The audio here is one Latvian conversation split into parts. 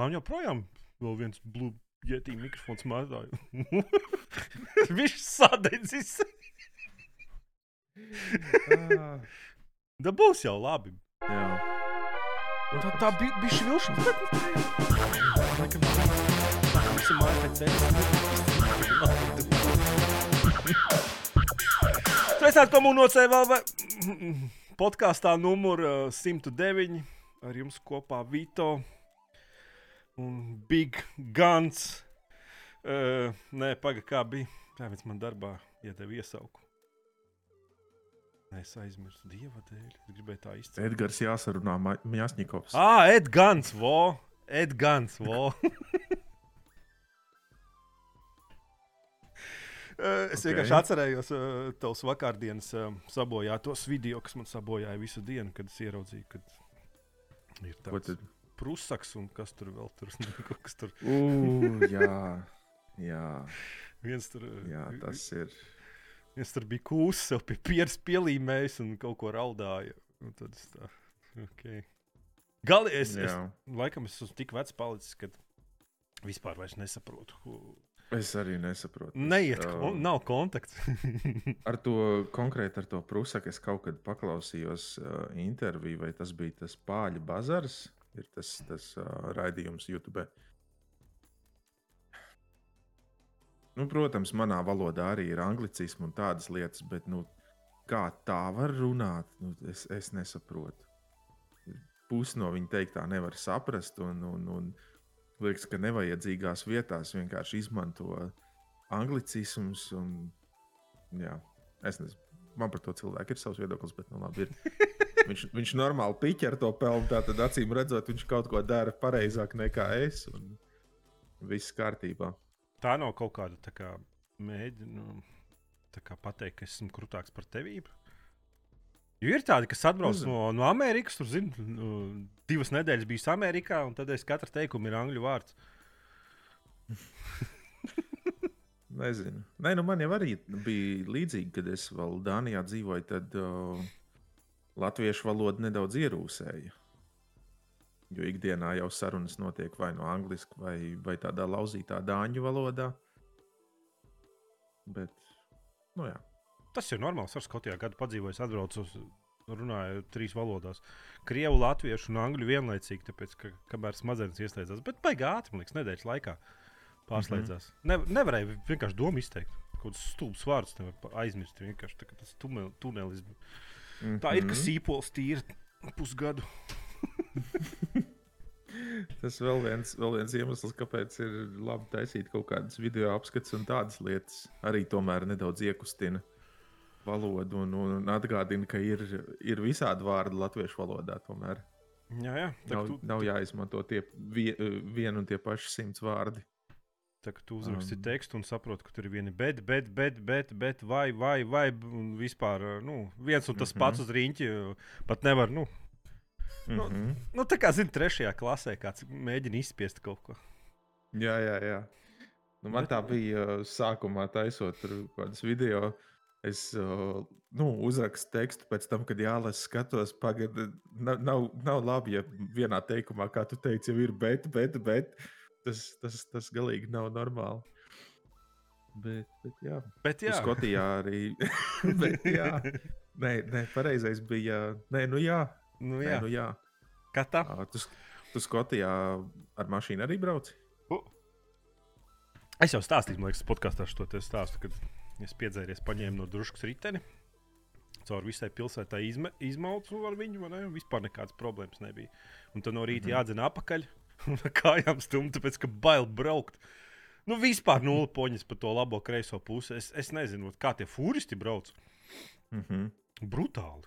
Man joprojām vēl viens blue jetī mikrofons mazā. Viņš sadedzis. Ah, Da būs jau labi. Jā. Tā, tā bija. Bet, nu, laikam, visi māja pēc tevis. Sveicināti komunocē vēl vai podkāstā numur uh, 109. Ar jums kopā Vito un Big Guns. Uh, nē, pagaidi, kā bija. Tā viens man darbā iedeva iesauku. Nē, es aizmirsu dieva dēļ. Es gribēju tā izcelt. Edgars jāsarunā Mjasņikovs. Ah, Edgars, vo! Edgars, vo! Es Ok. vienkārši atcerējos uh, tavus vakardienas uh, sabojātos video, kas man sabojāja visu dienu, kad es ieraudzīju, ka ir Ko tāds tad? Prusaks un kas tur vēl tur kaut kas tur. Ugh, jā, jā, Viens tur, uh, jā, tas ir. viens tur bija kūs, sev pie pieres pielīmējis un kaut ko raudāja. Un tad es tā, ok. Gali, es, es, Jā. laikam es esmu tik vecs palicis, ka vispār nesaprotu. Es arī nesaprotu. Neiet, Es, kon ā, nav kontakts. Ar to konkrēti ar to prusaku es kaut kad paklausījos uh, interviju, vai tas bija tas pāļu bazars, ir tas, tas uh, raidījums YouTube. Nu, protams, manā valodā arī ir anglicisms un tādas lietas, bet nu, kā tā var runāt, nu, es, es nesaprotu. Pusi no viņa teiktā nevar saprast, un, un, un liekas, ka nevajadzīgās vietās vienkārši izmanto anglicismus. Un, jā, es nezinu, man par to cilvēku ir savs viedoklis, bet nu, labi, ir. Viņš, viņš normāli piķer to pelnu, tātad acīm redzot, viņš kaut ko dara pareizāk nekā es. Viss kārtībā. Tā nav kaut kāda tā kā mēģina nu, tā kā pateikt, ka es esmu krūtāks par tevību. Jo ir tādi, kas atbrauc no, no Amerikas, tur zina, nu, divas nedēļas bijis Amerikā, un tad aiz katra teikuma ir angļu vārds. Nezinu. Nē, nu man jau arī bija līdzīgi, kad es vēl Dānijā dzīvoju, tad uh, latviešu valoda nedaudz ierūsēja. Jo ikdienā jau sarunas notiek vai no angliski, vai, vai tādā lauzītā dāņu valodā. Bet, nu jā, Tas ir normāls. Ar Skotijā gadu padzīvojis, atbraucu uz. Runāju trīs valodās. Krievu, latviešu un angļu vienlaicīgi, tāpēc, ka kamēr smadzenes ieslēdzās, bet baigā ātri, man liekas, nedēļas laikā pārslēdzās. Mm -hmm. ne, nevarēja vienkārši domu izteikt. Kaut kāds stulbs vārds nevar aizmirst. Vienkārši tā, tas tumel, tunelis. Tā ir, ka Mhm. sīpols tīra pusgadu. Tas vēl viens, vēl viens iemesls, kāpēc ir labi taisīt kaut kādas video apskates un tādas lietas. Arī tomēr nedaudz iekustina valodu un, un atgādina, ka ir, ir visādi vārdi latviešu valodā. Tomēr Jā, jā. Tā, nav, tu, nav jāizmanto tie vie, vien un tie paši simts vārdi. Tā, ka tu uzraksti Um. tekstu un saproti, ka tur ir viena bet, bet, bet, bet, bet vai, vai, vai, un vispār nu, viens un tas Mhm. pats uz rīņķa pat nevar. Nu, Nu, Mm -hmm. nu, tā kā zina, trešajā klasē kāds mēģina izspiest kaut ko. Jā, jā, jā. Nu, man Bet- tā bija sākumā, taisot kādas video. Es nu, uzrakstu tekstu pēc tam, kad jālasa, skatos, pagaidi. Nav, nav, nav labi, ja vienā teikumā, kā tu teici, jau ir bet, bet, bet. Tas, tas, tas galīgi nav normāli. Bet, bet jā, Bet, jā. jā, Skotijā arī. bet, jā. Nē, nē, pareizais bija. Nē, nu jā. nu, Nē, jā. nu jā. Kā tā? Tu, tu Skotijā ar mašīnu arī brauci? Es jau stāstīju, man liekas, podkāstā šo te stāstu, kad es piedzēries, paņēmu no druskas riteni. Caur visai pilsētai izme, izmaucu ar viņu, vai ne? Vispār nekādas problēmas nebija. Un tad no rīta mm -hmm. jādzina apakaļ, un kājām stumt, tāpēc ka bail braukt. Nu, vispār nulle poņas pa to labo kreiso pusi. Es, es nezinu, kā tie fūristi brauc. Mm -hmm. Brutāli.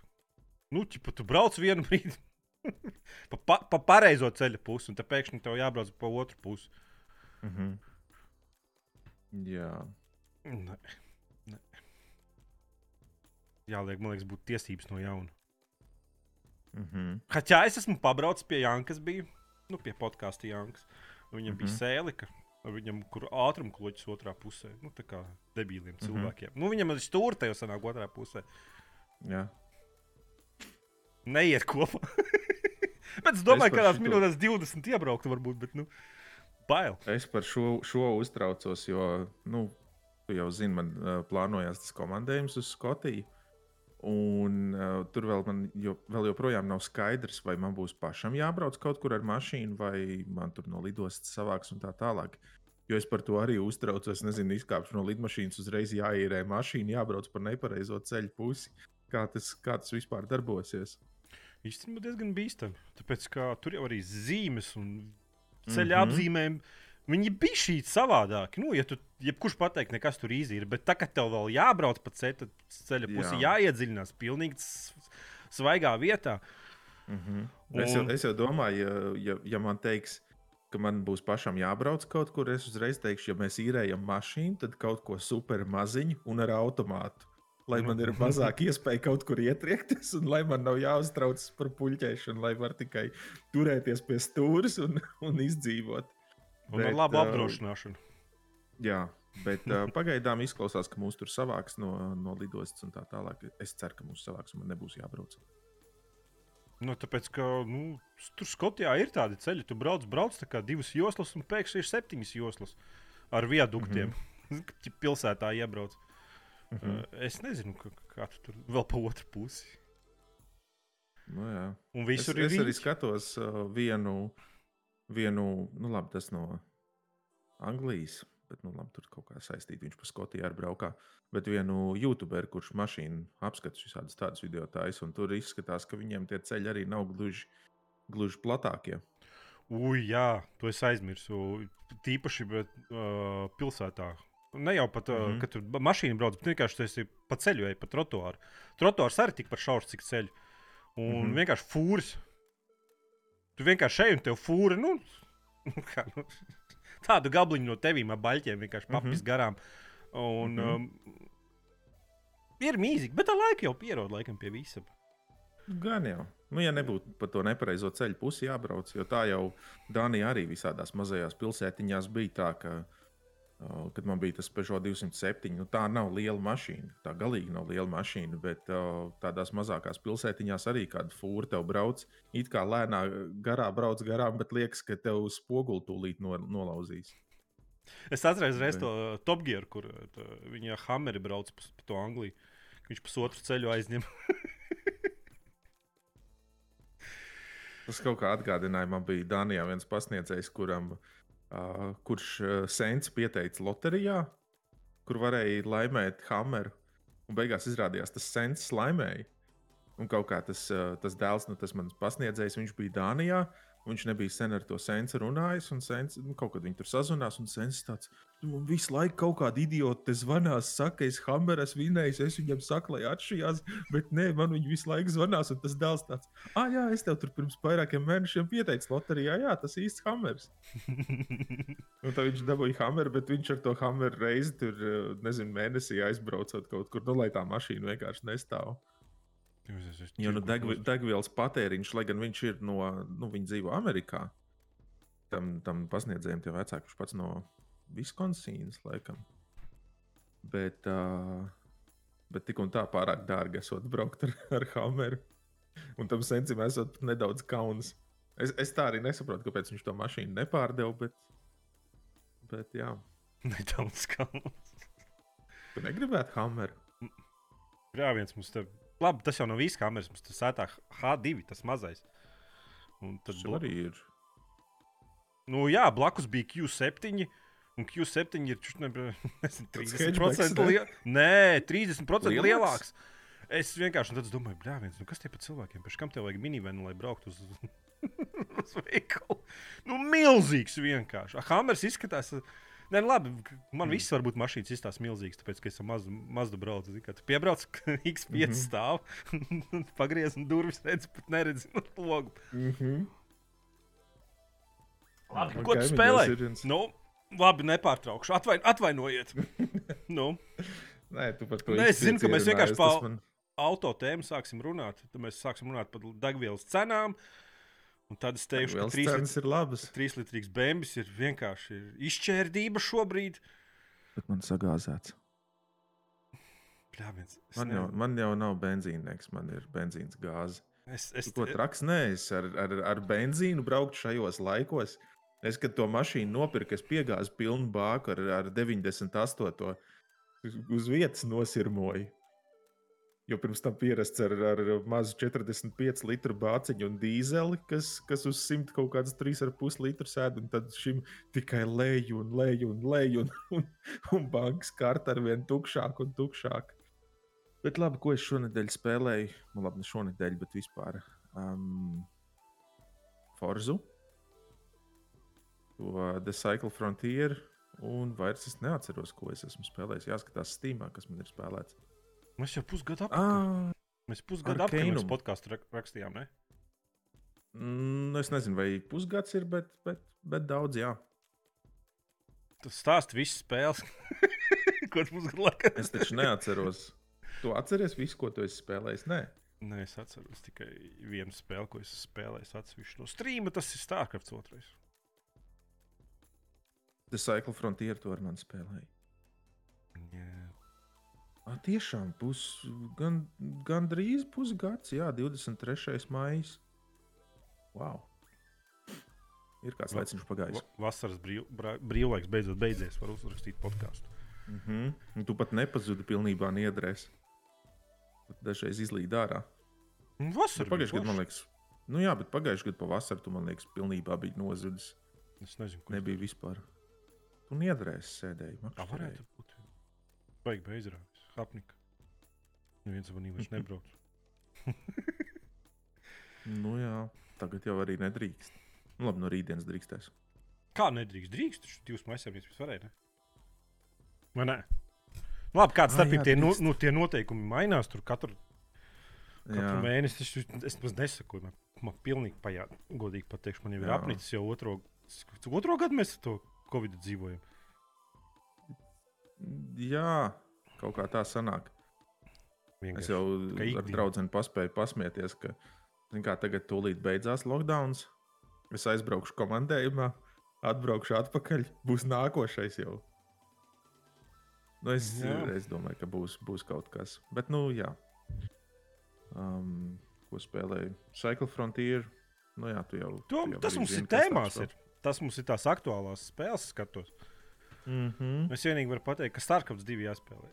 Nu, ķipa, tu brauc vienu brīdi pa, pa, pa pareizo ceļa pusi, un tad pēkšņi tev jābrauc pa otru pusi. Mm -hmm. Jā, Nē, nē. Jāliek, man liekas, būtu tiesības no jauna. mm -hmm. Haķā es esmu pabraucis pie Jankas, bija nu, pie podkāstu Jankas. Viņam mm -hmm. bija Mhm. sēlika, viņam, kur ātrumkloķis otrā pusē. Nu, tā kā debīliem Mhm. cilvēkiem. Nu, viņam ir stūra, jau sanāk otrā pusē. jā. Neiet kopā. Bet es domāju, ka kādās šito- minūtēs 20 iebrauktu, varbūt. Bet, nu, bail. Es par šo, šo uztraucos, jo, nu, jau zini, man uh, plānojās tas komandējums uz Skotiju. Un uh, tur vēl, man, jo, vēl joprojām nav skaidrs, vai man būs pašam jābrauc kaut kur ar mašīnu, vai man tur no lidostas savāks un tā tālāk. Jo es par to arī uztraucos. Nezinu, izkāpšu no lidmašīnas, uzreiz jāīrē mašīna, jābrauc pa nepareizo ceļu pusi. Kā tas, kā tas vispār darbosies? Īstenībā diezgan bīstami. Tāpēc, ka tur jau arī zīmes un ceļa mm -hmm. apzīmējumi. Viņi bija šī savādāki. Nu, ja tu, jebkurš pateikt, nekas tur īsi ir. Bet tā, ka tev vēl jābrauc pa ceļa, ceļa pusi Jā. jāiedziļinās pilnīgi svaigā vietā. Mm -hmm. es, jau, Un- es jau domāju, ja, ja, ja man teiks, ka man būs pašam jābrauc kaut kur, es uzreiz teikšu, ja mēs īrējam mašīnu, tad kaut ko super maziņu un ar automātu. Lai man ir mazāk iespēja kaut kur ietriekties, un lai man nav jāuztraucas par puļķēšanu, lai var tikai turēties pie stūres un, un izdzīvot. Un ar Bet, labu uh, apdrošināšanu. Jā, bet uh, pagaidām izklausās, ka mūs tur savāks no, no lidostas un tā tālāk. Es ceru, ka mūs savāks un man nebūs jābrauc. Nu, tāpēc, ka nu, tur Skotijā ir tādi ceļi, tu brauc, brauc tā kā divas joslas, un pēkšņi ir septiņas joslas ar viaduktiem. Mm -hmm. Pilsētā iebrauc. Mm. -hmm. Es nezinu, kā, kā tu tur vēl pa otru pusi. Nu, jā. Un Es, visur ir es arī skatos uh, vienu, vienu, nu, labi, tas no Anglijas, bet, nu, labi, tur kaut kā saistīts. Viņš pa Skotiju arī braukā. Bet vienu YouTuberu, kurš mašīnu apskatīs visādus tādus video taisa, un tur izskatās, ka viņiem tie ceļi arī nav gluži, gluži platākie. Ui, jā, to es aizmirsu. Tīpaši bet, uh, pilsētā. Ne jau pat, mm. -hmm. kad tur mašīna brauc, bet vienkārši tu esi pa ceļu, ej pa trotuāru. Trotuārs arī tikpat šaurs, cik ceļš. Un mm. -hmm. vienkārši fūris. Tu vienkārši ej un tev fūri. Nu, nu, kā, nu, tādu gabliņu no tevīm ar baļķiem vienkārši Mhm. papis mm -hmm. garām. Un, mm. -hmm. um, ir mīzīgi, bet tā laika jau pierod laikam pie visa. Gan jau. Nu, ja nebūtu pa to nepareizo ceļu pusi jābrauc, jo tā jau Dānijā arī visādās mazajās pilsētiņās bija tā, ka, uh, kad man bija tas Peugeot 207, nu, tā nav liela mašīna. Tā galīgi nav liela mašīna, bet uh, tādās mazākās pilsētiņās arī kāda fūra tev brauc. It kā lēnā garā brauc garām, bet liekas, ka tev spoguli tūlīt no, nolauzīs. Es atceros reiz to Top Gear, kur tā, viņa Hammeri brauc pa, pa to Angliju. Viņš pusotru ceļu aizņem. Tas kaut kā atgādināja, man bija Dānijā viens pasniedzējs, kuram, uh, kurš uh, sens pieteica loterijā, kur varēja laimēt Hammeru. Un beigās izrādījās, tas sens laimēja. Un kaut kā tas, uh, tas dēls, nu, tas mans pasniedzējs, viņš bija Dānijā. Viņš nebija sen ar to sensu runājis, un sens, nu, kaut kad viņi tur sazvanās, un sens tāds - nu, visu laiku kaut kāda idiota te zvanās, saka, es Hammeras vinēju, es viņam saku, lai atšķījās, bet nē, man viņi visu laiku zvanās, un tas dēls tāds - ah, jā, es tev tur pirms vairākiem mēnešiem pieteicu loterijā, jā, tas īsts Hammers. Un tad viņš dabūja Hammeru, bet viņš ar to Hammeru reizi tur, eh, nezinu, mēnesī aizbraucot kaut kur, nu, lai tā mašīna vienkārši nestāv. Jo nu, degvi, degvielas patēriņš, lai gan viņš ir no, nu, viņš dzīvo Amerikā, tam, tam pasniedzējiem tie vecāki, viņš pats no Viskonsīnas, laikam. Bet, uh, bet tik un tā pārāk dārgi esot braukt ar, ar Hammeru. Un tam sencim esot nedaudz kauns. Es, es tā arī nesaprotu, kāpēc viņš to mašīnu nepārdeva, bet, bet jā, Nedaudz skauns. tu negribētu Hammeru. Grāviens mums te. Labi, tas jau nav viss kameras. Mums tas sētā H2, tas mazais. Un tad bla... arī ir. nu, jā, blakus bija Q7. Un Q7 ir čut, ne, nezinu, Tas 30% hatchbacks, ne? lielāks. Nē, 30% Lielāks? lielāks. Es vienkārši domāju, brāļ, nu kas tie par cilvēkiem? Pēc kam tev vajag minivenu, lai brauktu uz, uz veikalu? Nu, milzīgs vienkārši. Hammers izskatās. Nē, nu labi, man Mm. viss var būt mašīnas izstāsta milzīgs, tāpēc, ka es mazu, mazu braucu. zini, Kā tu piebrauc, ka X5 mm. -hmm. stāv, pagriez un durvis redz, bet neredz logu. Mm -hmm. Labi, Man ko tu spēlē? Nu, labi, nepārtraukšu. Atvain, atvainojiet. nu, Nē, tu par to Nē, es zinu, ka mēs vienkārši pa... pa- auto tēmu sāksim runāt. Tad mēs sāksim runāt par degvielas cenām. Un tad es teikšu, ka Vēl 3 cenas ir labas. litrīgs bēnbis ir vienkārši ir izšķērdība šobrīd. Bet man sagāzēts. Bļāviens, es Man jau, man jau nav benzīnieks, man ir benzīns gāze. Es, es, ko traks neesi ar, ar, ar benzīnu braukt šajos laikos. Es, kad to mašīnu nopirku, es piegāzu pilnu bāku ar, ar 98. uz- uz vietas nosirmoju. Jo pirms tam pierasts ar, ar mazu 45 litru bāciņu un dīzeli, kas, kas uz 100 kaut kādas 3,5 litru sēž. Un tad šim tikai leju un leju un leju, un, un, un bankas karta ar vien tukšāk un tukšāk. Bet labi, ko es šonadēļ spēlēju, nu labi, ne šonadēļ, bet vispār. Um, Forzu, to The Cycle Frontier, un vairs es neatceros, ko es esmu spēlējis. Jāskatās Steamā, kas man ir spēlēts. Mēs jau pusgadu. Ah, Mēs pusgadu Arcanum. mēs podkāstu rak- rakstījām, ne? mm, es nezinu, vai pusgads ir, bet, bet, bet daudz, jā. Tas stāsta visas spēles, ko tu pusgadu laikā. Es taču neatceros. Tu atceries visu, ko tu esi spēlējis? Nē, Nē, es atceros tikai vienu spēli, ko es spēlēju atsevišķi no streama. Tas ir Starcraft otrais. The Cycle Frontier to ar mani spēlēja. Jā. Ah, tiešām, pus, gan, gan drīz pusgads, jā, 23. maija. Wow! Ir kāds laiciņš pagājis. Va- Vasaras brīv, brīvlaiks beidzot beidzies. Var uzrakstīt podkāstu. Mm -hmm. Tu pat nepazudi pilnībā niedrēs. Dažreiz izlīd ārā. Vasarā Pagājušajā gadā, man liekas, nu jā, bet pagājušajā gadā pavasarī tu, man liekas, pilnībā biji nozudis. Es nezinu, ko Nebija vispār. Tu niedrēs sēdēji. Tā varētu būt. Baigi beizrāvis. Hapnika. Neviens manī vairs nebrauc. Nu jā, tagad jau arī nedrīkst. Nu, labi, no rītdienas drīkstēs. Kā nedrīkst? Drīkst. Taču Divas maisiņas varēja. Ne? Vai ne? Nu, labi, kāda starpība jā, tie, no, drīkst. nu, tie noteikumi mainās tur katru, katru Jā, mēnesi. Es, es pats nesaku, man, man pilnīgi pajā, godīgi pateikšu, man jau ir Jā. apnicis jau otro, otro gadu mēs ar to Covid dzīvojam. jā, kaut kā tā sanāk. Es Vienkārši. jau Ka ar draugu paspēju pasmieties, ka kā, tagad tūlīt beidzās lockdown. Es aizbraukšu komandējumā, atbraukšu atpakaļ. Būs nākošais jau. Nu, es, Jā. es domāju, ka būs, būs kaut kas. Bet, nu, jā. Um, ko spēlēju? Cycle Frontier. Nu, jā, tu jau. To, tu jau tas mums ir zini, tāds tēmās. Ir. Tas mums ir tās aktuālās spēles, skatos. Mhm. Es vienīgi varu pateikt, ka Starcraft 2 jāspēlē.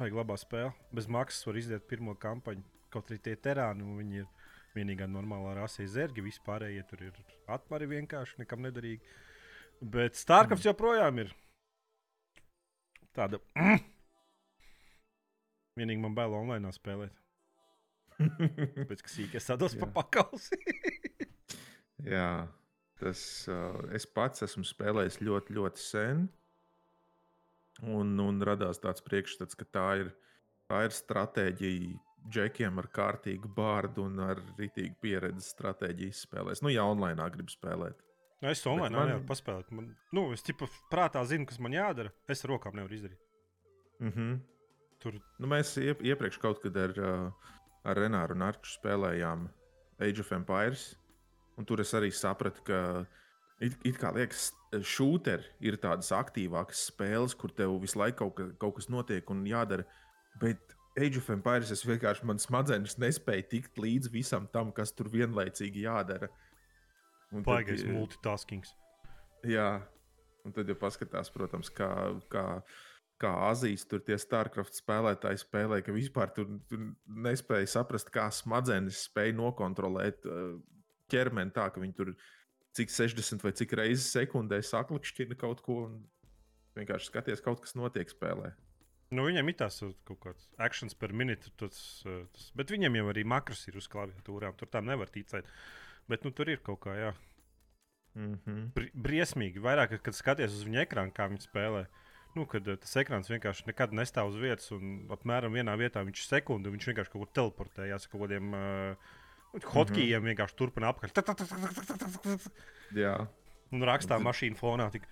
Vajag labā spēle. Bez maksas var iziet pirmo kampaņu. Kaut arī tie terāni, un viņi ir vienīgā normālā rasē zērgi. Vispārējie tur ir atmari vienkārši, nekam nederīgi. Bet Starcraft joprojām ir tāda. Vienīgi man bail online spēlēt. Pēc tam, kas īkais tādos pa pakalsi. Jā, tas uh, es pats esmu spēlējis ļoti, ļoti sen. Un, un radās tāds priekšstats, ka tā ir, tā ir stratēģija džekiem ar kārtīgu bārdu un ar rītīgu pieredzi stratēģijas spēlēs. Nu, ja online grib spēlēt. Nu, es online man- nevaru paspēlēt. Man, nu, es tipu prātā zinu, kas man jādara. Es ar rokām nevaru izdarīt. Mm -hmm. Tur nu, mēs iep, iepriekš kaut kad ar, ar Renāru un Arču spēlējām Age of Empires. Un tur es arī sapratu, ka it, it kā liekas, šūteri ir tādas aktīvākas spēles, kur tev visu laiku kaut, ka, kaut kas notiek un jādara. Bet Age of Empires es vienkārši man smadzenes nespēju tikt līdz visam tam, kas tur vienlaicīgi jādara. Eh, multitaskings. Jā, un tad jau paskatās, protams, kā, kā, kā Azijas tur tie StarCraft spēlētāji spēlē, ka vispār tur, tur nespēja saprast, kā smadzenes spēja nokontrolēt uh, ķermeni tā, ka viņi tur cik 60 vai cik reizes sekundē saklikšķina kaut ko un vienkārši skaties, kaut kas notiek spēlē. Nu, viņam ir tās kaut kādas actions per minūti, tas, bet viņam jau arī makros ir uz klaviatūrām. Tur tam nevar ticēt. Bet nu, tur ir kaut kā, jā, Mm -hmm. bri briesmīgi. Vairāk, kad skaties uz viņa ekrānu, kā viņš spēlē. Nu, kad uh, tas ekrāns vienkārši nekad nestāv uz vietas, un apmēram vienā vietā viņš ir sekundi, un viņš vienkārši kaut kur teleportējās ar kaut kādiem uh, hotkeyiem, mm -hmm. vienkārši turpina tak. Jā, Un rakstā mašīnu fonā. Tik.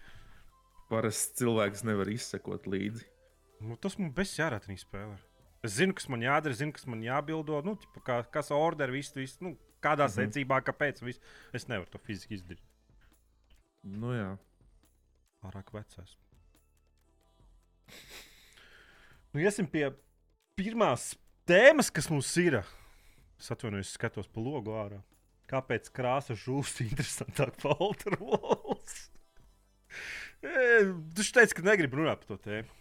parasts cilvēks nevar izsekot līdzi. Nu, tas man bez jārātrī spēlē. Es zinu, kas man jādara, zinu, kas man jābildo. Nu, tipa, kā, kas order, viss, viss, nu, kādā mm Mhm. -hmm. secībā, kāpēc. Viss. Es nevaru to fiziski izdarīt. Nu jā, Pārāk vecais. Nu, iesim pie pirmās tēmas, kas mums ir. Es atvainojos, skatos pa logu ārā. Kāpēc krāsa žūst interesantāk par Outer Worlds? Viņš teica, ka negrib runāt par to tēmu.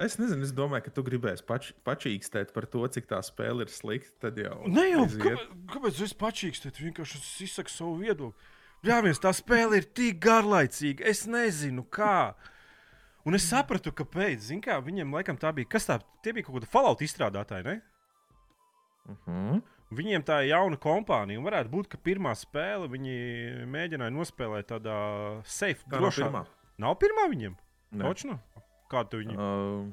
Es nezinu, es domāju, ka tu gribēsi pač, pačīkstēt par to, cik tā spēle ir slikta. Tad jau Ne jau aiziet. kāpēc, es pačīkstu, vienkārši es izsaku savu viedokli. Jā, viens tā spēle ir tik garlaicīga, es nezinu, kā. Un es sapratu, kāpēc. Zin Kā, viņiem laikam tā bija. Kas tā? Tie bija kaut kāda falauta izstrādātāji, ne? Uh -huh. Viņiem tā ir jauna kompānija. un Varētu būt, ka pirmā spēle viņi mēģināja nospēlēt tādā safe, Tā nav drošā. pirmā. Nav pirmā viņiem? Ne. Točno? Kādu viņi? Uh,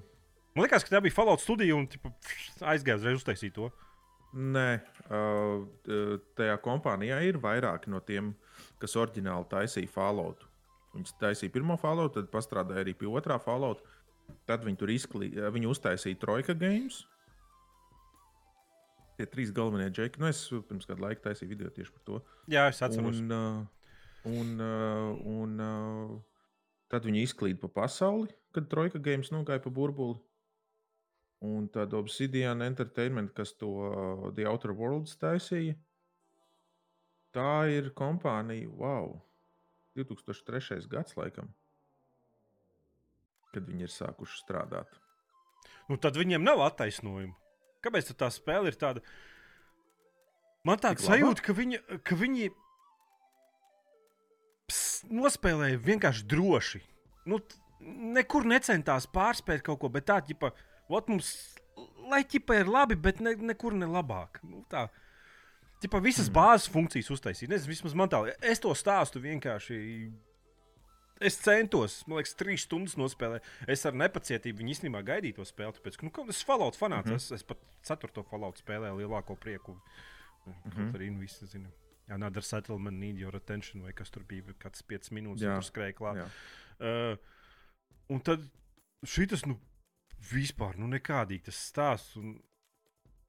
Man liekas, ka tā bija Fallout studija un tipa, aizgāja uzreiz uztaisīt to. nē, uh, tajā kompānijā ir vairāki no tiem, kas oriģināli taisīja Fallout. Viņi taisīja pirmo Fallout, tad pastrādāja arī pie otrā Fallout. Tad viņi tur izklī... viņi uztaisīja Trojka Games. Tie trīs galvenie džeki. Nu, es pirms kāda laika taisīju video tieši par to. Jā, es atceros. Un, uh, un, uh, un uh, tad viņi izklīda pa pasauli, kad Trojka Games nogāja pa burbuli. Un tad Obsidian Entertainment, kas to uh, The Outer Worlds taisīja, tā ir kompānija, wow, 2003. gads laikam, kad viņi ir sākuši strādāt. Nu, tad viņiem nav attaisnojuma. Kāpēc tā spēle ir tāda? Man laba? sajūta, ka viņi, ka viņi ps, nospēlēja vienkārši droši. Nu, nekur necentās pārspēt kaut ko, bet tā, ģipa, ot mums, lai ķipa ir labi, bet ne, nekur ne labāk. Nu, tā. Ķipa, visas mm. bāzes funkcijas uztaisīt. Nezinu, vismaz man tā, es to stāstu vienkārši. Es centos, man liekas, trīs stundas nospēlēt. Es ar nepacietību viņu īstenībā gaidīju to spēli. Tāpēc, ka, nu, kaut kas Fallout fanāts. Mm. -hmm. es, es pat ceturto Fallout spēlēju lielāko prieku. Mm -hmm. Kaut arī nu, visi zina. Another settlement need your attention, vai kas tur bija, kāds 5 minūtes, Jā, tur skrēja klāt. jā. Uh, un tad šis, nu, vispār, nu, nekādīgi tas stāsts un,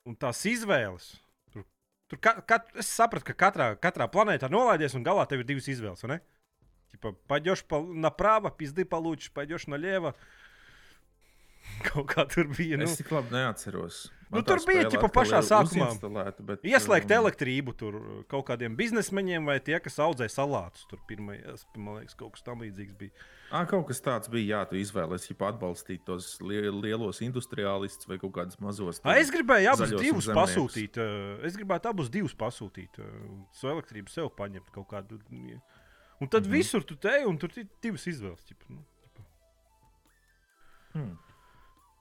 un tās izvēles. Tur, tur ka, kat, es sapratu, ka katrā, katrā planētā nolaidies, un galā tev ir divas izvēles. vai ne? Типа, пойдешь по, направо, пизды получишь, пойдешь налево. Kaut kā tur bija. Nu, Es tik labi neatceros. Nu, Man tā tur bija, spēle ķipa, atkal pašā ir sākumā. uzinstalēta, bet, Ieslēgt um, elektrību tur kaut kādiem biznesmeņiem vai tie, kas audzē salātus. Tur pirmajās, man liekas, kaut kas tam līdzīgs bija. Ā, kaut kas tāds bija, jā, tu izvēlējies, ja atbalstīt tos lie lielos industriālistus vai kaut kādus mazos. A, es gribēju abus zaļos un divus zemniekus. pasūtīt. ā, Es gribētu abus divus pasūtīt. ā, Savu elektrību sev paņemt kaut kādu. ja. Un tad mm. -hmm. visur tu te, un tur ir divas izvēles. Ķipa, nu, ķipa. Hmm.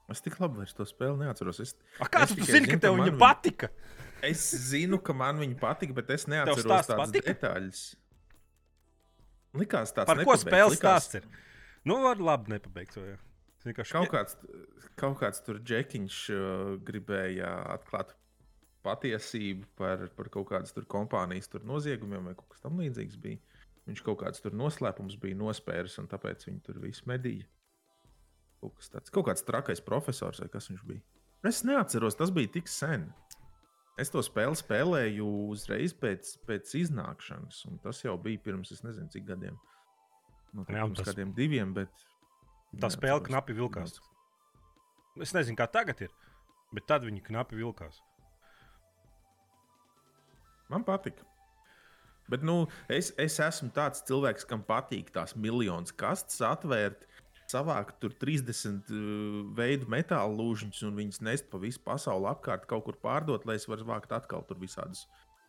Es tik labi vairs to spēli neatceros. Es, A, kā Es tu, zini, ka zinu, tev ka viņa man patika? es zinu, ka man viņa patika, bet es neatceros tādas patika? detaļas. Likās tāds Par ko spēles likās stāsts ir? Nu, var labi nepabeigt. Es vienkārši- Kaut kāds, kaut kāds tur džekiņš uh, gribēja atklāt patiesību par, par kaut kādas tur kompānijas tur noziegumiem vai kaut kas tamlīdzīgs bija. Viņš kaut kāds tur noslēpums bija nospēris, un tāpēc viņi tur visu medīja. Kaut, kas tāds, kaut kāds trakais profesors vai kas viņš bija. Es neatceros, tas bija tik sen. Es to spēli spēlēju uzreiz pēc, pēc iznākšanas, un tas jau bija pirms, es nezinu, cik gadiem. No, un pirms tas- kādiem diviem, bet. Tā spēle neatceros. knapi vilkās. Es nezinu, kā tagad ir, bet tad viņi knapi vilkās. Man patika. Bet nu, es, es esmu tāds cilvēks, kam patīk tās miljonas kastes atvērt, savākt tur 30 uh, veidu metāla lūžiņus un viņas nest pa visu pasauli apkārt, kaut kur pārdot, lai es varu vākt atkal tur visādus,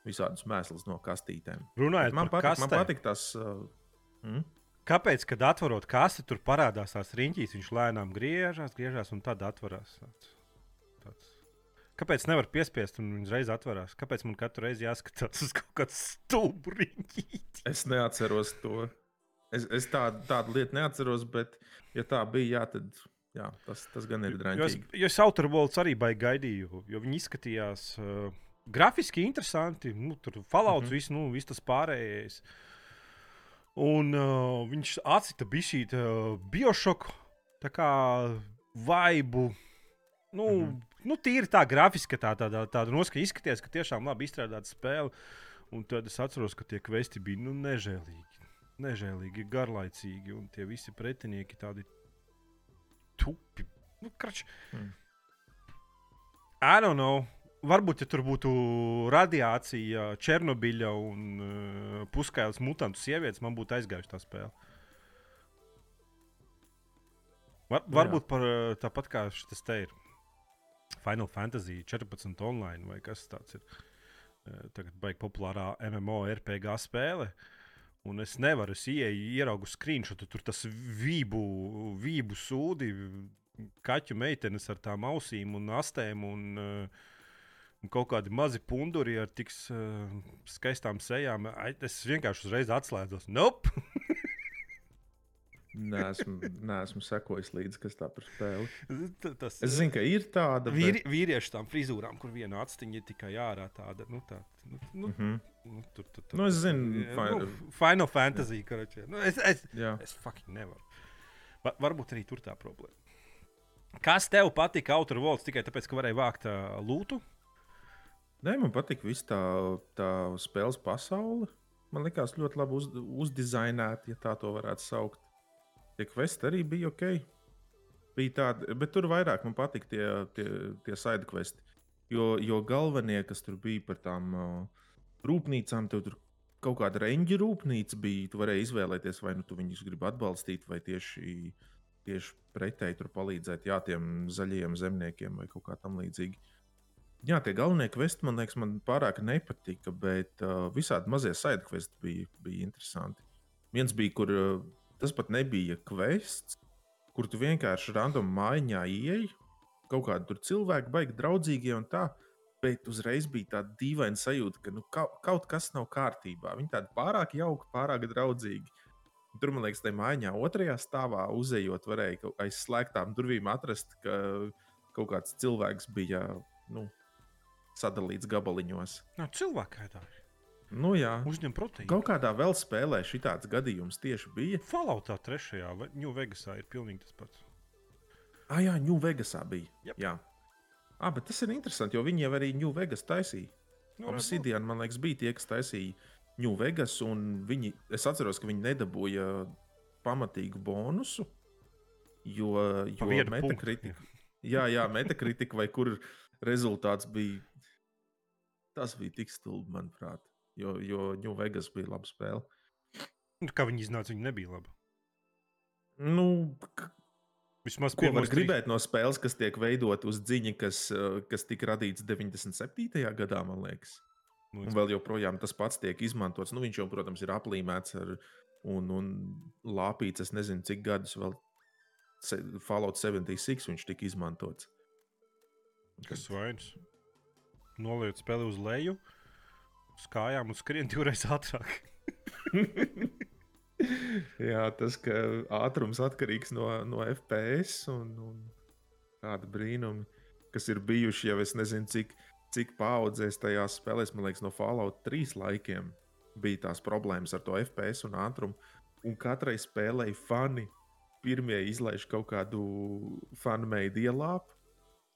visādus mēslus no kastītēm. Runājot Man patīk, man kastēm. patīk tas. Uh, mm? Kāpēc, kad atverot kasti, tur parādās tās riņķis, viņš lēnām griežas, griežas un tad atverās. Tāds. Kāpēc nevar piespiest un viņš reiz atverās? Kāpēc man katru reizi jāskatās uz kaut kādu stulbu riņķi? Es neatceros to. Es, es tādu, tādu lietu neatceros, bet, ja tā bija, jā, tad jā, tas, tas gan ir es, drāmīgi. jo es Outerbolts arī baigi gaidīju, jo viņi izskatījās uh, grafiski interesanti. Nu, tur falauts, mm. -hmm. viss, nu, viss tas pārējais. Un uh, viņš atcita šī uh, biošoku tā kā vaibu. Nu, mm. -hmm. Nu, tīri tā grafiski, tā, tā, tā, tāda noskaņa izskatījās, ka tiešām labi izstrādāta spēle. Un tad es atceros, ka tie kvesti bija nu, nežēlīgi. Nežēlīgi, garlaicīgi, un tie visi pretinieki tādi tupi. Nu, krač, Hmm. I don't know. Varbūt, ja tur būtu radiācija, Černobiļa un uh, puskailas mutantu sievietes, man būtu aizgājusi tā spēle. Var, Nu varbūt par uh, tāpat kā šis te ir Final Fantasy 14 online vai kas tāds ir. Tagad baigi populārā MMORPG spēle. Un es nevaru, es ieeju, ieraugu screenshot, tur tas vību, vību sūdi, kaķu meitenes ar tām ausīm un astēm. Un, uh, kaut kādi mazi punduri ar tik uh, skaistām sejām. Ai, Es vienkārši uzreiz atslēdzos. Nope! Nē, esmu, neesmu sekojis līdzi, kas tā par spēli. Tas Es zinu, ka ir tāda. Vīri, vīriešu tam frizūrām, kur viena atstiņa ir tikai ārā tāda. Nu, tā, nu, nu, Bet... Mm -hmm. nu, tur, tur, tur, Nu, es zinu, Ja, fi- nu, Final Fantasy. Nu, es, es, Jā. es fucking nevaru. Va, varbūt arī tur tā problēma. Kas tev patika Outer Worlds tikai tāpēc, ka varēja vākt uh, lūtu? Nē, man patīk visa tā, tā spēles pasaule. Man liekas, ļoti labi uz, uzdizainēta, ja tā to varētu saukt. Tie kvesti arī bija ok. Bija tādi, bet tur vairāk man patika tie, tie, tie side questi. Jo, jo galvenie, kas tur bija par tām uh, rūpnīcām, tev tur kaut kāda reņģa rūpnīca bija. Tu varēji izvēlēties, vai nu tu viņus gribi atbalstīt, vai tieši, tieši pretēji tur palīdzēt jā, tiem zaļajiem zemniekiem vai kaut kā tam līdzīga. Jā, tie galvenie kvesti man liekas, man pārāk nepatika, bet uh, visādi mazie sidekvesti bija, bija interesanti. Viens bija, kur uh, tas pat nebija kvests, kur tu vienkārši random maiņā ieeji, kaut kādi tur cilvēki, baigi draudzīgie un tā. Bet uzreiz bija tāda dīvaina sajūta, ka nu, kaut, kas nav kārtībā. Viņi tādi pārāk jauki, pārāk draudzīgi. Tur, man liekas, tajā mājā otrajā stāvā uzejot, varēja aiz slēgtām durvīm atrast, ka kaut kāds cilvēks bija nu, sadalīts gabaliņos. No, cilvēki tā ir. Nu, jā, Uzņem proteīnu. kaut kādā vēl spēlē šitāds gadījums tieši bija. Falloutā trešajā, vai New Vegasā ir pilnīgi tas pats. Ah, jā, New Vegasā bija. Jep. Jā, ah, bet tas ir interesanti, jo viņi jau arī New Vegas taisīja. Nu, Obsidian, man liekas, bija tie, kas taisīja New Vegas, un viņi, es atceros, ka viņi nedabūja pamatīgu bonusu, jo, jo vienu punktu, metakritika, jā, jā, metakritika, vai kur rezultāts bija, tas bija tik stulbi, manuprāt, jo, jo New Vegas bija laba spēle. Nu, Kā viņi iznāca, viņi nebija labi. Nu, Vismaz ko var pirmos trīs- gribēt no spēles, kas tiek veidot uz dziņa, kas, eh, kas tika radīts 97. gadā, man liekas. Nu, Un vēl joprojām tas pats tiek izmantots. Nu, viņš jau, protams, ir aplīmēts ar un, un lāpīts. Es nezinu, cik gadus vēl Fallout 76 viņš tika izmantots. Kas vainas? Noliec spēli uz leju, uz kājām un skrien divreiz ātrāk. Jā, tas, ātrums atkarīgs no, no FPS un, un tāda brīnuma, kas ir bijuši jau es nezinu, cik, cik paudzēs tajās spēlēs, man liekas, no Fallout 3 laikiem bija tās problēmas ar to FPS un ātrumu. Un katrai spēlei fani pirmie izlaiž kaut kādu fanmade ielāpu,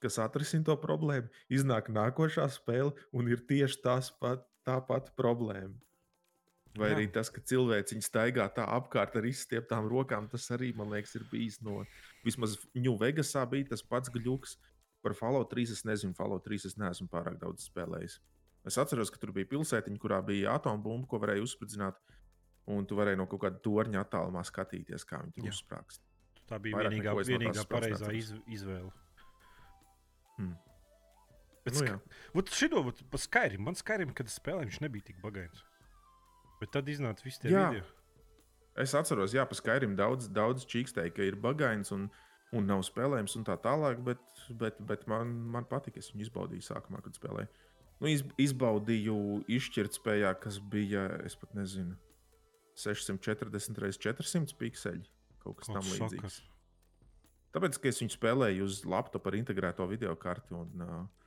kas atrisina to problēmu. Iznāk nākošā spēle, un ir tieši tās pat, tā pati problēma. Vai Jā. arī tas, ka cilvēks staigā tā apkārt ar izstieptām rokām, tas arī, man liekas, ir bijis no. Vismaz New Vegasā bija tas pats gluks. Par Fallout 3 es nezinu, Fallout 3 es neesmu pārāk daudz spēlējis. Es atceros, ka tur bija pilsētiņa, kurā bija atombumba, ko varēja uzspridzināt. Un tu varēji no kaut kāda torņa attālumā skatīties, kā viņi tur uzsprāgst. Tā bija Vairāk vienīgā, vienīgā pareizā iz, izvēle. Hmm. Bet Nu. Vot šito, vot pa Skyrim, man Skyrim, kad es spēlēju, viņš nebija tik bagāts. Bet tad iznāca visi tie Jā. video. Es atceros, jā, pa Skyrim daudz, daudz čīkstēja, ka ir bagains un, un nav spēlējams un tā tālāk, bet, bet, bet man, man patika. Es viņu izbaudīju sākumā, kad spēlēju. Nu, iz, izbaudīju izšķirtspējā, kas bija, es pat nezinu, 640 x 400 pikseli. Kaut kas tam līdzīgs. saki? Tāpēc, ka es viņu spēlēju uz laptopa ar integrēto video karti. Un, uh,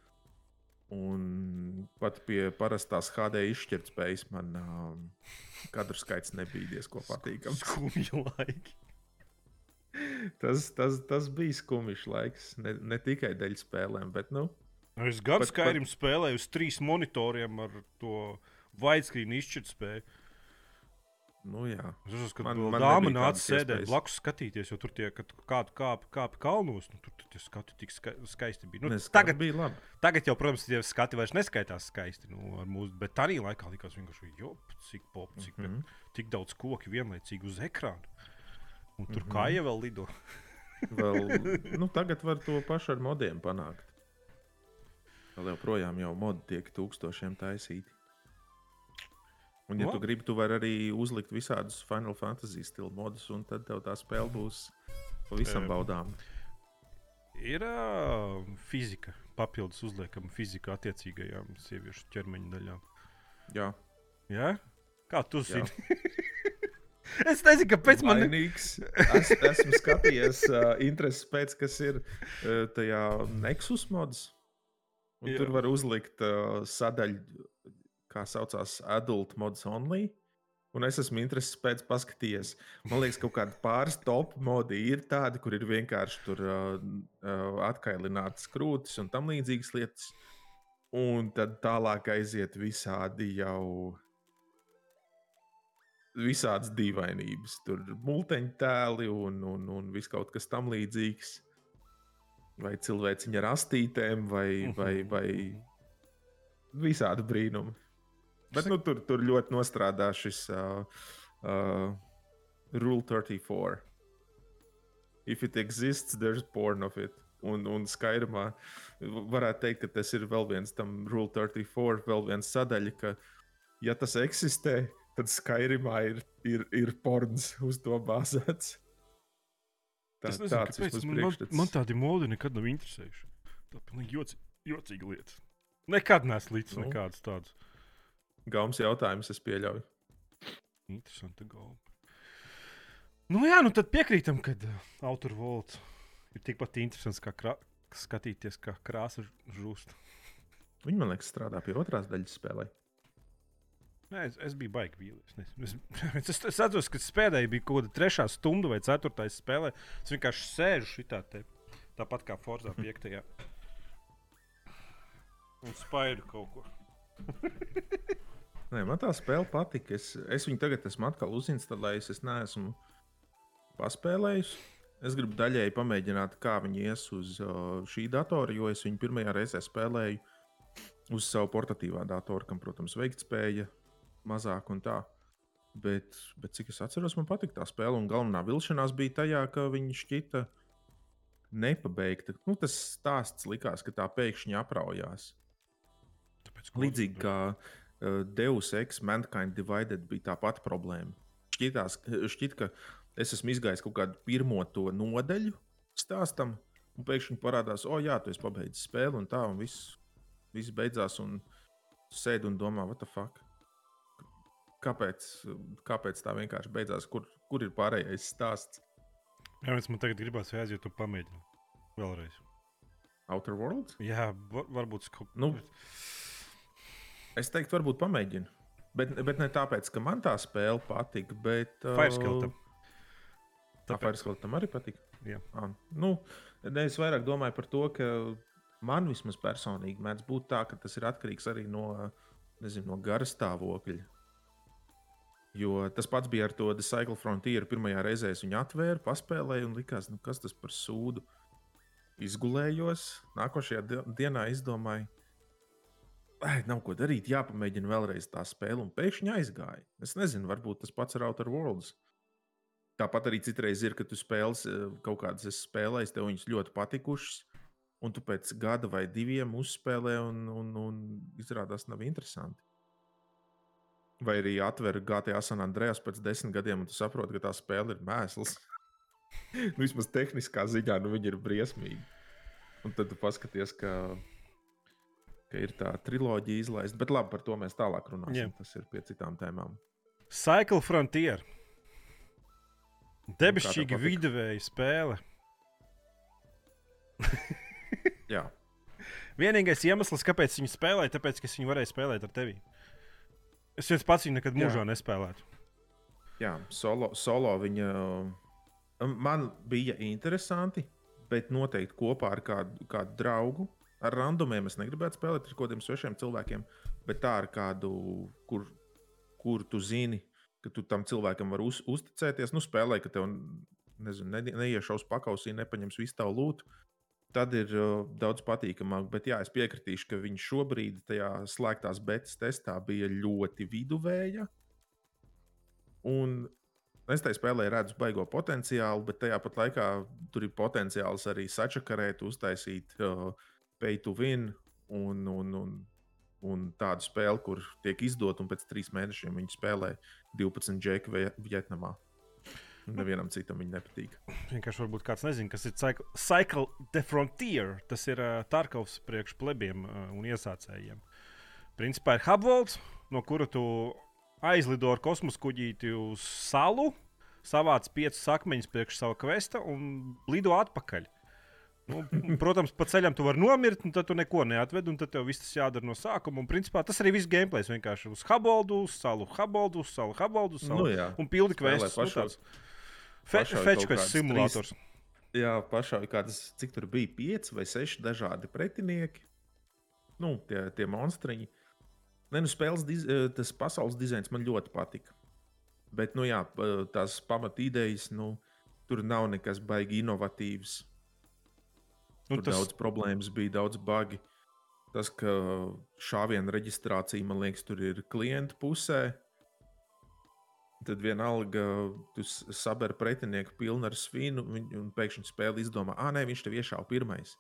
un pat pie parastās HD izšķirtspējas man uh, kadru skaits nebija diezgan patīkams. Skumji laiki. Tas, tas, tas bija skumjš laiks. Ne, ne tikai dēļ spēlēm, bet nu, Es gan Pat- Skyrim spēlēju uz trīs monitoriem ar to widescreen izšķirtspēju. Nu, jā. Es uzskatu, ka dāma nāca sēdēt blakus skatīties, jo tur tie, kad kādu kāpi kāp kalnos, nu, tur, tie skati tik ska skaisti bija. Nu, Nes, tagad, bija labi. tagad jau, protams, tie skati vairs neskaitās skaisti. Nu, mūsu, bet tā laikā likās vienkārši, jop, cik pop, cik, mm. -hmm. tik daudz koku vienlaicīgi uz ekrāna. Un tur mm -hmm. kāja vēl lido. Vēl, nu, tagad var to pašu ar modiem panākt. Vēl joprojām jau modi tiek tūkstošiem taisīti. Un, ja O. tu gribi, tu vari arī uzlikt visādus Final Fantasy stilu modus, un tad tev tā spēle būs pavisam baudāma. Ir uh, fizika, papildus uzliekama fizika attiecīgajām sieviešu ķermeņa daļām. Jā, Ja? Kā tu Jā. zini? es nezinu, kāpēc man. Vainīgs. Es, esmu skatījies uh, intereses pēc, kas ir uh, tajā Nexus mods. Un Jā. tur var uzlikt uh, sadaļu, kā saucās, adult mods only. Un es esmu interesēts pēc paskatījies. Man liekas, ka kaut kādi pāris top modi ir tādi, kur ir vienkārši tur uh, uh, atkailināts krūtis un tam līdzīgas lietas. Un tad tālāk aiziet visādi jau. Visādas dīvainības. Tur multiņu tēli un, un, un viss kaut kas tam līdzīgs. Vai cilvēciņa ar astītēm, vai, vai, vai visādi brīnumi. Bet nu, tur, tur ļoti nostrādā šis uh, uh, Rule 34. If it exists, there's porn of it. Un, un skaidrumā varētu teikt, ka tas ir vēl viens tam Rule 34, vēl viens sadaļa, ka, ja tas eksistē, tad skaidrumā ir, ir, ir porns uz to bāzēts. Tā, Es nezinu, tāds kāpēc man, man, man tādi modi nekad nav interesējuši. Tā ir pilnīgi jocīga lieta. Nekad neesmu līdz Nu. nu. nekādus Gaums jautājums, es pieļauju. Interesanti galva. Nu jā, nu tad piekrītam, ka uh, autora volts ir tikpat interesants kā krā, skatīties, kā krāsa žūst. Viņi man liekas, strādā pie otrās daļas spēlē. Nē, es, es biju baigi vīlies. Es, es, es, es atceros, ka spēlēji bija kaut kāda trešā stunda vai ceturtā spēlē. Es vienkārši sēžu šitā te. Tāpat kā Forza 5. Un spaidu kaut ko. Nē, man tā spēle patika. Es, es viņu tagad esmu atkal uzinstalējis. Es neesmu paspēlējis. Es gribu daļēji pamēģināt, kā viņi ies uz šī datora, jo es viņu pirmajā reizē spēlēju uz savu portatīvā datoru, kam, protams, veiktspēja mazāk un tā. Bet, bet cik es atceros, man patika tā spēle. Un galvenā vilšanās bija tajā, ka viņi šķita nepabeigta. Nu, tas stāsts likās, ka tā pēkšņi apraujās. Tāpēc, Līdzīgi kā Deus Ex Mankind Divided bija tā pati problēma. Šķitās, šķit, ka es esmu izgājis kaut kādu pirmo to nodaļu stāstam, un pēkšņi parādās, o, jā, tu esi pabeidzis spēli, un tā, un viss, viss beidzās, un sēdi un domā, what the fuck? Kāpēc, kāpēc tā vienkārši beidzās? Kur, kur ir pārējais stāsts? Jā, bet man tagad gribās aiziet un pamēģināt. Vēlreiz. Outer Worlds? Jā, var, varbūt es kaut Nu, Es teiktu, varbūt pamēģinu. Bet, bet ne tāpēc, ka man tā spēle patika, bet. uh, Fireskeltam. Tā Tāpēc. Fireskeltam arī patika. Jā. Ah, nu, ne, es vairāk domāju par to, ka man vismaz personīgi mēdz būt tā, ka tas ir atkarīgs arī no, nezinu, no gara stāvokļa. Jo tas pats bija ar to The Cycle Frontier. Pirmajā reizē es viņu atvēru, paspēlēju un likās, nu, kas tas par sūdu. Izgulējos, nākošajā di- dienā izdomāju, Ai, nav ko darīt, jāpamēģina vēlreiz tā spēle, un pēkšņi aizgāja. Es nezinu, varbūt tas pats ar Outer Worlds. Tāpat arī citreiz ir, ka tu spēles eh, kaut kādas esi spēlējis, tev viņas ļoti patikušas, un tu pēc gada vai diviem uzspēlē, un, un, un izrādās nav interesanti. Vai arī atver GTA San Andreas pēc desmit gadiem, un tu saproti, ka tā spēle ir mēsls. nu, vismaz tehniskā ziņā nu, viņi ir briesmīgi. Un tad tu paskaties, ka, ka ir tā triloģija izlaista. Bet labi, par to mēs tālāk runāsim. Jā. Tas ir pie citām tēmām. Cycle Frontier. Debesšķīga viduvēja spēle. Jā, Vienīgais iemesls, kāpēc viņi spēlēja, tāpēc, ka viņi varēja spēlēt ar tevi. Es viens pats viņu nekad Jā. mūžā nespēlētu. jā solo, solo viņa man bija interesanti, bet noteikti kopā ar kādu, kādu draugu. Ar randomiem es negribētu spēlēt ar kaut kādiem svešiem cilvēkiem, bet tā ar kādu, kur, kur tu zini, ka tu tam cilvēkam vari uz, uzticēties. Nu, spēlē, ka tev nezinu, ne, neiešaus pakausī, nepaņems visu tavu lūtu. Tad ir uh, daudz patīkamāk, bet jā, es piekritīšu, ka viņš šobrīd tajā slēgtās betas testā bija ļoti viduvēja. Un es tajā spēlē redzu baigo potenciālu, bet tajā pat laikā tur ir potenciāls arī sačakarēt, uztaisīt uh, pay to win un, un, un un tādu spēli, kur tiek izdota, un pēc trīs mēnešiem viņi spēlē 12 džeku Vietnamā. Nevienam citam viņa nepatīk. Vienkārši varbūt kāds nezina, kas ir Cycle de Frontier. Tas ir uh, Tarkovs priekš plebiem uh, un iesācējiem. Principā ir Hubvolts, no kura tu aizlido ar kosmosa kuģīti uz salu, savāc piecus akmeņus priekš sava kvesta un lido atpakaļ. Nu, protams, pa ceļam tu vari nomirt, un tad tu neko neatved, un tad tev viss jādara no sākuma. Un, principā, tas arī viss gameplays vienkārši uz Haboldu, uz salu, Haboldu, uz salu, Haboldu, uz salu. Nu, jā. un pildi kvēstus. Nu, Feču kā simulators. Trīs, jā, pašā ir kādas, cik tur bija, pieci vai seši dažādi pretinieki. Nu, tie, tie monstriņi. Ne, nu, spēles, diz, eh, tas pasaules dizains man ļoti patika. Bet, nu jā, tās pamatīdejas, nu, tur nav nekas baigi inovatīvs Nu, Tur tas... daudz problēmas bija, daudz bagi. Tas, ka šāviena reģistrācija, man liekas, tur ir klienta pusē. Tad vienalga, tu saberi pretinieku pilnu ar svinu, un pēkšņi spēle izdomā, ah, nē, viņš tev iešāva pirmais.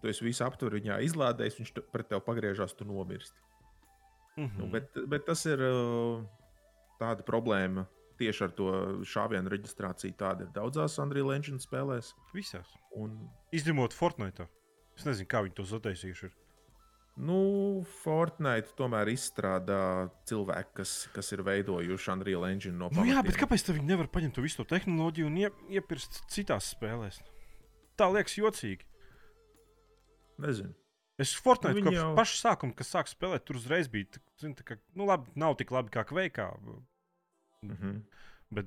Tu esi visu aptuveni viņā izlādējis, viņš te, pret tevi pagriežās, tu nomirsti. Mm -hmm. nu, mhm. bet, bet tas ir tāda problēma, tieši ar to šāvienu reģistrāciju. Tāda ir daudzās Unreal Engine spēlēs. Visās. Un... Izņemot Fortnite. Es nezinu, kā viņi to sataisījuši. Nu, Fortnite tomēr izstrādā cilvēki, kas, kas ir veidojuši Unreal Engine no pamatiem. Nu, jā, bet kāpēc viņi nevar paņemt to visu to tehnoloģiju un ie, iepirkt citās spēlēs? Tā liekas jocīgi. Nezinu. Es Fortnite nu, kopš jau... paša sākuma, kad sāku spēlēt, tur uzreiz bija. Zin, ka, nu, labi, nav tik labi kā Kveikā. Mm -hmm. Bet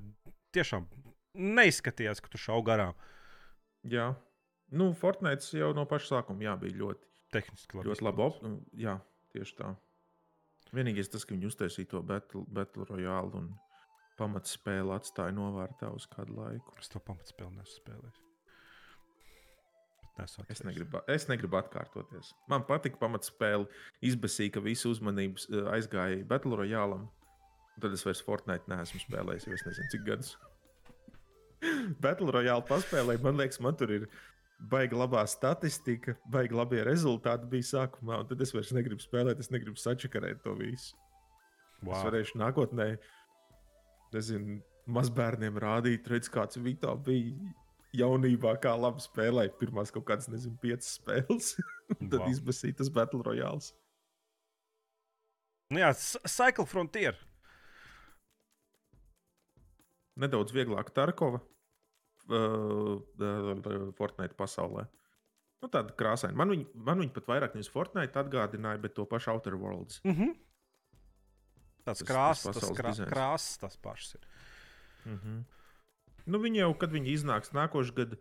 tiešām neizskatījās, ka tu šauji garām. Jā, nu, Fortnite jau no paša sākuma jā, bija ļoti tehniski labi. Ļoti labi op... Jā, tieši tā. Vienīgais tas, ka viņi uztaisīja to Battle, battle Royale un pamatspēli atstāja novārtā uz kādu laiku. Es to pamatspēli nespēlēju. Es negribu, es negribu atkārtoties. Man patika pamatspēle. Izbēsīja, ka visu uzmanību eh, aizgāja Battle Royale. Tad es vairs Fortnite neesmu spēlējis, jau es nezinu, cik gadus. Battle Royale paspēlēju, man liekas, man tur ir baigi labā statistika, baigi labie rezultāti bija sākumā, un tad es vairs negribu spēlēt, es negribu sačakarēt to visu. Wow. Es varēšu nākotnē, nezinu, mazbērniem rādīt, redz, kāds Vito bija jaunībā, kā labi spēlēja pirmās kaut kādas, nezinu, piecas spēles. tad wow. izbasīja tas Battle Royale. Nu jā, Cycle Frontier nedaudz vieglāk Tarkova uh, Fortnite pasaulē. Nu, tāda krāsaina. Man viņa, man viņa pat vairāk nevis Fortnite atgādināja, bet to pašu Outer Worlds. Mm -hmm. Tas krāsas, tas, tas krā, krāsas tas pašs ir. Mm -hmm. nu, viņi jau, kad viņi iznāks nākošais gads,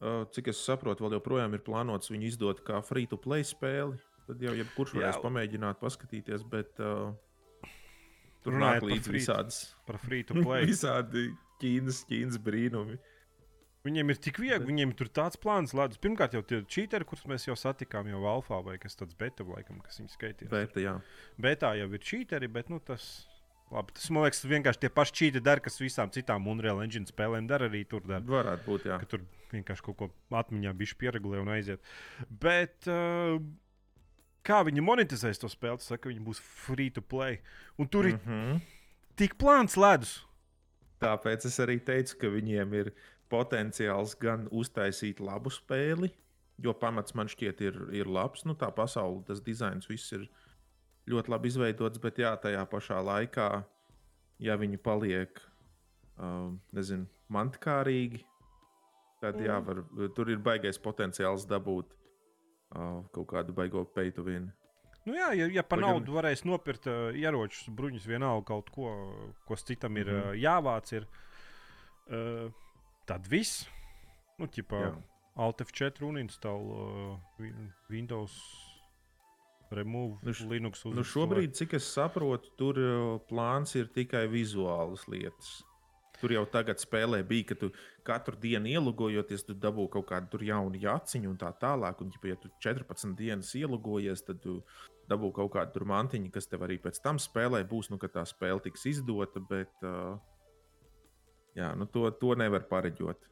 uh, cik es saprotu, vēl joprojām ir plānots viņu izdot kā free-to-play spēli. Tad jau jebkurš varēs pamēģināt, paskatīties. Bet, uh, Tur nāk līdzi visādas. Par free to play. visādi Ķīnas, Ķīnas brīnumi. Viņiem ir tik viegli, viņiem ir tāds plāns, ledus. Pirmkārt, jau tie čīteri, kurus mēs jau satikām, jau Alfā vai kas tāds beta, laikam, kas viņu skaitīs. Beta, jā. Betā jau ir čīteri, bet nu, tas, labi, tas man liekas, vienkārši tie paši čīteri dara, kas visām citām Unreal Engine spēlēm dara arī tur. Dara. Varētu būt, jā. Ka tur vienkārši kaut ko atmiņā bišķi pieregulē un aiziet. Bet. Uh, kā viņi monetizēs to spēli. Tas saka, ka viņi būs free to play. Un tur mm -hmm. ir tik plāns ledus. Tāpēc es arī teicu, ka viņiem ir potenciāls gan uztaisīt labu spēli, jo pamats man šķiet ir, ir labs. Nu, tā pasaule, tas dizains, viss ir ļoti labi izveidots, bet jā, tajā pašā laikā, ja viņi paliek, uh, nezinu, mantkārīgi, tad mm. jā, var, tur ir baigais potenciāls dabūt kaut kādu baigo peitu vienu. Nu jā, ja, ja par naudu gan... varēs nopirkt uh, ieročus, bruņus, vienalga kaut ko, kas citam ir mm -hmm. uh, jāvāc, ir, uh, tad viss. Nu, ķipā, Alt F4 un install uh, Windows remove Nu š- Linux uz Nu, šobrīd, cik es saprotu, tur plāns ir tikai vizuālas lietas. Tur jau tagad spēlē bija, ka tu katru dienu ielogojoties, tu dabū kaut kādu jaunu jaciņu un tā tālāk. Un, ja tu 14 dienas ielogojies, tad tu dabū kaut kādu mantiņu, kas tev arī pēc tam spēlē būs, nu, kad tā spēle tiks izdota. Bet, uh, jā, nu, to, to nevar pareģot.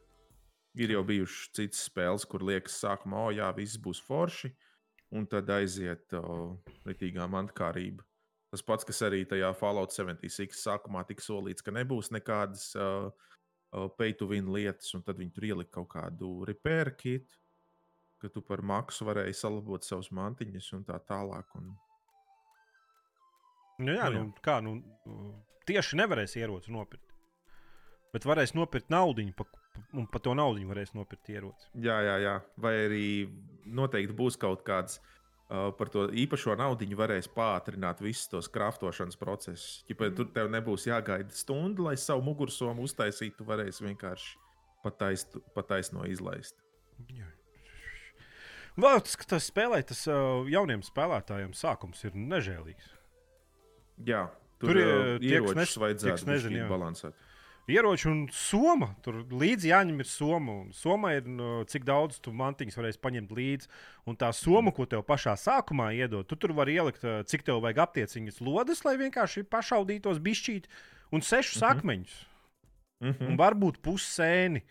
Ir jau bijušas citas spēles, kur liekas, sākumā, o, jā, viss būs forši, un tad aiziet uh, ritīgā mantkārība. Tas pats, kas arī tajā Fallout 76 sākumā tika solīts, ka nebūs nekādas uh, uh, pay-to-win lietas, un tad viņi tur ielika kaut kādu repair kit, ka tu par maksu varēji salabot savus mantiņus un tā tālāk. Un... Nu, jā, Nu, nu, kā, nu, tieši nevarēs ieroci nopirkt. Bet varēs nopirkt naudu, un par to naudu varēs nopirkt ieroci. Jā, jā, jā. Vai arī noteikti būs kaut kāds. Uh, par to īpašo naudu varēs pātrināt visus tos krāpšanas procesus. Ja tur tev nebūs jāgaida stundu, lai savu mugursomu uztaisītu, tu varēsi vienkārši pataist, pataisno izlaist. Jā. Tas, ka tas spēlē, tas uh, jauniem spēlētājiem sākums ir nežēlīgs. Jā, Tur tur ir, ir tie, kas ieročus nes- tie, kas vajadzētu nezin, bišķīt jā. Ieroči un soma. Tur līdzi jāņem ir soma. Un Soma ir, nu, cik daudz tu mantiņas varēsi paņemt līdzi. Un tā soma, ko tev pašā sākumā iedod, tu tur vari ielikt, ā, cik tev vajag aptieciņas lodes, lai vienkārši pašaudītos bišķīt un sešus Mhm. akmeņus. Mhm. Un varbūt pussēni.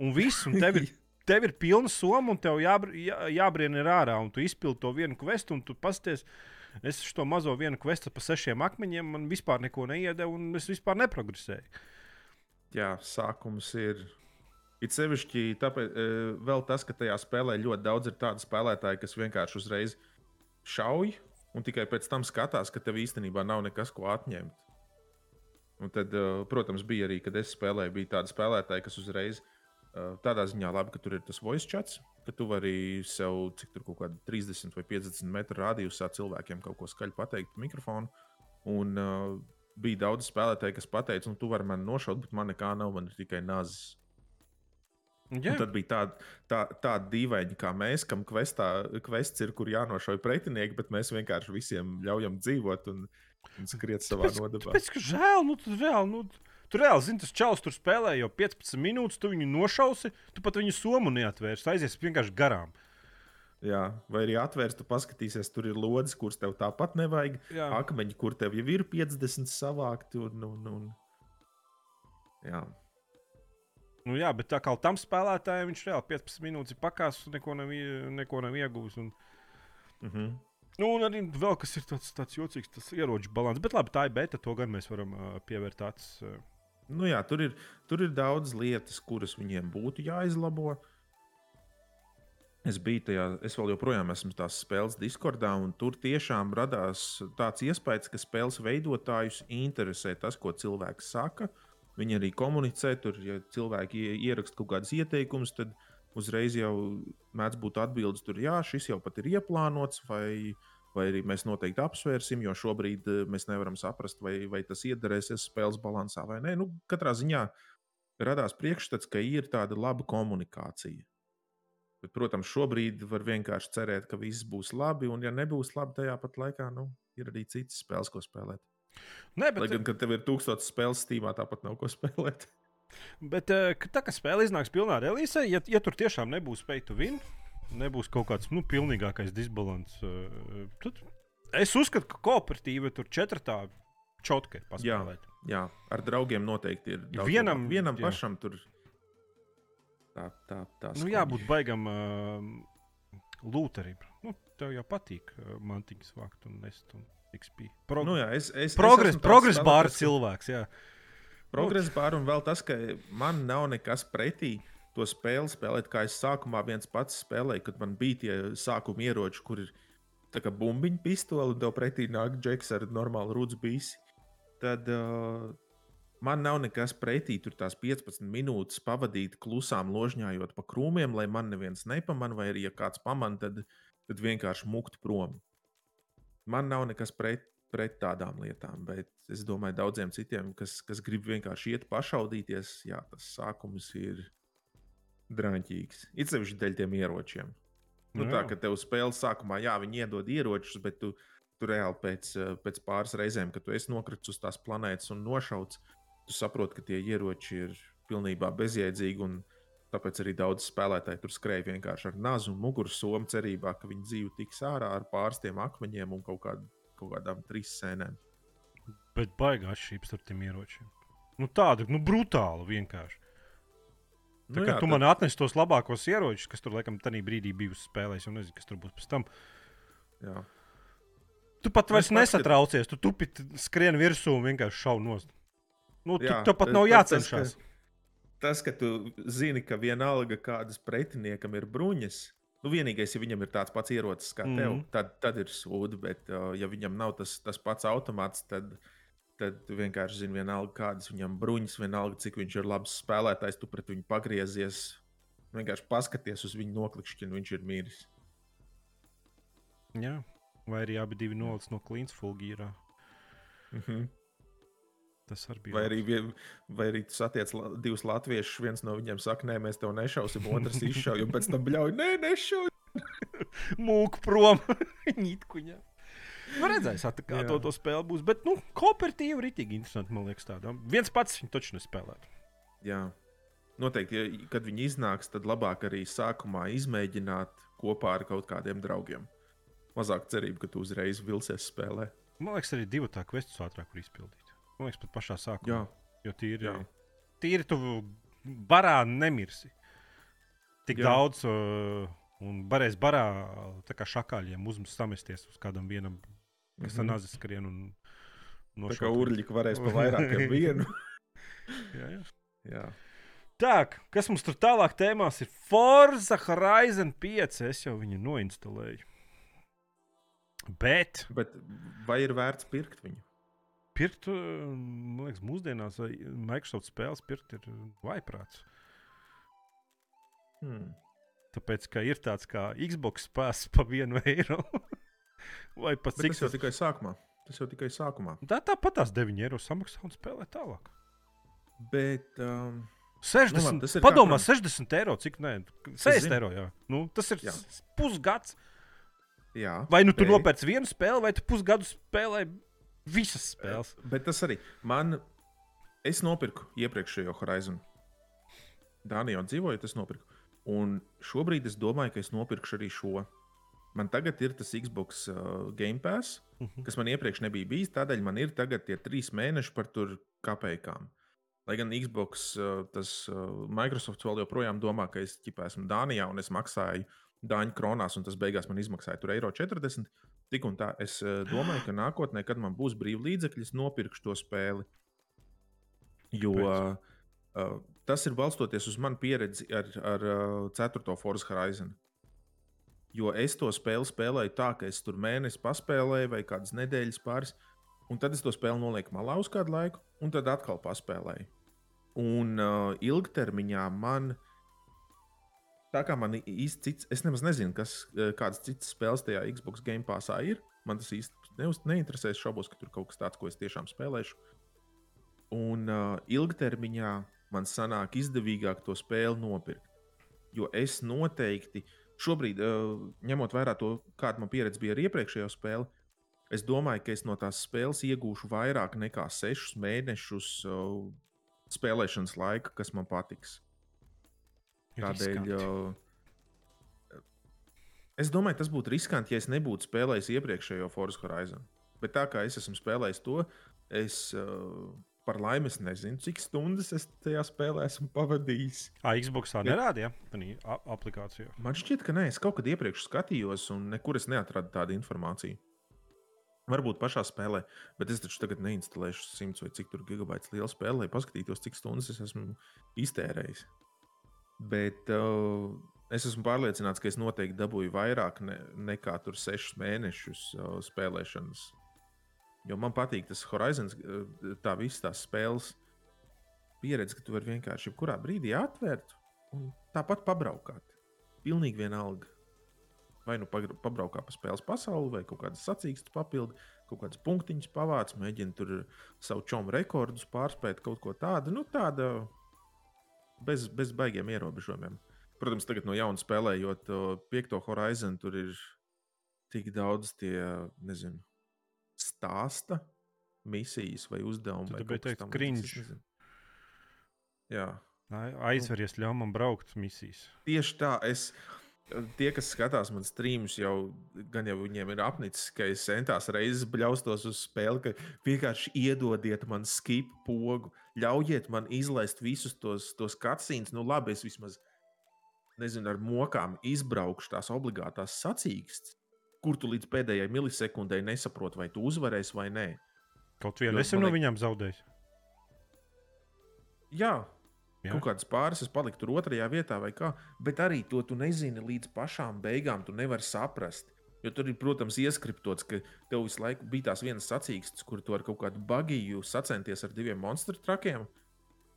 Un viss, un tev ir, tev ir pilna soma, un tev jābr, jā, jābrien ir ārā. Un tu izpildi to vienu kvestu, un tu pasties. Es šo mazo vienu kvestu pa sešiem akmeņiem, man vispār neko neiedeva, un es vispār neprogresēju. Jā, sākums ir. It sevišķi tāpēc, e, vēl tas, ka tajā spēlē ļoti daudz ir tādu spēlētāju, kas vienkārši uzreiz šauj, un tikai pēc tam skatās, ka tev īstenībā nav nekas, ko atņemt. Un tad, e, protams, bija arī, kad es spēlēju, bija tādi spēlētāji, kas uzreiz e, tādā ziņā labi, ka tur ir tas voice chats, ka tu vari sev, cik tur kaut kāda 30 vai 50 metru radiusā cilvēkiem kaut ko skaļi pateikt pa mikrofonu. Un, uh, bija daudz spēlētāju, kas teica, nu, tu vari mani nošaut, bet man nekā nav, man ir tikai nazis. Tad bija tāda tā, tā dīvaini, kā mēs, kam kvestā, kvests ir, kur jānošauj pretinieki, bet mēs vienkārši visiem ļaujam dzīvot un, un skriet savā Tāpēc- nodabā. Tāpēc, ka žēl, nu, tu reāli, nu, tu reāli zini, tas čels tur spēlē jau 15 minūtes, tu viņu nošausi, tu pat viņu somu neatvērsi, aizies vienkārši garām. Jā, vai arī atvērst, tu paskatīsies, tur ir lodes, kuras tev tāpat nevajag. Jā. Akmeņi, kur tev jau ir 50 savākti. Un, un, un... Jā, Nu, jā, bet tā kā tam spēlētājam viņš reāli 15 minūtes ir pakāpis, neko nav, neko nav iegūmis. Un, mhm. nu, un arī vēl kas ir tāds, tāds jocīgs, tas ieroču balans. Bet labi, tā ir beta, to gan mēs varam uh, pievērt acis. Uh, Nu, jā, tur, ir, tur ir daudz lietas, kuras viņiem būtu jāizlabo. Es biju tajā, es vēl joprojām esmu tās spēles Discordā, un tur tiešām radās tāds iespējas, ka spēles veidotājus interesē tas, ko cilvēks saka. Viņi arī komunicē, tur, ja cilvēki ie- ieraksta kaut kādus ieteikumus, tad uzreiz jau mēdz būt atbildes, tur, jā, šis jau pat ir ieplānots, vai, vai arī mēs noteikti apsvērsim, jo šobrīd eh, mēs nevaram saprast, vai, vai tas iedarēsies spēles balansā vai nē. Nu, katrā ziņā radās priekšstats, ka ir tāda laba komunikācija. Bet, protams, šobrīd var vienkārši cerēt, ka viss būs labi, un, ja nebūs labi, tajā pat laikā nu, ir arī citas spēles, ko spēlēt. Nē, Lai bet, gan, kad tev ir tūkstotis spēles stīmā, tāpat nav ko spēlēt. bet ka tā kā spēle iznāks pilnā relīzē, ja, ja tur tiešām nebūs pay to win, nebūs kaut kāds nu, pilnīgākais disbalans, uh, tad es uzskatu, ka kooperatīva tur četrtā čotka ir paspēlēt. Jā, ar draugiem noteikti ir. Vienam- vienam jā. pašam tur. Tā, tā, tā Nu, jābūt baigam uh, lūterim. Nu, tev jau patīk uh, mantiņas vākt un nest un XP. Pro Nu, jā, es, es, progress, es progress bāra cilvēks. Jā. Progresa pāri un vēl tas, ka man nav nekas pretī to spēli spēlēt, kā es sākumā viens pats spēlēju, kad man bija tie sākuma ieroči, kur ir tā kā bumbiņu pistole un tev pretī nāk džeks ar normālu rudzu bīsi. Tad uh, man nav nekas pretī tur tās 15 minūtes pavadīt klusām, ložņājot pa krūmiem, lai man neviens nepamanā, vai arī ja kāds pamanā, tad, tad vienkārši mukt prom. Man nav nekas pret, pret tādām lietām, bet es domāju, daudziem citiem, kas, kas grib vienkārši iet pašaudīties, jā, tas sākums ir drāmīgs. It sevišķi dēļ tiem ieročiem. Nu, Nu tā kā tev spēles sākumā, jā, viņi iedod ieročus, bet tu, tu reāli pēc, pēc pāris reizēm, kad tu esi nokritis uz tās planētas un nošauts, tu saproti, ka tie ieroči ir pilnībā bezjēdzīgi. un Tāpēc arī daudz spēlētāji tur skrēja vienkārši ar nazu un mugursomu, cerībā, ka viņu dzīve tiks ārā ar pāris tiem akmeņiem un kaut, kād, kaut kādām trīs sēnēm. Bet baigā atšķirības ar tiem ieročiem. Nu, tāda nu, brutāla vienkārši. Tā, nu, jā, tu tad- man atnesi tos labākos ieročus, kas tur laikam tajā brīdī bija uz spēlēs, un nezinu, kas tur būs pēc tam. jā. Tu pat vairs Es paskat- nesatraucies, tu tupi skrien virsū un vienkārši šauj nost. Nu, tu, Jā, tev pat tas- nav tas- jācenšas. ka- Tas, ka tu zini, ka vienalga kādas pretiniekam ir bruņas, nu vienīgais, ja viņam ir tāds pats ierocis kā tev, Mhm. tad, tad ir sūdi. Bet, uh, ja viņam nav tas, tas pats automāts, tad, tad tu vienkārši zini, vienalga kādas viņam bruņas, vienalga cik viņš ir labs spēlētājs, tu pret viņu pagriezies. Vienkārši paskaties uz viņu noklikšķinu, viņš ir miris. Jā. Vai arī abi divi nolicis no klīnas fulgīrā. Mhm. Tas arī bija. Vai arī, vai arī tu satiec la- divus latviešus, viens no viņiem saka, nē, mēs tev nešausim, otrs izšauj, un pēc tam bļauj, nē, nešauj. mūku prom. Nītkuņā. Nu, redzēs, kā to, to spēle būs. Bet, nu, kooperatīvi ir itī interesanti, man liekas, tādā. Viens pats viņu taču nespēlēt. Jā, noteikti, ja, kad viņi iznāks, tad labāk arī sākumā izmēģināt kopā ar kaut kādiem draugiem. Mazāk cerība, ka tu uzreiz vilsies spēlē. Man liekas, arī divu tā kvestus ātrāk var izpildīt. Man liekas, pat pašā sākumā. Jā, Jo tīri, Jā. tīri tu barā nemirsi. Tik Jā. Daudz, uh, un varēs barā tā kā šakāļiem uzmest samesties uz kādam vienam, kas mm -hmm. nazis skrien un tā kā urļi varēs pa vairākiem vienu. Jā, jā. Jā. Tā, kas mums tur tālāk tēmās ir Forza Horizon 5. Es jau viņu noinstalēju. Bet Bet vai ir vērts pirkt viņu? Pirkt, uh, man liekas, mūsdienās Microsoft spēles pirkt ir vaiprāts. Hmm. Tāpēc, ka ir tāds kā Xbox spēks pa vienu eiro. vai pat Bet cik tas jau tikai sākumā. Tas jau tikai sākumā. Tā tāpat tās 9 eiro samaksā un spēlē tālāk. Bet um, 60, Nu labi, padomā, katram. 60 eiro, cik nē, 60 zinu. eiro. Jā. Nu, tas ir Jā. pusgads. jā, Vai nu tu bet- nopērci vienu spēli, vai tu pusgadu spēlē visas spēles. Bet tas arī man. Es nopirku iepriekšējo Horizon. Dānijā dzīvoju, tas nopirku. Un šobrīd es domāju, ka es nopirkšu arī šo. Man tagad ir tas Xbox uh, Game Pass, Mhm. kas man iepriekš nebija bijis. Tādēļ man ir tagad tie trīs mēneši par tur kapekām. Lai gan Xbox, uh, tas uh, Microsoft vēl joprojām domā, ka es ķipā esmu Dānijā un es maksāju Dāņu kronās, un tas beigās man izmaksāja tur eiro 40. Tik un tā, es uh, domāju, ka nākotnē, kad man būs brīvi līdzekļi, es nopirkšu to spēli. Jo uh, uh, tas ir balstoties uz manu pieredzi ar, ar uh, 4. Forza Horizon. Jo es to spēli spēlēju tā, ka es tur mēnesi paspēlēju, vai kādas nedēļas pāris, un tad es to spēli nolieku malā uz kādu laiku, un tad atkal paspēlēju. Un uh, ilgtermiņā man, tā kā man īsti cits, es nemaz nezinu, kas, uh, kādas citas spēles tajā Xbox Game Passā ir. Man tas īsti neuz, neinteresē. Es šaubos, ka tur kaut kas tāds, ko es tiešām spēlēšu. Un uh, ilgtermiņā man sanāk izdevīgāk to spēli nopirkt. Jo es noteikti, šobrīd, uh, ņemot vērā to, kāda man pieredze bija ar iepriekšējo spēli, es domāju, ka es no tās spēles iegūšu vairāk nekā sešus mēnešus uh, spēlēšanas laika, kas man patiks. Tādēļ uh, es domāju, tas būtu riskanti, ja es nebūtu spēlējis iepriekšējo Forza Horizon. Bet tā kā es esmu spēlējis to, es uh, par laimi nezinu, cik stundas es tajā spēlē esmu pavadījis. Ā, Xboxā nerādīja tādā aplikācijā. Man šķiet, ka nē, es kaut kad iepriekš skatījos, un nekur es neatradu tādu informāciju. Varbūt pašā spēlē, bet es taču tagad neinstalēšu 100 vai cik tur gigabaitu lielu spēli, lai paskatītos, cik stundas es esmu iztērējis. Bet uh, es esmu pārliecināts, ka es noteikti dabūju vairāk ne, nekā tur sešus mēnešus uh, spēlēšanas. Jo man patīk tas Horizons, uh, tā visas tās spēles pieredze, ka tu vari vienkārši jebkurā brīdī atvērt un tāpat pabraukāt. Pilnīgi vienalga. Vai nu pabraukā pa spēles pasauli, vai kaut kādas sacīkstas papildu, kaut kādas punktiņas pavāc, mēģina tur savu čomu rekordus pārspēt, kaut ko tādu, nu tādu bez, bez baigiem ierobežojumiem. protams, tagad no jauna spēlējot piekto Horizon, tur ir tik daudz tie, nezinu, stāsta misijas vai uzdevumi. Tu vai teikt, cringe. Jā, Ai- Aizveries, ļauj man braukt misijas. tieši tā. Es, tie, kas skatās man streamus, jau gan jau viņiem ir apnicis, ka es centās reizes bļaustos uz spēli, ka vienkārši iedodiet man skip pogu, ļaujiet man izlaist visus tos, tos cutscenes. Nu, labi, es vismaz nezinu, ar mokām izbraukšu tās obligātās sacīkstes, kur tu līdz pēdējai milisekundei nesaproti, vai tu uzvarēsi vai nē. Kaut vienu esmu no liek- viņiem zaudējis. Jā, Jā. Kaut kādas pāris es paliku tur otrajā vietā, vai kā. Bet arī to tu nezini līdz pašām beigām. Tu nevari saprast. Jo tur ir, protams, ieskriptots, ka tev visu laiku bija tās vienas sacīkstes, kur tu ar kaut kādu bagiju sacenties ar diviem monstru trakiem.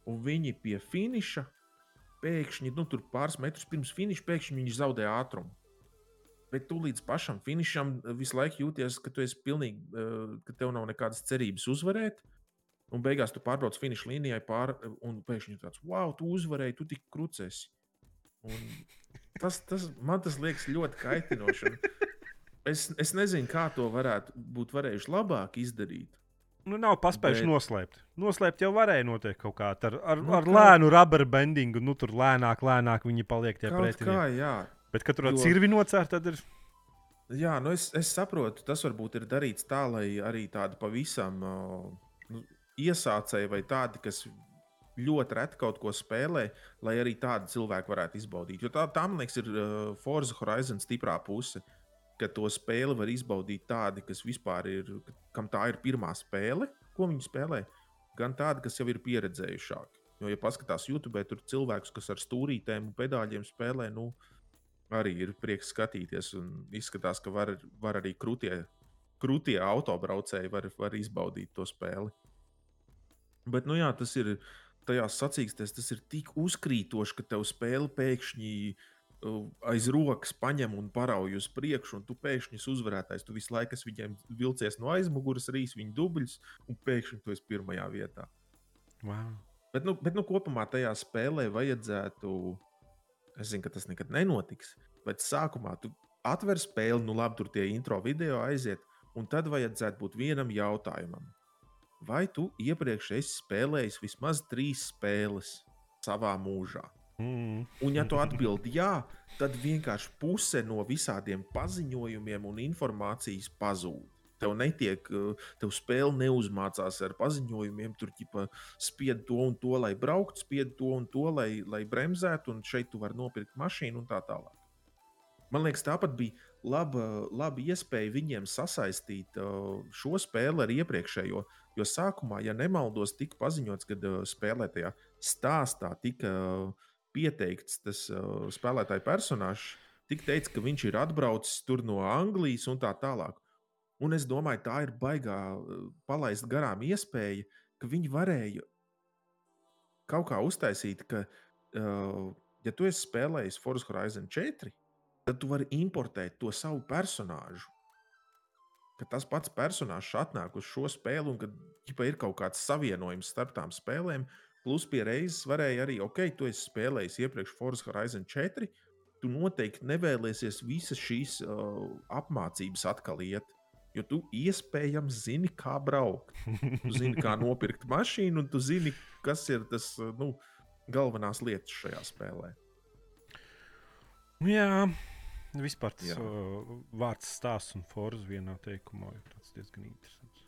Un viņi pie finiša pēkšņi, nu, tur pāris metrus pirms finiša, pēkšņi viņi zaudē ātrumu. Bet tu līdz pašam finišam visu laiku jūties, ka tu esi pilnīgi, eh, ka tev nav nekādas cerības uzvarēt. Un beigās tu pārbrauc finiša līnijai pāri, un pēkšņi ir tāds, wow, tu uzvarēji, tu tik krūcēsi. Tas, tas, man tas liekas ļoti kaitinoši. un Es, es nezinu, kā to varētu būt varējuši labāk izdarīt. Nu, nav paspējuši Bet- noslēpt. Noslēpt jau varēja notiekt kaut kā ar, ar, Nu, ar kā- lēnu rubber bendingu. Nu, tur lēnāk, lēnāk viņi paliek tie pretinieki. kā, jā. Bet, kad tur ir Jo- cirvi nocērt, tad ir. Jā, nu es, es saprotu, tas varbūt ir darīts tā, lai arī tādi pavisam uh, iesācēji vai tādi, kas ļoti reti kaut ko spēlē, lai arī tādi cilvēki varētu izbaudīt. Jo tā, tā man liekas, ir uh, Forza Horizon stiprā puse, ka to spēli var izbaudīt tādi, kas vispār ir, kam tā ir pirmā spēle, ko viņi spēlē, gan tādi, kas jau ir pieredzējušāki. Jo, ja paskatās YouTube, tur cilvēkus, kas ar stūrītēm un pedāļiem spēlē, nu, arī ir prieks skatīties. un Izskatās, ka var, var arī krūtie, krūtie autobraucēji var, var izbaudīt to spēli. Bet, nu jā, tas ir tajās sacīkstēs, tas ir tik uzkrītoši, ka tev spēle pēkšņi uh, aiz rokas paņem un parauj uz priekšu, un tu pēkšņi esi uzvarētājs. Tu visu laiku viņiem vilcies no aizmugures, rīs viņu dubļus, un pēkšņi tu esi pirmajā vietā. Wow. Bet, nu, bet nu, kopumā tajā spēlē vajadzētu. Es zinu, ka tas nekad nenotiks. Bet sākumā tu atver spēli, nu labi, tur tie intro video aiziet, un tad vajadzētu būt vienam jautājumam. Vai tu iepriekš esi spēlējis vismaz trīs spēles savā mūžā? Mm. Un, ja tu atbildi jā, tad vienkārši puse no visādiem paziņojumiem un informācijas pazūd. Tev netiek, uh, tev spēle neuzmācās ar paziņojumiem, tur ķipa spied to un to, lai brauktu, spied to un to, lai, lai bremzētu, un šeit tu vari nopirkt mašīnu un tā tālāk. Man liekas, tāpat bija laba, laba iespēja viņiem sasaistīt šo spēli ar iepriekšējo. Jo sākumā, ja nemaldos, tika paziņots, ka spēlētajā stāstā tika pieteikts tas spēlētāja personāžs, tika teikts, ka viņš ir atbraucis tur no Anglijas un tā tālāk. Un es domāju, tā ir baigā palaist garām iespēja, ka viņi varēja kaut kā uztaisīt, ka, uh, ja tu esi spēlējis Forza Horizon 4, tad tu vari importēt to savu personāžu. Ka tas pats personāžs atnāk uz šo spēli, un ka ģipa, ir kaut kāds savienojums starp tām spēlēm. Plus, pie reizes varēja arī, ok, tu esi spēlējis iepriekš Forza Horizon 4. Tu noteikti nevēliesies visas šīs uh, apmācības atkal iet. Jo tu iespējams zini, kā braukt. Tu zini, kā nopirkt mašīnu, un tu zini, kas ir tas nu, galvenās lietas šajā spēlē. Jā, vispār tas Jā. uh, vārds stāsts un forza vienā teikumā ir diezgan interesants.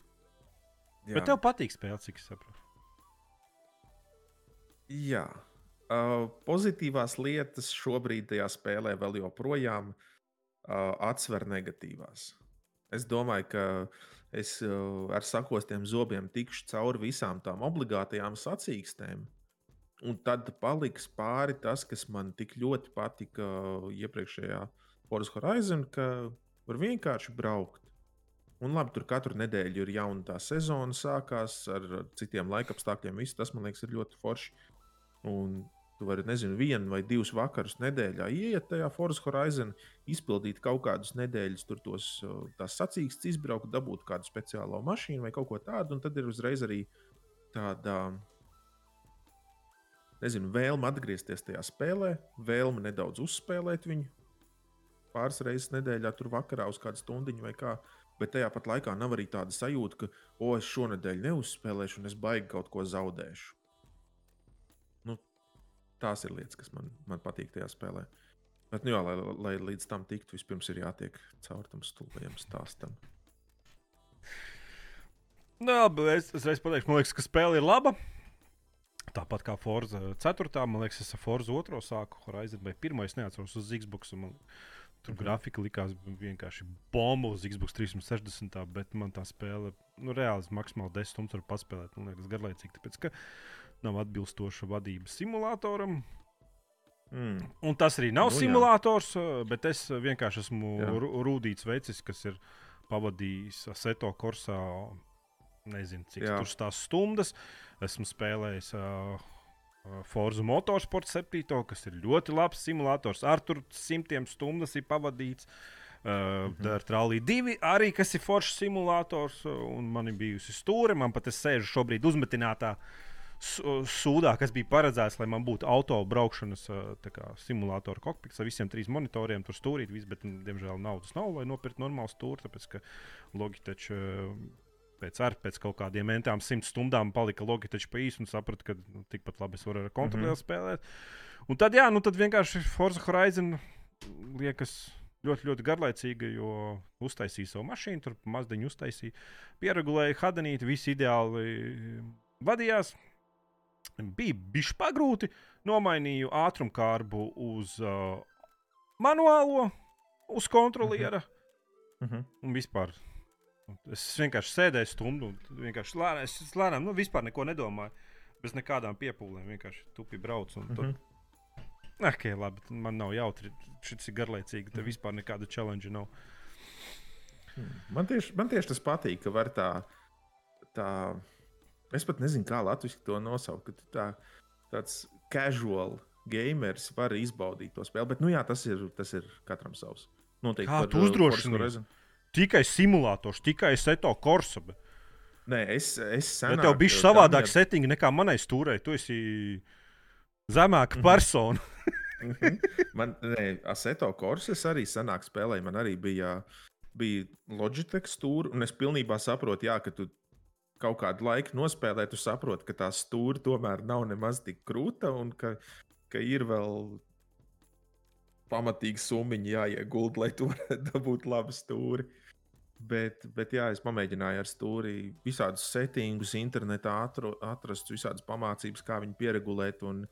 Jā. Bet tev patīk spēle, cik es saprotu. Jā. Uh, pozitīvās lietas šobrīd tajā spēlē vēl joprojām uh, atsver negatīvās. Es domāju, ka es uh, ar sakostiem zobiem tikšu cauri visām tām obligātajām sacīkstēm. Un tad paliks pāri tas, kas man tik ļoti patika iepriekšējā Forza Horizon, ka var vienkārši braukt. Un labi, tur katru nedēļu ir jauna tā sezona, sākās ar citiem laikapstākļiem. Viss tas man liekas, ir ļoti forši. Un tu vari, nezinu, vienu vai divus vakarus nedēļā ieiet tajā Forza Horizon, izpildīt kaut kādus nedēļas, tur tos tās sacīkstes, izbraukt, dabūt kādu speciālo mašīnu vai kaut ko tādu. Un tad ir uzreiz arī tāda nezinu, vēlme atgriezties tajā spēlē, vēlme nedaudz uzspēlēt viņu. Pāris reizes nedēļā, tur vakarā uz kādu stundu vai kā. Bet tajā pat laikā nav arī tāda sajūta, ka, o, es šonadēļ neuzspēlēšu, un es baigi kaut ko zaudēšu. Nu, tās ir lietas, kas man, man patīk tajā spēlē. Bet, nu, jā, lai, lai līdz tam tiktu, vispirms ir jātiek caur tam stulbajam stāstam. Nu, labi, es, es reiz pateikšu, man liekas, ka spēle ir laba. Tāpat kā Forza 4. Man liekas, es ar Forza 2. sāku Horizon vai 1. neatceros uz Xbox. Man, tur mm -hmm. grafika likās vienkārši bomba uz Xbox 360. Bet man tā spēle, nu, reāli maksimāli 10 stundas var paspēlēt. Man liekas, garlaicīgi, tāpēc ka nav atbilstoša vadības simulatoram. Mm. Un tas arī nav nu, simulators, jā. bet es vienkārši esmu jā. rūtīts vecis, kas ir pavadījis Seto Korsā nezinu, cik jā. tur tās stundas. Esmu spēlējis uh, Forza Motorsport 7, kas ir ļoti labs simulators. Ar tur simtiem stundas ir pavadīts. Uh, mm -hmm. Rally 2 arī, kas ir foršs simulators, un man ir bijusi stūra. Man pat es sēžu šobrīd uzmetinātā sūdā, kas bija paredzēts, lai man būtu auto braukšanas kā, simulātora kokpits ar visiem trim monitoriem. Tur stūrīt, viss, bet, diemžēl, naudas nav, lai nopirktu normālu stūri. Tāpēc, ka Logitech pēc, ar, pēc kaut kādiem mentām simt stundām palika Logitech pa īsu un sapratu, ka nu, tikpat labi es varu ar kontrolieri mm -hmm. spēlēt. Un tad, jā, nu tad vienkārši Forza Horizon liekas ļoti, ļoti garlaicīga, jo uztaisīja savu mašīnu, tur mazliet uztaisīja, pieregulēja hadanīti, viss ideāli vadījās. Bija bijis pagrūti, nomainīju ātrumkārbu uz uh, manuālo, uz kontroliera. Mm -hmm. Un vispār Es vienkārši sēdēju stundu, un vienkārši lēnām, es lēnām, nu, vispār neko nedomāju. Bez nekādām piepūlēm, vienkārši tupi braucu. Mm -hmm. Tur... Ok, labi, man nav jautri. Šis ir garlaicīgi, tad vispār nekāda challenge nav. Hmm. Man tieši, man tieši tas patīk, ka var tā, tā es pat nezinu, kā latviešu to nosaukt. Ka tā, tāds casual gamers var izbaudīt to spēli, bet nu jā, tas ir, tas ir katram savs. Noteikti kā tu uzdrošini? Tikai simulators, tikai seto korsabe. Nē, es, es senāk, ja tev bija savādāk ja... settingi nekā manai stūrei. Tu esi zemāka mm -hmm. persona. Mhm. man, nē, Aseto Korses arī senāk spēlēja. Man arī bija, bija Logitech stūra, un es pilnībā saprotu, jā, ka tu kaut kādu laiku nospēlē, tu saproti, ka tā stūra tomēr nav nemaz tik krūta un ka, ka ir vēl pamatīgi summiņi jāiegulda, lai tu varētu dabūt labu stūri. Bet, bet jā, es pamēģināju ar stūri visādus settingus, internetā atru, atrast visādas pamācības, kā viņu pieregulēt. Un,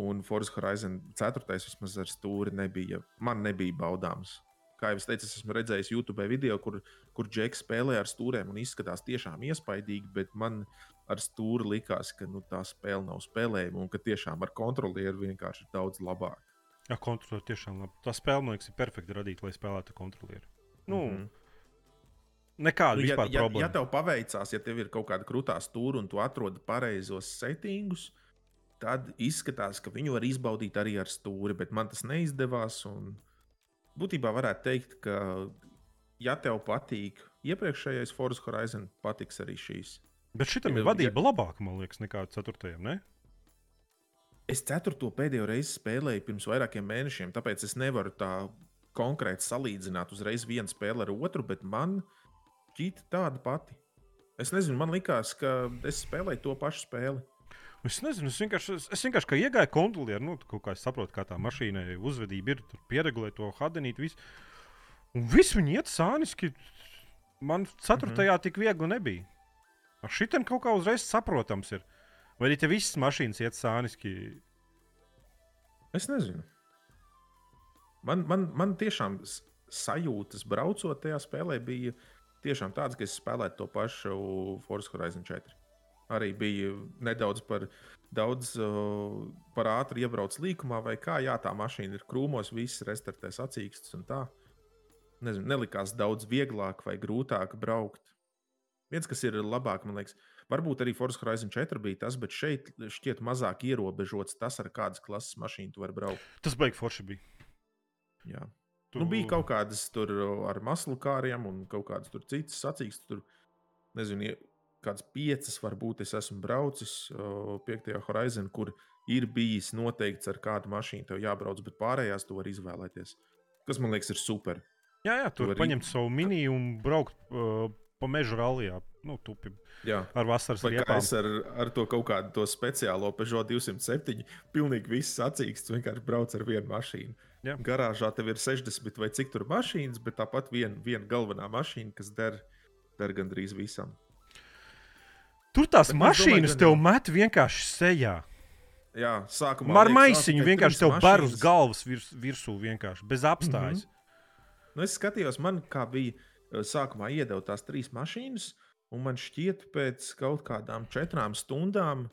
un Forza Horizon 4. vismaz ar stūri nebija. Man nebija baudāms. Kā jau es teicu, es esmu redzējis YouTube video, kur, kur Džeks spēlē ar stūriem un izskatās tiešām iespaidīgi, bet man ar stūri likās, ka nu, tā spēle nav spēlējama un ka tiešām ar kontrolieru vienkārši ir daudz labāk. Jā, kontrolieru tiešām labi. Tā spēle, man liekas, ir perfekti radīta, lai spēlētu kontrolieru. Nu, mm -hmm. Nekāda nu, ja, ja, problēma. Ja tev paveicās, ja tev ir kaut kāda krūtā stūra un tu atrodi pareizos settingus, tad izskatās, ka viņu var izbaudīt arī ar stūri, bet man tas neizdevās. Būtībā varētu teikt, ka, ja tev patīk iepriekšējais Forza Horizon, patiks arī šīs. Bet šitam ir vadība ja... labāka, man liekas, nekā ceturtajam. Ne? Es ceturto pēdējo reizi spēlēju pirms vairākiem mēnešiem, tāpēc es nevaru tā konkrēti salīdzināt uzreiz vienu spēli ar otru, bet man viņa šķīta tāda pati. Es nezinu, man likās, ka es spēlēju to pašu spēli. Es nezinu, es vienkārši, es vienkārši kā iegāju kontrolieru, nu, kā es saprotu, kā tā mašīnai uzvedība ir, tur pieregulēt to hadenīt, visu. Un viss viņi iet sāniski. Man ceturtajā mm -hmm. tik viegli nebija. Ar šitiem kaut kā uzreiz saprotams ir. Vai arī te visas mašīnas iet sāniski? Es nezinu. Man, man, man tiešām sajūtas braucot tajā spēlē bija tiešām tāds, ka es spēlētu to pašu Forza Horizon 4. Arī bija nedaudz par daudz uh, par ātri iebrauc līkumā, vai kā, jā, tā mašīna ir krūmos, viss restartē sacīkstas un tā. Nezinu, nelikās daudz vieglāk vai grūtāk braukt. Viens, kas ir labāk, man liekas, varbūt arī Forza Horizon 4 bija tas, bet šeit šķiet mazāk ierobežots tas, ar kādas klases mašīnu tu vari braukt. Tas beigas forši bija. Jā. Tu... Nu, bija kaut kādas tur ar maslu kāriem un kaut kādas citas sacīkstas. Tur, nezinu, kādas piecas varbūt es esmu braucis piektajā horizonā, kur ir bijis noteikts, ar kādu mašīnu tev jābrauc, bet pārējās tu vari izvēlēties. Kas man liekas, ir super. Jā, jā tur Tu paņemt savu mini un braukt uh, pa meža rallijā. Nu, tupi Jā. ar vasaras riepām. es ar, ar to kaut kādu to speciālo Peugeot 207, pilnīgi viss sacīksts, vienkārši brauc ar vienu mašīnu. Jā. Garāžā tev ir 60 vai cik tur mašīnas, bet tāpat viena vien galvenā mašīna, kas der, der gandrīz visam. Tur tās Bet domāju, mašīnas gan tev met vienkārši sejā. Jā, sākumā. Ar maisiņu "Ā, tikai vienkārši tev ber uz mašīnas." galvas virs, virsū, vienkārši bez apstājas. Nu, es skatījos, man kā bija eh, sākumā iedeva tās trīs mašīnas, un man šķiet, pēc kaut kādām četrām stundām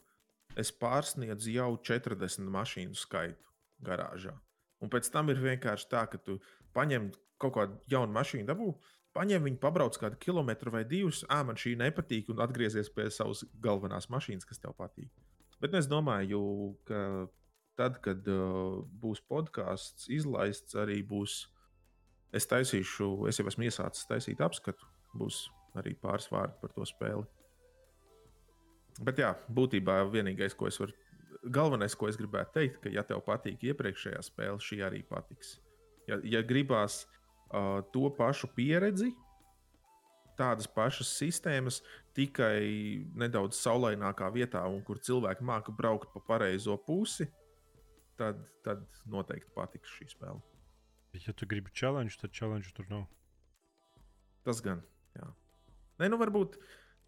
es pārsniedzu jau 40 mašīnu skaitu garāžā. Un pēc tam ir vienkārši tā, ka tu paņem kaut kādu jaunu mašīnu, dabū, paņem viņu, pabrauc kādu kilometru vai divus, ah, man šī nepatīk, un atgriezies pie savas galvenās mašīnas, kas tev patīk. Bet nu, es domāju, ka tad, kad uh, būs podkāsts izlaists, arī būs. Es taisīšu, es jau esmu iesācis taisīt apskatu. Būs arī pāris vārdi par to spēli. Bet jā, būtībā vienīgais, ko es varu, galvenais, ko es gribētu teikt, ka, ja tev patīk iepriekšējā spēle, šī arī patiks. Ja, ja gribās uh, to pašu pieredzi, tādas pašas sistēmas, tikai nedaudz saulainākā vietā, un kur cilvēki māca braukt pa pareizo pusi, tad, tad noteikti patiks šī spēle. Ja tu gribi challenge, tad challenge tur nav. Tas gan. Jā. Nē, nu varbūt,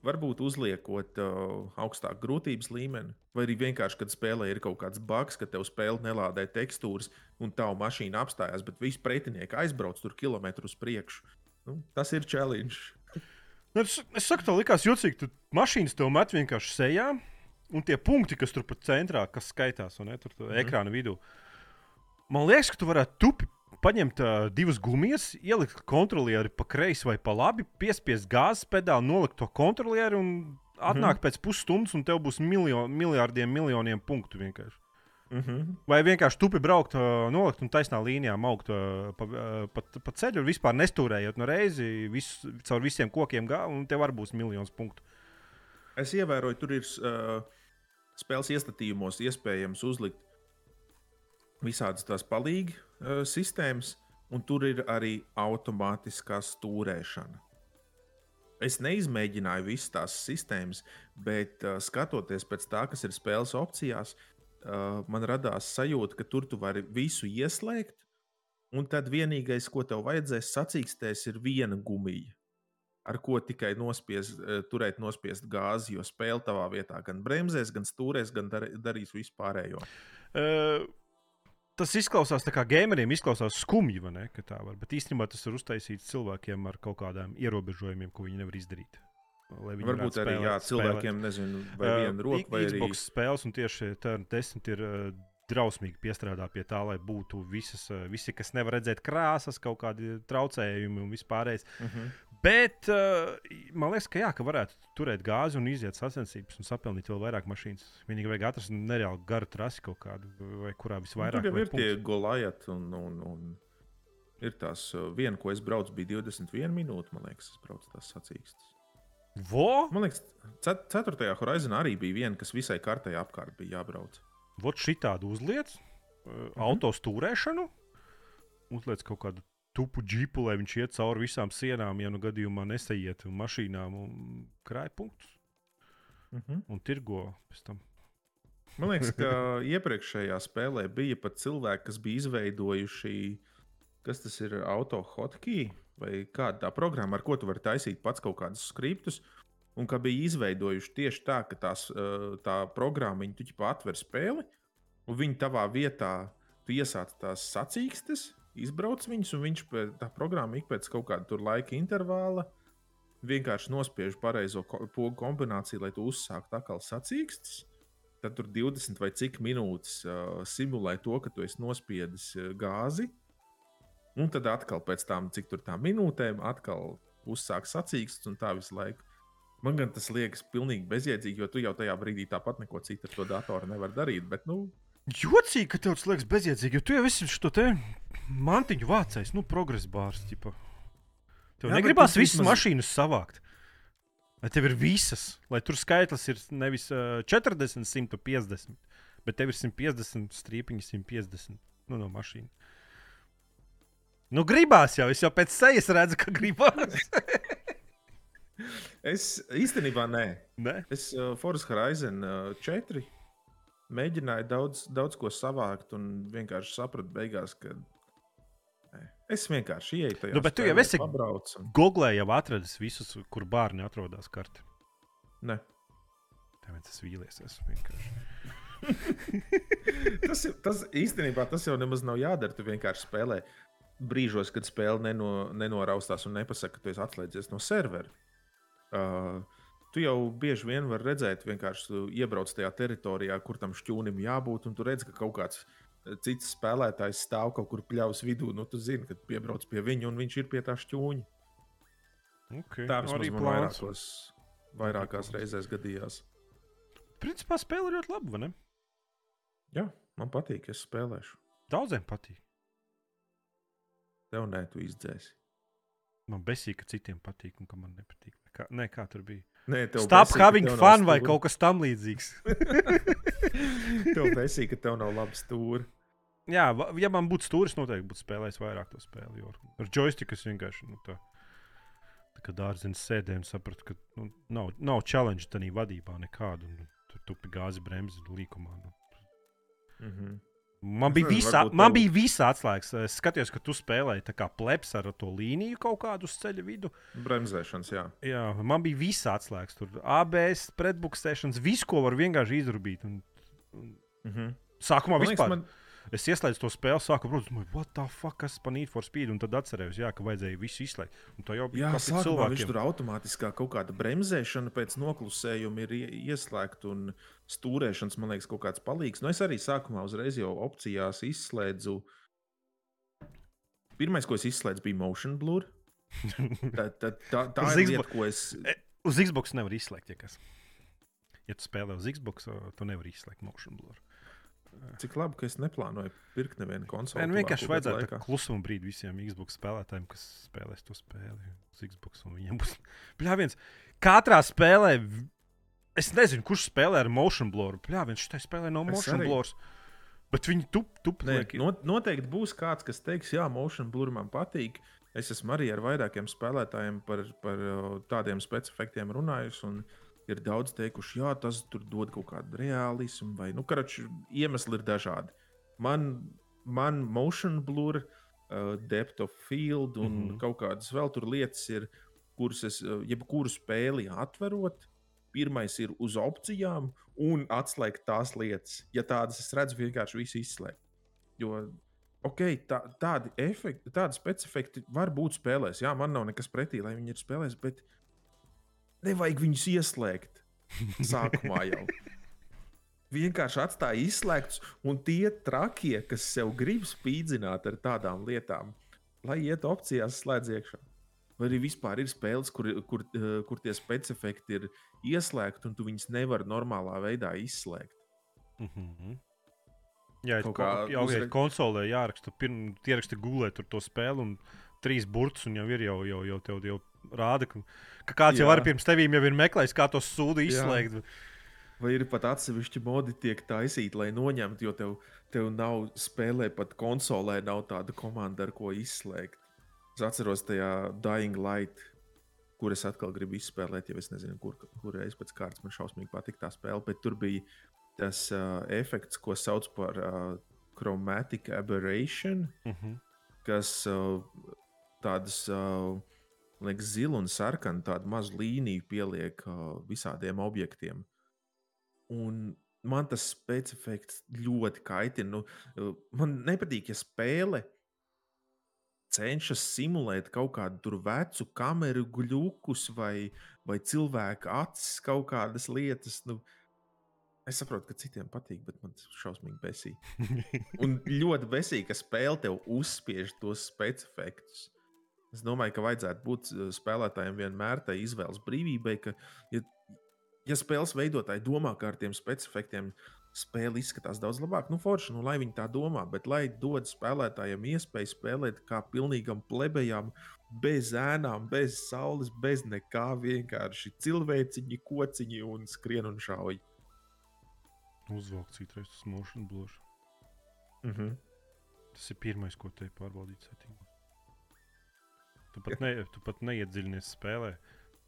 varbūt uzliekot uh, augstāku grūtības līmeni, vai arī vienkārši, kad spēlē ir kaut kāds bugs, ka tev spēle nelādē tekstūras un tavu mašīnu apstājās, bet visi pretinieki aizbrauc tur kilometru uz priekšu. Nu, tas ir challenge. Nu, Es, es saku, tā likās jocīgi. Tu mašīnas tev met vienkārši sejā, un tie punkti, kas tur pat centrā, kas skaitās, un ne, tur mm. ekrāna vidū. Man liekas, ka tu varētu tupi paņemt uh, divas gumijas, ielikt kontrolieri pa kreisi vai pa labi, piespiest gāzes pedāli, nolikt to kontrolieri un atnākt mm. pēc pusstundas, un tev būs miljo, miljardiem, miljoniem punktu vienkārši. Mm -hmm. Vai vienkārši tupi braukt, uh, nolikt un taisnā līnijā augt uh, pa, uh, pa, pa ceļu, vispār nestūrējot no reizi, vis, caur visiem kokiem gāzi, un tev arī būs miljons punktu. Es ievēroju, tur ir uh, spēles iestatījumos iespējams uzlikt visādas tās palīgi uh, sistēmas, un tur ir arī automātiskā stūrēšana. Es neizmēģināju visas tās sistēmas, bet uh, skatoties pēc tā, kas ir spēles opcijās, uh, man radās sajūta, ka tur tu vari visu ieslēgt, un tad vienīgais, ko tev vajadzēs sacīkstēs, ir viena gumija ar ko tikai nospiest, eh, turēt nospiest gāzi, jo spēle tavā vietā gan bremzēs, gan stūrēs, gan dar, darīs vispārējo. Uh, tas izklausās tā kā gameriem, izklausās skumji, vai ne? tā var, Bet īstenībā tas ir uztaisīts cilvēkiem ar kaut kādiem ierobežojumiem, ko viņi nevar izdarīt. Varbūt arī spēlēt- jā, spēlēt. cilvēkiem, nezinu, vai Uh, viena roka, vai arī Xbox spēles, un tieši Turn 10 ir uh, drausmīgi piestrādā pie tā, lai būtu visas, uh, visi, kas nevar redzēt krāsas, kaut kādi traucējumi un vispārējais. uh -huh. Bet uh, man liekas, ka jā, ka varētu turēt gāzi un iziet sacensības un sapelnīt vēl vairāk mašīnas. Vienīgi vajag atrast nereāli garu trasi kaut kādu, vai kurā visvairāk. Nu, Tur jau ir tie punktus. golajati, un, un, un ir tās uh, viena, ko es braucu, bija 21 minūtes, man liekas, es braucu tās sacīkstas. Vo! Man liekas, cet- ceturtajā horizonā arī bija viena, kas visai kartai apkārt bija jābrauc. Vot šitādu uzliec, uh, Mhm. auto stūrēšanu, uzliec kaut kādu tupu džipu, lai viņš iet cauri visām sienām, ja nu gadījumā nesaiet un mašīnām un krāj punktus Uh -huh. un tirgo pēc tam. Man liekas, ka iepriekšējā spēlē bija pat cilvēki, kas bija izveidojuši, kas tas ir autohotkey vai kāda tā programma, ar ko tu vari taisīt pats kaut kādus skriptus. Un ka bija izveidojuši tieši tā, ka tās, eh, tā programma viņu ķipa atver spēli, un viņi tavā vietā tu iesāc tās sacīkstes, izbrauc viņus, un viņš pēc, tā programma ik pēc kaut kāda laika intervāla vienkārši nospiež pareizo ko- pogu kombināciju, lai tu uzsāktu atkal sacīkstes. Tad tur 20 vai cik minūtes uh, simulē to, ka tu esi nospiedis uh, gāzi. Un tad atkal pēc tam, cik tur tā minūtēm, atkal uzsāk sacīkstes un tā visu laiku. Man gan tas liekas pilnīgi bezjēdzīgi, jo tu jau tajā brīdī tāpat neko citu ar to datoru nevari darīt. Bet, nu, Jocīgi, ka tev tas liekas bezjēdzīgi, jo tu jau esi šo te mantiņu vācējis, nu, progresa bārs. Ķipa. Tev Jā, negribās visas vismaz- mašīnas savākt. Lai tev ir visas, lai tur skaitlis ir nevis uh, 40, 150, Bet tev ir 150 strīpiņi, 150 nu, no mašīnas. Nu, gribās jau, es jau pēc sejas redzu, ka gribās. es īstenībā nē. ne? Es uh, Forest Horizon uh, 4 mēģināju daudz, daudz ko savākt un vienkārši sapratu beigās, ka es vienkārši ieeju tajā Nu, bet tu jau esi- pabraucu un- Google jau atradis visus, kur bērni atrodas kartē. Nē. Tāpēc es vīlies. Es vienkārši. tas, tas īstenībā tas jau nemaz nav jādara. Tu vienkārši spēlē brīžos, kad spēle neno, nenoraustās un nepasaka, ka tu esi atslēdzies no servera. Uh, tu jau bieži vien vari redzēt, vienkārši iebrauc tajā teritorijā, kur tam šķūnim jābūt, un tu redz, ka kaut kāds eh, cits spēlētājs stāv kaut kur pļaus vidū. Nu, tu zini, kad piebrauc pie viņa, un viņš ir pie tā šķūņa. Okay. Tā nu, vismaz arī man vairākos, vairākās reizēs gadījās. Principā spēle ļoti laba, vai ne? Jā, man patīk, es spēlēšu. Daudziem patīk. Tev nē, tu izdzēsi. Man besīk, ka citiem patīk un ka man nepatīk. Kā, nē, kā tur bija? Nē, tev Stop besī, having fun vai stūra. kaut kas tam līdzīgs. Tev besīk, ka tev nav labs stūri. Jā, ja man būtu stūris, noteikti būtu spēlējis vairāk to spēli. Jo ar joystick es vienkārši nu, tā, tā kā dārziņš sēdēju un sapratu, ka nu, nav, nav challenge tādā vadībā nekādu. Un, tur tupi gāzi bremzi līkumā. Nu. Mm -hmm. Man bija, varbūt man bija visa atslēgas. Es skatījos, ka tu spēlēji tā kā plebs ar to līniju kaut kādu uz ceļa vidu. Bremzēšanas, jā. Jā, man bija visa atslēgas. Tur ABS, pretbuksēšanas, visu, ko var vienkārši izrubīt. Un, un Mm -hmm. sākumā Man liekas, vispār. man, Es ieslēdzu to spēli, sāku protams, what the fuck, kas par Need for Speed, un tad atcerējos, jā, ka vajadzēja visu izslēgt. Un to jau bija kopīgi sākumā viņš tur automātiskā kaut kāda bremzēšana pēc noklusējuma ir ie- ieslēgta un stūrēšanas, man liekas, kaut kāds palīgs. Nu, es arī sākumā uzreiz jau opcijās izslēdzu. Pirmais, ko es izslēdzu, bija motion blur. Tā, tā, tā, tā ir lieta, ko es. Uz Xbox nevar izslēgt, ja kas. Ja tu spēlē uz Xbox, tu nevari izslēgt motion blur. Cik labi, ka es neplānoju pirkt nevienu konsoli. Nu vienkārši tā klusuma brīdi visiem Xbox spēlētājiem, kas spēlēs to spēli uz Xbox. Viņiem būs. Bļā, viens. Katrā spēlē, es nezinu, kurš spēlē ar motion blur. Bļā, viens štai spēlē no motion blurs. Bet viņi tup, tup, Nē, not, noteikti būs kāds, kas teiks, jā, motion blur man patīk. Es esmu arī ar vairākiem spēlētājiem par, par uh, tādiem specifiktiem runājis. un Ir daudz teikuši, jā, tas tur dod kaut kādu realismu, vai nu, karač, iemesli ir dažādi. Man, man motion blur, uh, depth of field un mm. -hmm. kaut kādas vēl tur lietas ir, kuras es, uh, jebkuru spēli atverot, pirmais ir uz opcijām un atslēgt tās lietas. Ja tādas es redzu, vienkārši visu izslēgt. Jo okay, tā, tādi efekti, tādi specifikti var būt spēlēs. Jā, man nav nekas pretī, lai viņi ir spēlēs, bet nevajag viņus ieslēgt sākumā jau. Vienkārši atstāja izslēgtus, un tie trakie, kas sev grib spīdzināt ar tādām lietām, lai iet opcijās, slēdz iekšā. Vai arī vispār ir spēles, kur, kur, eh, kur tie specifikti ir ieslēgti, un tu viņus nevari normālā veidā izslēgt. Mhm. Jā, Kaut kā jau uzre- konsolē jāraksta. Pirmā ieraksta tur to spēli un trīs burtus, un jau ir jau, jau, jau tev jau rāda, ka, ka kāds Jā. jau Jā. arī pirms tevīm jau ir meklējis, kā to sūdu Jā. izslēgt. Vai ir pat atsevišķi modi, tiek taisīti, lai noņemtu, jo tev, tev nav spēlē, pat konsolē nav tāda komanda, ar ko izslēgt. Es atceros tajā Dying Light, kur es atkal gribu izspēlēt, jau es nezinu, kur, kur reiz pēc kārtas man šausmīgi patīk tā spēle, bet tur bija tas uh, efekts, ko sauc par uh, chromatic aberration, Uh -huh. kas uh, tādas uh, liekas, zilu un sarkanu tādu mazu līniju pieliek uh, visādiem objektiem. Un man tas specifiks ļoti kaitina. Nu, uh, man nepatīk, ja spēle cenšas simulēt kaut kādu tur vecu kameru glukus vai, vai cilvēku acis, kaut kādas lietas. Nu, es saprotu, ka citiem patīk, bet man tas šausmīgi besī. Un ļoti besīgi, ka spēle tev uzspiež tos specifikus. Es domāju, ka vajadzētu būt uh, spēlētājiem vienmēr tai izvēles brīvībai, ka, ja, ja spēles veidotāji domā, ka ar tiem specifikiem spēle izskatās daudz labāk, nu, forši, nu, lai viņi tā domā, bet lai dod spēlētājiem iespēju spēlēt kā pilnīgam plebejam, bez ēnām, bez saules, bez nekā, vienkārši cilvēciņi, kociņi un skrien un šauj. Uzvelk citreiz tas motion blur. Mm -hmm. Tas ir pirmais, ko te pārbaudīt settingos. Tu pat, ne, tu pat neiedziļinies spēlē.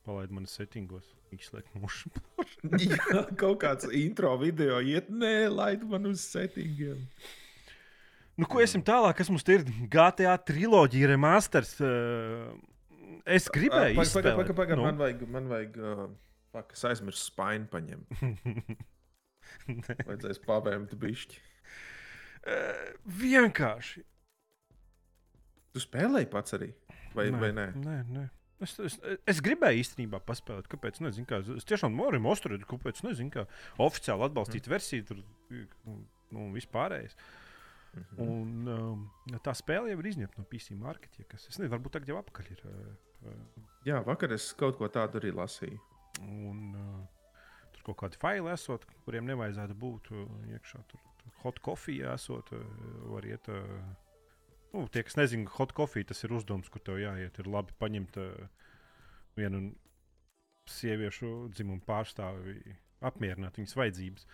Palaid man settingos. Viņš liek mušu. Jā, kaut kāds intro video iet, nē, laid man uz settingiem. Nu, ko esim tālāk, kas mums ir? GTA triloģija remasters. Uh, es gribēju. Pagaid, izspēlēt. pagaid, pagaid, Nu. man vajag, man vajag, uh, fuck, es aizmirsu spaini paņemt. Vajadzēs pavēmt bišķi. Uh, vienkārši. Tu spēlēji pats arī? Vai, nē. vai nē? Nē, nē. Es, es, es gribēju īstenībā paspēlēt, kāpēc. Nezinu, kā. Es tiešām morim ostrēju, kāpēc. Nezinu, kā oficiāli atbalstīt mm. versiju tur nu, un vispārējais. Mhm. Un, um, tā spēle jau ir izņemta no PC marketiem. Es nezinu, varbūt tagad jau apakaļ ir. Uh, uh, Jā, vakar es kaut ko tādu arī lasīju. un, uh, tur kaut kādi faili esot, kuriem nevajadzētu būt uh, iekšā. Tur, tur hot coffee esot, uh, var iet. Uh, Nu, tie, kas nezina, hot coffee tas ir uzdevums, kur tev jāiet. Ir labi paņemt uh, vienu sieviešu dzimumu pārstāvi, apmierināt viņas vajadzības.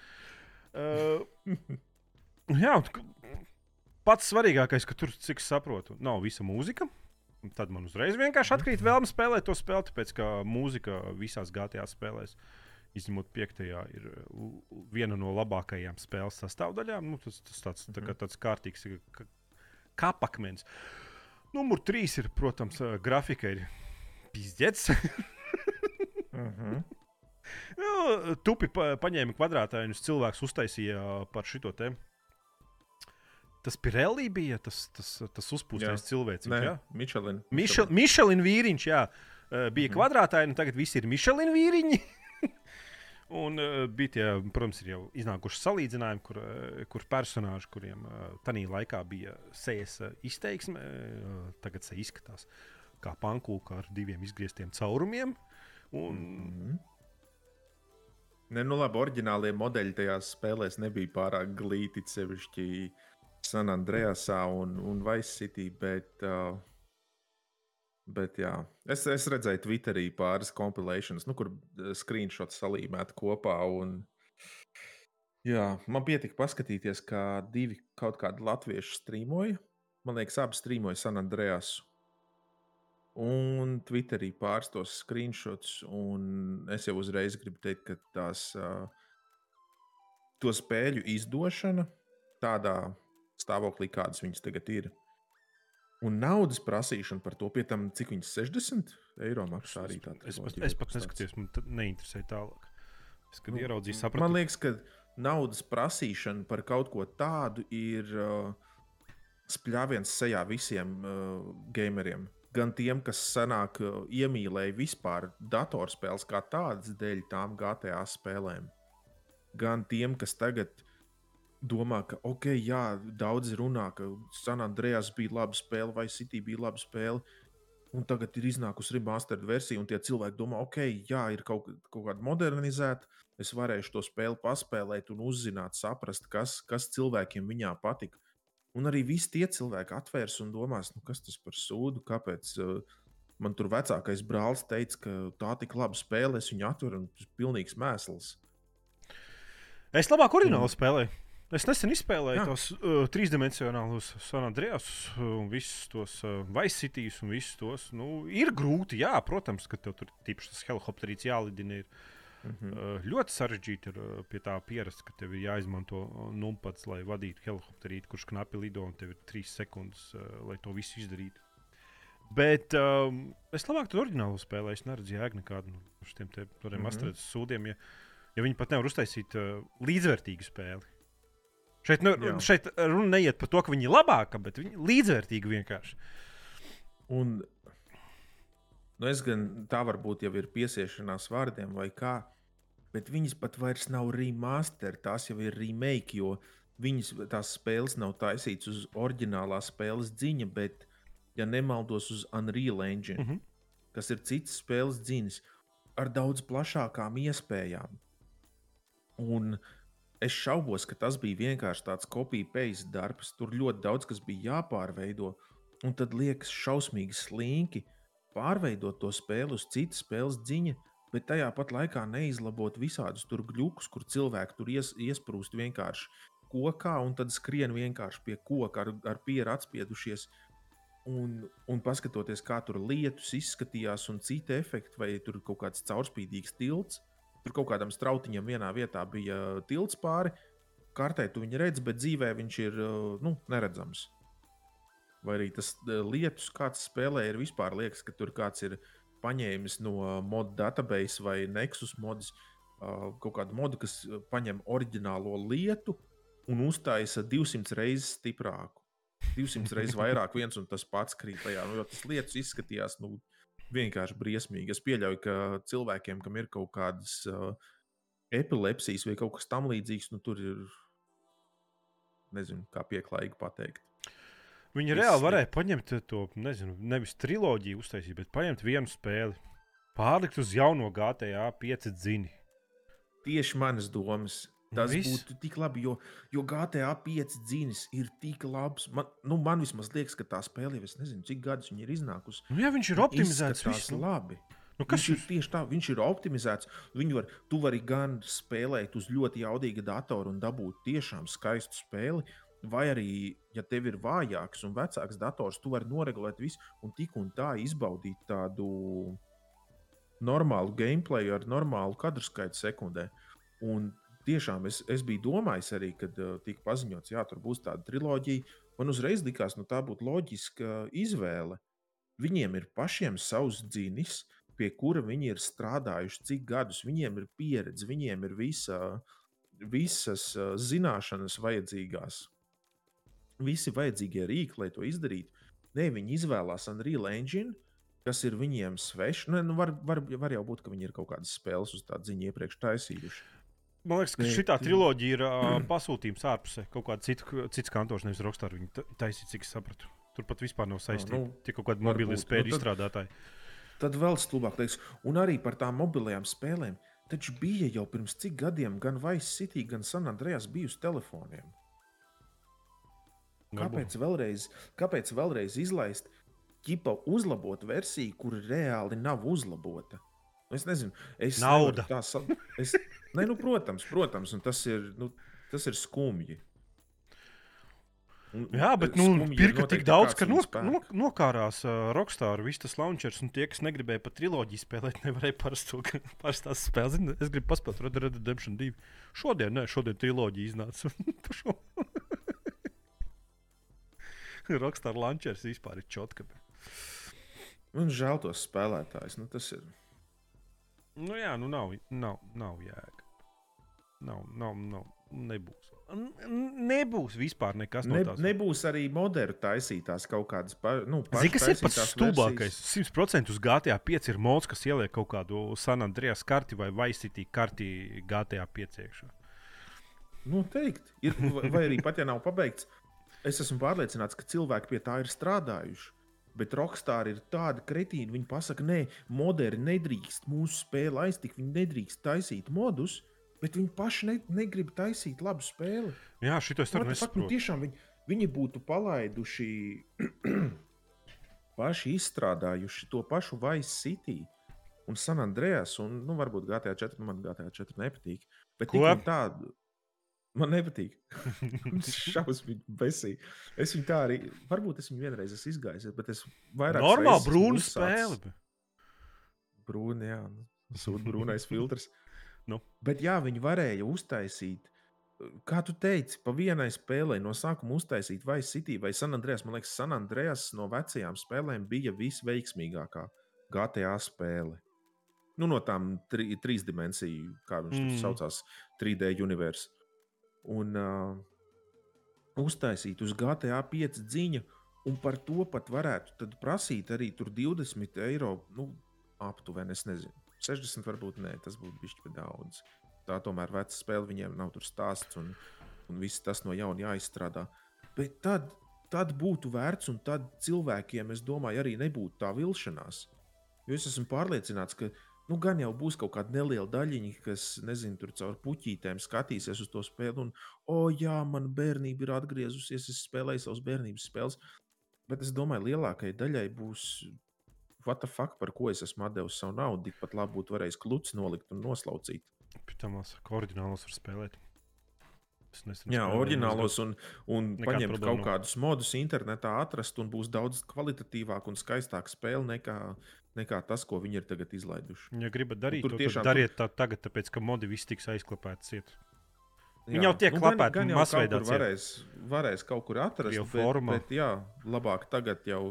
Uh, jā, pats svarīgākais, ka tur, cik es saprotu, nav visa mūzika. Tad man uzreiz vienkārši atkrīt vēlme spēlēt to spēli, tāpēc ka mūzika visās GTA spēlēs, izņemot piektajā, ir viena no labākajām spēles sastāvdaļām. Nu, tas tas tāds, tā kā tāds kārtīgs ka- kapakmens. Numur trīs ir, protams, uh, grafika ir pizdzets. Uh -huh. Nu, tupi pa, paņēma kvadrātainus cilvēkus, uztaisīja par šito te. Tas Pirelli bija tas, tas, tas uzpūstais cilvēks. Jā, Michelin. Mišel, Mišelin vīriņš, jā, eh, bija Mhm. kvadrātaini, tagad visi ir Mišelin vīriņi. Un uh, bija tie, protams, ir jau iznākuši salīdzinājumi, kur, uh, kur personāži, kuriem uh, tajā laikā bija sejas uh, izteiksme, uh, tagad se izskatās kā pankūka ar diviem izgrieztiem caurumiem. Un, Mm -hmm. Nē, nu labi, oriģinālie modeļi tajās spēlēs nebija pārāk glīti, sevišķi San Andreasā un, un Vice City. Bet, uh, bet jā, es, es redzēju Twitterī pāris kompilēšanas, nu, kur uh, screenshots salīmēti kopā. Un, jā, man pietika paskatīties, kā divi kaut kādi latvieši strīmoja. Man liekas, abi strīmoja San Andreasu. Un Twitterī pāris tos screenshots, un es jau uzreiz gribu teikt, ka tās uh, to spēļu izdošana tādā stāvoklī, kādas viņas tagad ir. Un naudas prasīšana par to, pie tam, cik viņas 60 eiro maksā arī tā. Es, pat- triloģija es vai pat neskatījos, man tad neinteresēja tālāk. Es kad Nu, ieraudzīju, Man sapratu, liekas, ka naudas prasīšana par kaut ko tādu ir uh, spļāviens sejā visiem uh, gameriem. Gan tiem, kas senāk uh, iemīlēja vispār datorspēles kā tādas dēļ tām GTA spēlēm, gan tiem, kas tagad domā, ka, ok, jā, daudzi runā, ka San Andrejas bija laba spēle vai City bija laba spēle. Un tagad ir iznākusi remastered versija, un tie cilvēki domā, ok, jā, ir kaut, kaut kāda modernizēta, es varēšu to spēli paspēlēt un uzzināt, saprast, kas, kas cilvēkiem viņā patika. Un arī visi tie cilvēki atvērs un domās, nu, kas tas par sūdu, kāpēc uh, man tur vecākais brālis teica, ka tā tik laba spēle, es viņu atveru un tas ir pilnīgs mēsls. es labāk oriģināli spēlēju. Es nesen izspēlēju Jā. tos uh, trīsdimensionālus San Andreas un visus tos uh, Vice Cities un visus tos. Nu, ir grūti, jā, protams, ka tev tur tīpaši tas helikopterīts jālidina. Ir. Mhm. Uh, ļoti sarežģīti ir uh, pie tā pierast, ka tev ir jāizmanto uh, numpats, lai vadītu helikopterīti, kurš knapi lido un tev ir trīs sekundes, uh, lai to visu izdarītu. Bet um, es labāk tur oriģinālu spēlēju. Es neredzu jēgu nekādu no šiem te Mhm. remasterētiem sūdiem, ja, ja viņi pat nevar uztaisīt uh, līdzvērtīgu spēli. Šeit, ne, Jā. šeit runa neiet par to, ka viņi ir labāki, bet viņi ir līdzvērtīgi vienkārši. Un nu es gan tā varbūt jau ir piesiešanās vārdiem vai kā, bet viņas pat vairs nav remaster, tās jau ir remake, jo viņas tās spēles nav taisītas uz oriģinālā spēles dziņa, bet, ja nemaldos, uz Unreal Engine, Mhm. kas ir cits spēles dziņas ar daudz plašākām iespējām. Un es šaubos, ka tas bija vienkārši tāds kopija-paste darbs. Tur ļoti daudz kas bija jāpārveido. Un tad liekas šausmīgi slinki pārveidot to spēli uz citas spēles dziņa, bet tajā pat laikā neizlabot visādus tur gļukus, kur cilvēki tur ies, iesprūst vienkārši kokā un tad skrien vienkārši pie koka ar, ar pieru atspiedušies. Un, un paskatoties, kā tur lietus izskatījās, un citi efekti, vai tur kaut kāds caurspīdīgs tilts, tur kaut kādam strautiņam vienā vietā bija tilts pāri. Kartē tu viņu redzi, bet dzīvē viņš ir nu, neredzams. Vai arī tas lietus, kāds spēlē, ir vispār liekas, ka tur kāds ir paņēmis no modu database vai Nexus modus kaut kādu modu, kas paņem oriģinālo lietu un uztaisa 200 reizes stiprāku. 200 reizes vairāk viens un tas pats krīt tajā. Nu, tas lietas izskatījās nu, vienkārši briesmīgi. Es pieļauju, ka cilvēkiem, kam ir kaut kādas uh, epilepsijas vai kaut kas tamlīdzīgs, nu, tur ir nezinu, kā pieklājīgi pateikt. Viņi es... reāli varēja paņemt to, nezinu, nevis triloģiju uztaisīt, bet paņemt vienu spēli, pārlikt uz jauno GTA 5 dzini. Tieši manas domas. Tas Viss. būtu tik labi, jo, jo GTA 5 dzīves ir tik labs. Man, nu, man vismaz liekas, ka tā spēle jau es nezinu, cik gadus viņa ir iznākusi. Nu, jā, viņš ir optimizēts. Tas ir labi. Nu, kas viņš ir tieši tā, viņš ir optimizēts. Var, tu vari gan spēlēt uz ļoti jaudīga datora un dabūt tiešām skaistu spēli, Vai arī, ja tev ir vājāks un vecāks dators, tu vari noregulēt visu un tik un tā izbaudīt tādu normālu gameplay ar normālu kadru skaitu sekundē. Un tiešām es, es biju domājis arī, kad uh, tika paziņots, ka tur būs tāda triloģija. Man uzreiz likās, ka nu, tā būtu loģiska izvēle. Viņiem ir pašiem savs dzinis, pie kura viņi ir strādājuši cik gadus. Viņiem ir pieredze, viņiem ir visa, visas uh, zināšanas vajadzīgās visi vajadzīgie rīki, lai to izdarītu. Nē, viņi izvēlās Unreal Engine, kas ir viņiem svešs. Nu, var, var, var jau būt, ka viņi ir kaut kādas spēles uz tādu ziņu iepriekš taisījuši. Man liekas, ka šī triloģija ir uh, pasūtījums ārpusē. Kaut kāda cita, cits kantors, nevis Rockstar. Viņi taisīja, cik es sapratu. Turpat vispār nav saistīta. Nu, Tie kaut kādi mobili spēļu nu, izstrādātāji. Tad vēl stulbāk teiks, un arī par tām mobilajām spēlēm. Taču bija jau pirms cik gadiem gan Vice City, gan San Andreas bijusi telefoniem. Kāpēc vēlreiz, kāpēc vēlreiz izlaist ķipa uzlabotu versiju, kur reāli nav uzlabota? Es nezinu, es naudu. Tā sa... es... ne, nu, protams, protams, un tas ir, nu, tas ir skumji. Un, Jā, bet nu, pirka tik daudz, ka no, no, nokārās uh, Rockstar, viss tas launchers, un tie, kas negribēja pat triloģiju spēlēt, nevarēja parasto, parastās spēles. Es gribu paspēlēt Red Dead Redemption 2. Šodien, ne, šodien triloģija iznāca. Rockstar Launchers vispār ir čotka. Man žēl tos spēlētājus. Nu, tas ir. Nu, jā, nu nav, nav, nav jēga. Nav, nav, nav, nebūs. Nebūs vispār nekas ne, no tās. Nebūs arī modernu taisītās kaut kādas nu, Zini, kas ir pats stulbākais? 100% uz GTA 5 ir mods, kas ieliek kaut kādu San Andreas karti vai Vaisitī karti GTA 5 iekšā. Noteikti. Ir, vai arī pat ja nav pabeigts, Es esmu pārliecināts, ka cilvēki pie tā ir strādājuši. Bet Rockstar ir tāda kretīna, viņi pasaka, nē, moderni nedrīkst mūsu spēli aiztikt, viņi nedrīkst taisīt modus, bet viņi paši ne, negrib taisīt labu spēli. Jā, šī tas ir nu, tiešām viņi, viņi būtu palaiduši, paši izstrādājuši to pašu Vice City un San Andreas, un nu, varbūt GTA 4, man GTA 4 nepatīk. Bet tādu Man nepatīk. Šausmīgi besīgi. Es viņu tā arī, varbūt es viņu vienreiz esmu izgājis, bet es vairāk. Normāli brūna spēle. Brūna, jā. Nu, Sūta brūnais filtrs. Nu. Bet jā, viņi varēja uztaisīt. Kā tu teici, pa vienai spēlei no sākuma uztaisīt vai City vai San Andreas. Man liekas, San Andreas no vecajām spēlēm bija visveiksmīgākā GTA spēle. Nu, no tām tri, trīs dimensiju, kā viņš mm. tur saucās, 3D universālā un uh, uztaisīt uz GTA 5 dziņu, un par to pat varētu prasīt arī 20 eiro. Nu, aptuveni, es nezinu, 60 varbūt nē, tas būtu bijis par daudz. Tā tomēr veca spēle, viņiem nav tur stāsts un, un viss tas no jauna jāizstrādā. Bet tad, tad būtu vērts, un tad cilvēkiem, es domāju, arī nebūtu tā vilšanās. Jo es esmu pārliecināts, ka Nu, gan jau būs kaut kāda neliela daļiņa, kas, nezinu, tur caur puķītēm skatīsies uz to spēli, un, oh, jā, man bērnība ir atgriezusies, es spēlēju savas bērnības spēles. Bet es domāju, lielākajai daļai būs what the fuck, par ko es esmu devis savu naudu. Tikpat labi būtu varējis kluts nolikt un noslaucīt. Pēc tam ka oriģinālos var spēlēt. Jā, oriģinālos un, un paņemt kaut kādus modus internetā, atrast un būs daudz kvalitatīvāk un skaistāka spēle nekā, nekā tas, ko viņi ir tagad izlaiduši. Ja gribat darīt, nu, to tiešām dariet tā tagad, tāpēc ka modi viss tiks aizklāpēts. Viņi jau tiek nu, klapēti, gan, gan masveidā. Varēs, varēs kaut kur atrast, jau formā. Bet, bet jā, labāk tagad jau,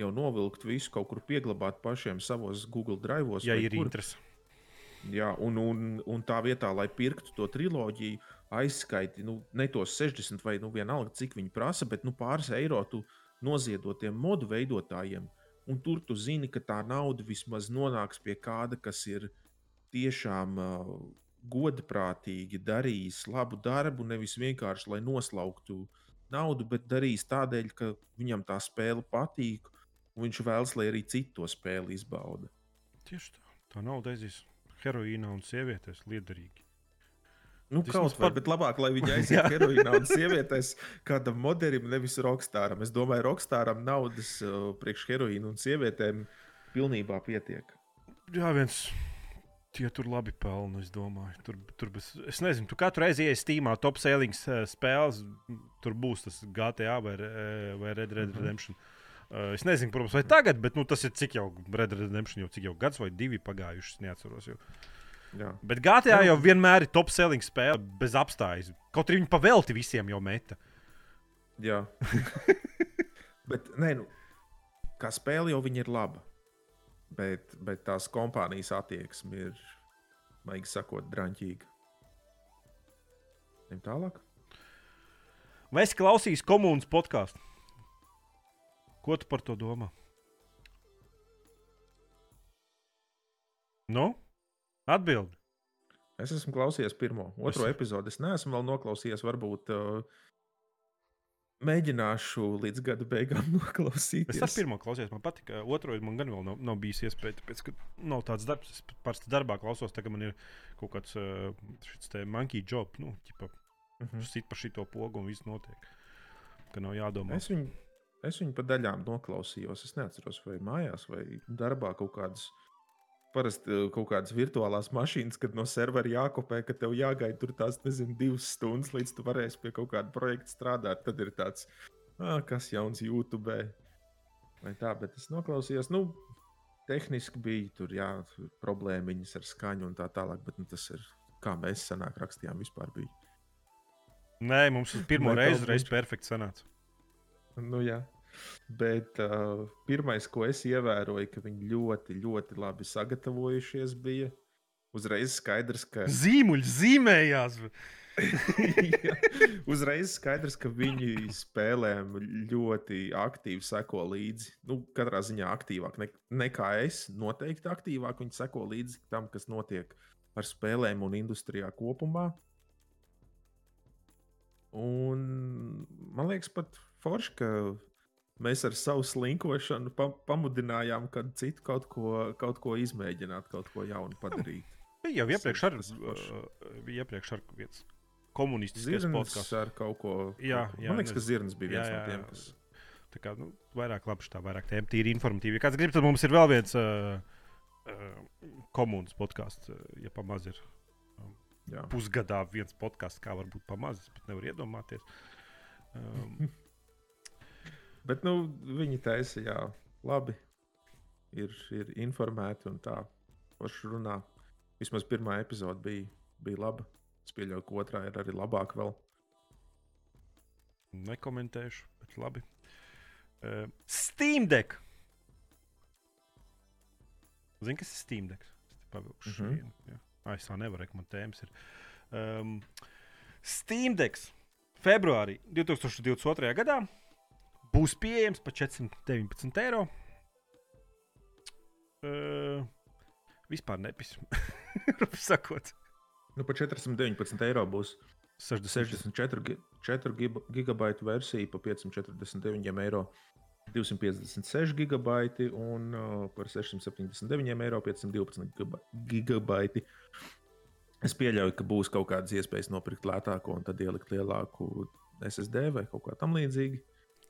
jau novilkt visu, kaut kur pieglabāt pašiem savos Google Drive. Ja ir kur. interesi. Jā, un, un, un tā vietā, lai pirktu to triloģiju, aizskaiti nu, ne tos 60 vai nu, vienalga, cik viņi prasa, bet nu, pāris eiro tu noziedotiem modu veidotājiem. Un tur tu zini, ka tā nauda vismaz nonāks pie kāda, kas ir tiešām uh, godprātīgi darījis labu darbu, nevis vienkārši lai noslauktu naudu, bet darījis tādēļ, ka viņam tā spēle patīk, un viņš vēlas, lai arī citi to spēli izbauda. Tieši tā. Tā nauda aizies heroīnā un sievietēs liederīgi. Nu, Tas kaut kā, par... bet labāk, lai viņi aiziet heroīnā un sievietēs, kādam modelim, nevis rokstāram. Es domāju, rokstāram naudas uh, priekš heroīnu un sievietēm pilnībā pietiek. Jā, viens. Tie tur labi pelna, es domāju. Tur, tur bez, es nezinu, tu katru reizi ienāc Steamā, top sellings uh, spēles. Tur būs tas GTA vai, uh, vai Red mm -hmm. Redemption. Uh, es nezinu, protams, vai tagad, bet nu, tas ir cik jau Red Red Redemption jau cik jau gads vai divi pagājuši. Es neatceros. Jau. Jā. Bet GTA jau vienmēr ir top selling spēle bez apstājas. Kaut arī viņi pavelti visiem jau meta. Jā. bet nē, nu, kā spēle jau ir laba. Bet, bet tās kompānijas attieksme ir, maigi sakot, drāmīga. Ejam tālāk. Vai es klausījos komunas podkāstu? Ko tu par to domā? Nu? Atbildi. Es esmu klausījies pirmo, otro es... epizodi. Es neesmu vēl noklausījies. Varbūt uh, mēģināšu līdz gada beigām noklausīties. Es pirmo klausījos, man patika. Otru man gan vēl nav, nav bijis iespēja, tāpēc, ka nav tāds darbs. Es parasti darbā klausos, tagad man ir kaut kāds šis te monkey job, nu, ķipa, uh mhm. -huh. sit pa šito pogu un viss notiek. Ka nav jādomā. Es viņu, es viņu pa daļām noklausījos. Es neatceros, vai mājās, vai darbā kaut kādas parasti eh, kaut kādas virtuālās mašīnas, kad no servera jākopē, ka tev jāgaida tur tās, nezinu, divas stundas, līdz tu varēsi pie kaut kāda projekta strādāt. Tad ir tāds, ah, kas jauns YouTube. Vai tā, bet es noklausījos, nu, tehniski bija tur, jā, problēmiņas ar skaņu un tā tālāk, bet nu, tas ir kā mēs senāk rakstījām, vispār bija. Nē, mums pirmo reizi, reizi perfekti sanāca. Nu, jā. Bet uh, pirmais, ko es ievēroju, ka viņi ļoti, ļoti labi sagatavojušies, bija uzreiz skaidrs, ka. Zīmuļi zīmējās! ja, uzreiz skaidrs, ka viņi spēlēm ļoti aktīvi seko līdzi. Nu, katrā ziņā aktīvāk ne, nekā es. Noteikti aktīvāk viņi seko līdzi tam, kas notiek ar spēlēm un industrijā kopumā. Un man liekas, pat forši, ka mēs ar savu slinkošanu pa pamudinājām kādu citu kaut ko, kaut ko izmēģināt, kaut ko jaunu padarīt. Bija jau iepriekš ar, bija iepriekš ar viens komunistisks podkāsts. ar kaut ko. Jā, jā, Man liekas, ka Zirns bija viens jā, jā, no tiem, kas. Tā kā nu, vairāk labi tā, vairāk tēma, tīri informatīvi. Ja kāds grib, tad mums ir vēl viens uh, uh, komunas podkāsts, uh, ja pamaz ir. Um, jā. Pusgadā viens podkāsts, kā var būt pamazs, bet nevar iedomāties. Um, Bet nu, viņi taisa, jā, labi. Ir, ir informēti un tā. Forši runā. Vismaz pirmā epizode bija, bija laba. Es pieļauju, ka otrā ir arī labāka vēl. Nekomentēšu, bet labi. Uh, Steam Deck. Zini, kas ir Steam Deck? Pavilkšu mm -hmm. vienu. Ah, es tā nevaru, man tēmas ir. Um, Steam Deck. Februārī 2022. gadā būs pieejams par 419 eiro. Uh, vispār nepisu. sakot. Nu, par 419 eiro būs 64 gigabaitu versija par 549 eiro. 256 gigabaiti un uh, par 679 eiro 512 gigabaiti. Es pieļauju, ka būs kaut kādas iespējas nopirkt lētāko un tad ielikt lielāku SSD vai kaut kā tamlīdzīga.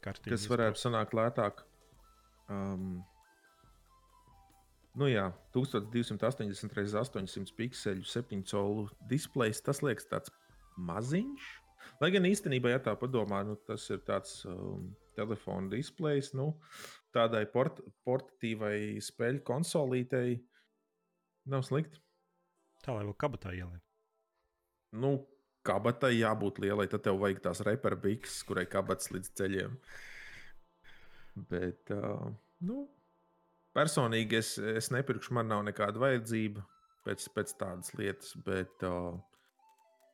Kārtīgi kas varētu sanākt lētāk. Um, nu jā, 1280 x 800 pikseli, 7 colu displejs. Tas liekas tāds maziņš. Lai gan īstenībā, ja tā padomā, nu, tas ir tāds um, telefona displejs, nu, tādai port portatīvai spēļu konsolītei nav slikti. Tā lai vēl kabatā ieliek. Nu, kabatai jābūt lielai, tad tev vajag tās reperbiks, kurai kabats līdz ceļiem. Bet, uh, nu, personīgi es, es nepirkšu, man nav nekāda vajadzība pēc, pēc tādas lietas, bet uh,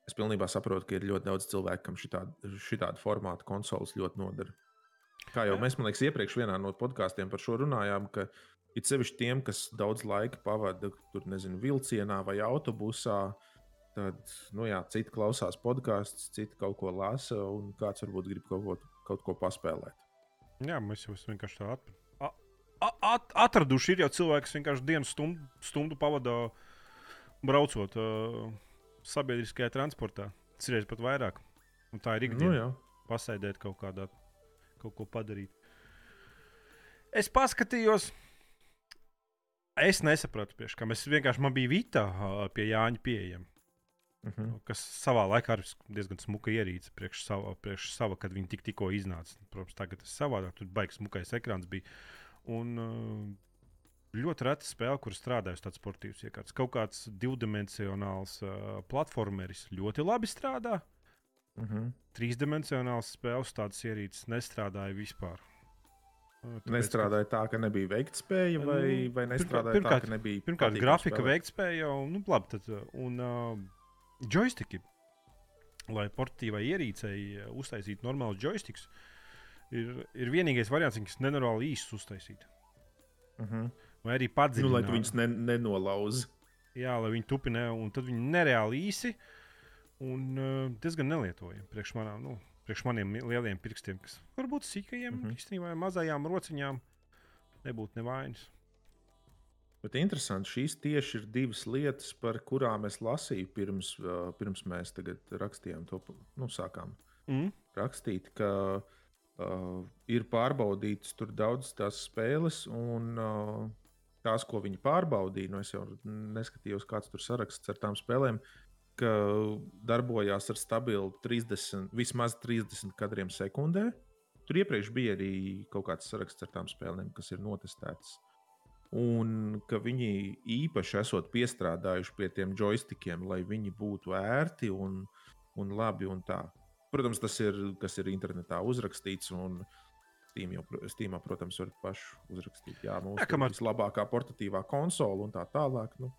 es pilnībā saprotu, ka ir ļoti daudz cilvēku, kam šī tāda formāta konsoles ļoti nodara. Kā jau mēs, man liekas, iepriekš vienā no podkāstiem par šo runājām, ka it sevišķi tiem, kas daudz laika pavada tur, nezinu, vilcienā vai autobusā, tad, nu jā, citi klausās podkāstus, citi kaut ko lasa, un kāds varbūt grib kaut ko, kaut ko paspēlēt. Jā, mēs jau vienkārši tā atpakaļ. At, atraduši ir jau cilvēki, kas vienkārši dienas stundu, stundu pavada braucot uh, sabiedriskajā transportā. Ir pat vairāk. Un tā ir ikdiena. Nu. Pasēdēt kaut kādā, kaut ko padarīt. Es paskatījos, es nesapratu, priekš, kam es vienkārši man bija uh, pie Jāņa pieejama. Uh Mhm. -huh. Kas savā laikā ir diezgan smuka ierīce priekš sava, priekš sava kad viņi tik, tikko iznāca. Protams, tagad tas ir savādāk. Tur baigs smukais ekrāns bija. Un uh, ļoti reta spēle, kur strādāju uz tādas sportīvas iekārtas. Kaut kāds divdimensionāls uh, platformeris ļoti labi strādā. Uh -huh. Trīsdimensionāls spēles tādas ierīces nestrādāja vispār. Uh, tāpēc, Nestrādāja tā, ka nebija veiktspēja, vai, Nu, vai nestrādāja pirmkārt- tā, ka nebija. Pirmkārt, grafika, spēlēt? veiktspēja jau, nu, labi, tad, un uh, joystiki, lai portatīvai ierīcei uh, uztaisītu normālus joystiks, ir, ir vienīgais variants, kas nenormāli īsts uztaisīt. Uh -huh. Vai arī nu, padziļināt. lai tu viņus ne, nenolauzi. Jā, lai viņi tupinē, un tad viņi nereāli īsi un uh, diezgan nelietojami priekš, manā, nu, priekš maniem lieliem pirkstiem, kas varbūt sīkajiem, mm Mhm. -hmm. īstenībā mazajām rociņām nebūtu nevainas. Bet interesanti, šīs tieši ir divas lietas, par kurām es lasīju pirms, pirms mēs rakstījām to, nu, sākām Mm. rakstīt, ka uh, ir pārbaudītas tur daudzas tās spēles, un uh, tās, ko viņi pārbaudīja, nu es jau neskatījos, kāds tur saraksts ar tām spēlēm, ka darbojās ar stabilu 30, vismaz 30 kadriem sekundē. Tur iepriekš bija arī kaut kāds saraksts ar tām spēlēm, kas ir notestētas. Un ka viņi īpaši esot piestrādājuši pie tiem joystikiem, lai viņi būtu ērti un, un labi. Un tā. Protams, tas ir, kas ir internetā uzrakstīts. Un Steam jau, Steamā, protams, var pašu uzrakstīt. Jā, mums ir kamēr- vislabākā portatīvā konsole un tā tālāk. Nu,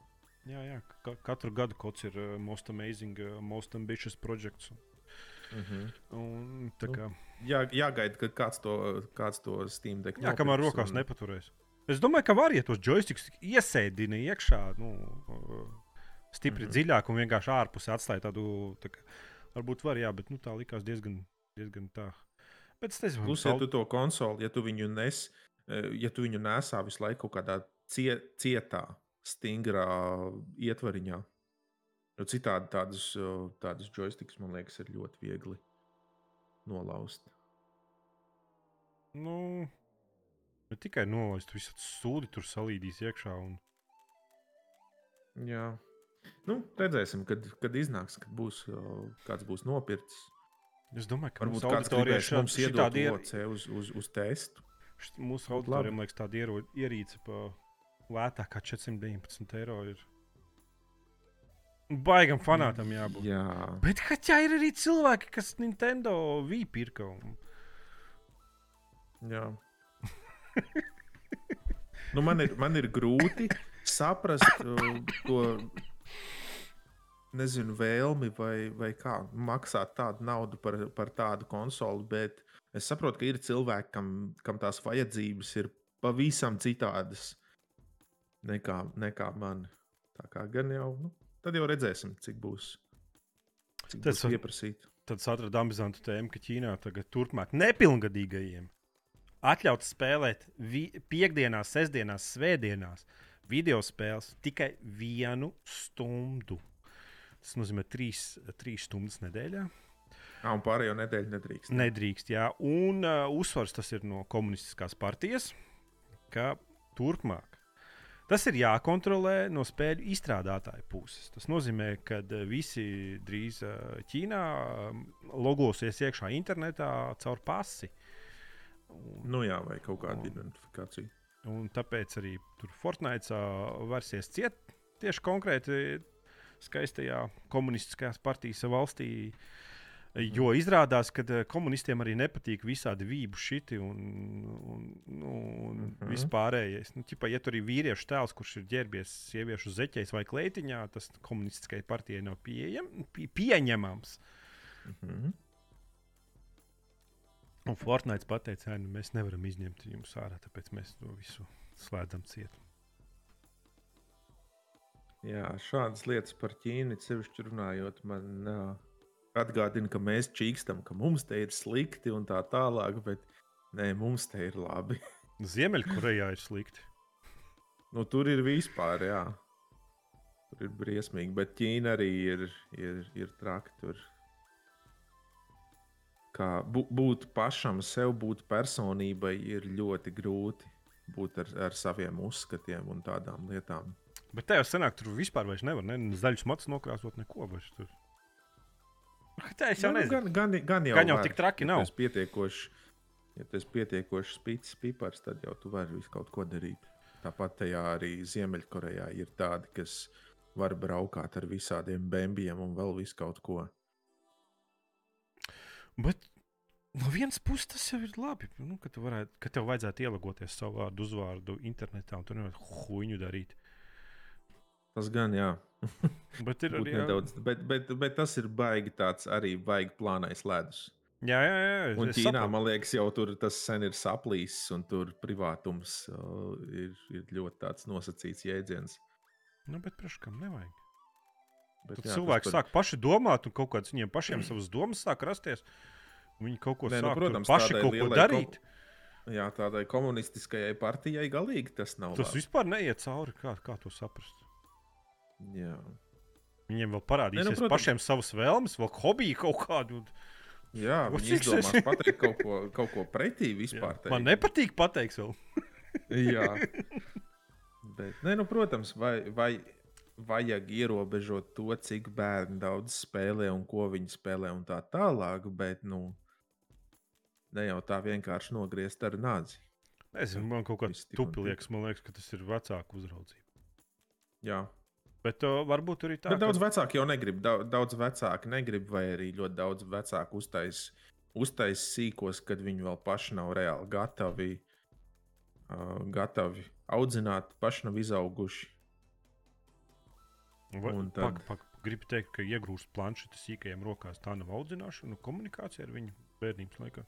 Jā, jā, ka, katru gadu kaut kas ir uh, most amazing, uh, most ambitious projects. uh -huh. Un, Nu, kā, Jā, jāgaida, kad kāds to, kāds to Steam deck jā, kamēr rokās un- nepaturēs. Es domāju, ka var, ja tos joystiks iesēdina iekšā, nu, stipri mm. -hmm. dziļāk un vienkārši ārpusē atstāja tādu, tā kā, varbūt var, jā, bet nu, tā likās diezgan, diezgan tā. Bet es nezinu, Plus, ja tu to konsoli, ja tu viņu nes, eh, ja tu viņu nesā visu laiku kaut kādā cie, cietā, stingrā ietvariņā, jo citādi tādus, eh, tādus joystikus, man liekas, ir ļoti viegli nolauzt. Nu, ne tikai nolaist, visu sūdi tur salīdīs iekšā. Un... Jā. Nu, redzēsim, kad, kad iznāks, kad būs, kāds būs nopircis. Es domāju, ka Varbūt kāds gribēs mums iedot OC uz, uz, uz testu. št- Mūsu man liekas, tāda iero- ierīce par lētāk kā 419 eiro ir. Baigam fanātam jābūt. Jā, Bet kaķā ir arī cilvēki, kas Nintendo Wii pirka. Un... Jā. Nu, man, ir, man ir grūti saprast uh, to nezinu, vēlmi vai, vai kā maksāt tādu naudu par, par tādu konsoli, bet es saprotu, ka ir cilvēki, kam, kam tās vajadzības ir pavisam citādas nekā, nekā man. Tā kā gan jau, nu, tad jau redzēsim, cik būs. Cik Tas būs pieprasīt. Tad es atradu amizantu tēmu, ka Ķīnā tagad turpmāk nepilngadīgajiem atļauts spēlēt piekdienās, sestdienās, svētdienās video spēles tikai vienu stundu. Tas nozīmē trīs, trīs stundas nedēļā. Ah, un pārējo nedēļu nedrīkst. Nedrīkst, jā. Un uh, uzsvars tas ir no komunistiskās partijas, ka turpmāk Tas ir jākontrolē no spēļu izstrādātāja puses. Tas nozīmē, ka eh, visi drīz eh, Ķīnā um, logosies iekšā internetā caur pasi. Un, nu jā, vai kaut kāda un, identifikācija. Un tāpēc arī tur Fortnite versies ciet tieši konkrēti skaistajā komunistiskajās partijas valstī. Uh, Jo izrādās, ka eh, komunistiem arī nepatīk visādi vību šiti un, un, nu, un uh mhm. -huh. vispārējais. Nu, ķipa, ja tur ir vīriešu tēls, kurš ir ģērbies sieviešu zeķēs vai kleitiņā, tas komunistiskajai partijai nav pieejam, pie, pieņemams. Uh mhm. -huh. Un Fortnite pateica, ka nu, mēs nevaram izņemt jums ārā, tāpēc mēs to visu slēdzam ciet. Jā, šādas lietas par Ķīnu sevišķi runājot, man uh, atgādina, ka mēs čīkstam, ka mums te ir slikti un tā tālāk, bet nē, mums te ir labi. Ziemeļkorejā ir slikti. Nu, tur ir vispār, jā. Tur ir briesmīgi, bet Ķīna arī ir, ir, ir traki. Tur. Kā būt pašam, sev būt personībai, ir ļoti grūti būt ar, ar saviem uzskatiem un tādām lietām. Bet tajā senāk tur vispār nevar ne? zaļus matus nokrāsot, neko vairs. Tur. Tā jau nu, nezinu. Gan, gan, gan jau, gan jau tik traki nav. Tas pietiekoši, ja tas pietiekoši spīdis pipars, tad jau tu vari visu kaut ko darīt. Tāpat tajā arī Ziemeļkorejā ir tādi, kas var braukāt ar visādiem bēnbiem un vēl visu kaut ko. Bet no vienas puses tas jau ir labi. Nu, ka, varētu, ka tev vajadzētu ielagoties savu vārdu, uzvārdu internetā un tur nevar huīņu darīt. Tas gan, jā. bet, ir, arī, nedaudz, bet, bet, bet tas ir baigi tāds arī baigi plānais ledus. Jā, jā, jā. Un Ķīnā, saprotu. man liekas, jau tur tas sen ir saplīsis, un tur privātums uh, ir, ir ļoti tāds nosacīts jēdziens. Nu, bet priekš kam nevajag? Bet, jā, cilvēki sāk paši domāt, un kaut kādas viņiem pašiem savas domas sāk rasties. Viņi kaut ko Nē, nu, sāk nu, protams, paši kaut ko darīt. Ko... Jā, tādai komunistiskajai partijai galīgi tas nav. Tas labi. vispār neiet cauri. Kā, kā to saprast? Jā. Viņiem vēl parādīsies ne, nu, protams. pašiem savas vēlmes, vēl hobiju kaut kādu. Jā, viņi izdomās pateikt kaut ko, kaut ko pretī vispār. Jā. Man nepatīk pateikt vēl. Jā. Bet, ne, nu, protams, vai, vai vajag ierobežot to, cik bērni daudz spēlē un ko viņi spēlē un tā tālāk, bet nu, ne jau tā vienkārši nogriezt ar nāzi. Nezinu, man kaut kāds tupi liekas, man liekas, ka tas ir vecāku uzraudzība. Jā, Bet uh, varbūt tur ir tā. Bet daudz ka... vecāki jau negrib. Daudz, daudz vecāki negrib, vai arī ļoti daudz vecāku uztais, uztais sīkos, kad viņi vēl paši nav reāli gatavi, uh, gatavi audzināt, paši nav izauguši. Vai, tad... pak, pak, gribu teikt, ka iegrūst planšetes sīkajiem rokās, tā nav audzināšana, nu, komunikācija ar viņu bērnības laikā.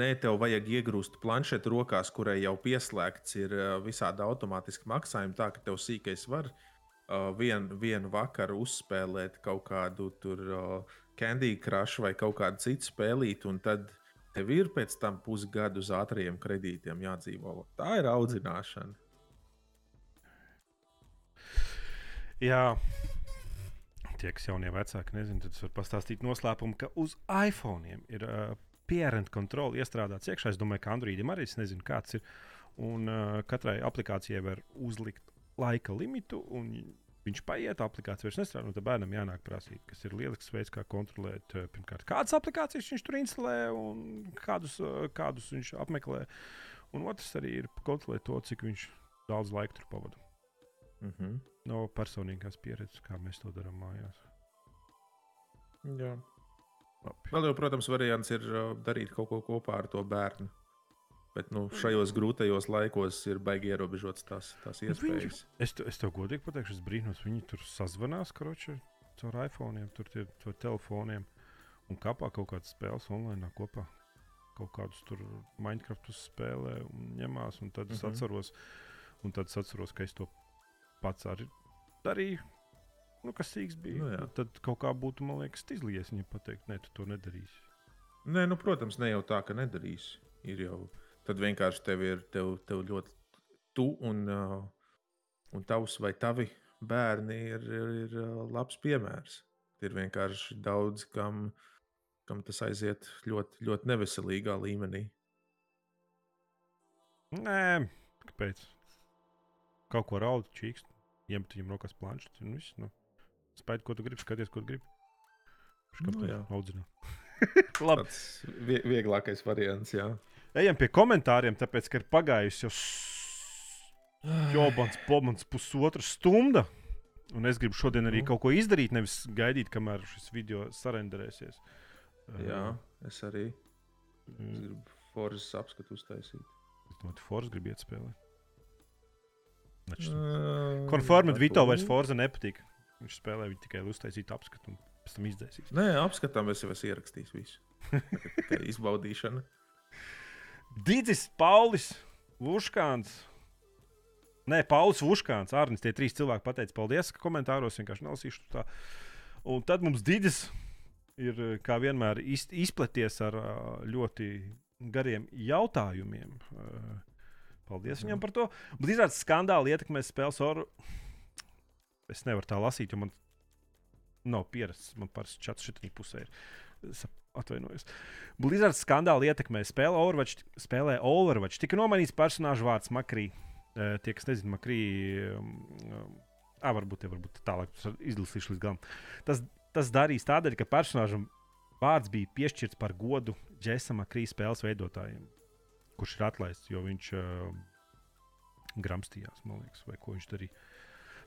Nē, tev vajag iegūst planšetu rokās, kurai jau pieslēgts ir visādi automātiski maksājumi, tā ka tev sīkais var uh, vien, vienu vakaru uzspēlēt kaut kādu tur uh, Candy Crush vai kaut kādu citu spēlīt, un tad tev ir pēc tam pusgadu uz ātriem kredītiem jādzīvo. Tā ir audzināšana. Jā. Tie, kas jaunie vecāki nezina, tad es varu pastāstīt noslēpumu, ka uz iPhone ir uh, parent control iestrādāts iekšā. Es domāju, ka Androidam arī es nezinu, kāds ir. Un uh, katrai aplikācijai var uzlikt laika limitu, un viņš paiet, aplikācija vairs nestrādā. Nu, tad bērnam jānāk prasīt, kas ir lielisks veids, kā kontrolēt, pirmkārt, kādas aplikācijas viņš tur instalē un kādus, kādus viņš apmeklē. Un otrs arī ir kontrolēt to, cik viņš daudz laika tur pavada. Mm -hmm. No personīgās pieredzes, kā mēs to darām mājās. Jā. Labi. Vēl jau, protams, variants ir uh, darīt kaut ko kopā ar to bērnu. Bet nu, šajos grūtajos laikos ir baigi ierobežotas tās, tās iespējas. Viņš, es, te, es tev godīgi pateikšu, es brīnos, viņi tur sazvanās karoči, caur iPhone, tur tie, tur telefoniem un kāpā kaut kādas spēles online kopā. Kaut kādus tur Minecraft spēlē un ņemās. Un tad, mm -hmm. es mhm. atceros, un tad es atceros, ka es to pats arī darīju. Nu, kas īks bija. Nu, jā. tad kaut kā būtu, man liekas, izlies viņa pateikt, nē, tu to nedarīsi. Nē, nu, protams, ne jau tā, ka nedarīsi. Ir jau tad vienkārši tev ir tev, tev ļoti tu un, uh, un tavs vai tavi bērni ir, ir, ir uh, labs piemērs. Ir vienkārši daudz, kam, kam tas aiziet ļoti, ļoti neveselīgā līmenī. Nē, kāpēc? kaut ko raudu, čīkst, ņemt viņam rokās planšetes un viss. Nu, Spēj, ko tu gribi, skaties, ko tu gribi. Viņš Nu, jā. to audzina. Labi, Tas vie vieglākais variants, jā. ejam pie komentāriem, tāpēc, ka ir pagājusi jau jobans, pomans pusotra stunda. Un es gribu šodien arī Nu. kaut ko izdarīt, nevis gaidīt, kamēr šis video sarenderēsies. jā, es arī es Mm, gribu Forzas apskatu uztaisīt. Es domāju, ka Forza grib iet spēlēt. Uh, Konformēt Vito vairs. Forza nepatīk. Viņš spēlē viņu tikai lai uztaisītu apskatu un pēc tam izdzēsīs. Nē, apskatām, es jau esmu ierakstījis visu. Izbaudīšana. Digis, Paulis, Vuškāns. Nē, Pauls Vuškāns, Arnis. Tie trīs cilvēki pateica paldies, ka komentāros vienkārši nelasīšu tā. Un tad mums Digis ir, eh, kā vienmēr, iz, izplaties ar ā, ļoti gariem jautājumiem. Ā, Paldies viņam par to. Blizzards skandāli ietekmēs spēles oru. Es nevaru tā lasīt, jo man nav pierasts. Man parasti čats šitā pusē ir. Es atvainojos. Blizzards skandāli ietekmē spēli Overwatch. Spēlē Overwatch. Tika nomainīts personāžu vārds Makrī. Tie, kas nezina, Makrī. Ah, varbūt, ja, varbūt tālāk izlasīšu līdz galam. Tas, tas darīs tādēļ, ka personāžam vārds bija piešķirts par godu Džesam Makrī spēles veidotājiem, kurš ir atlaists, jo viņš uh, gramstījās, man liekas, vai ko viņš darīja.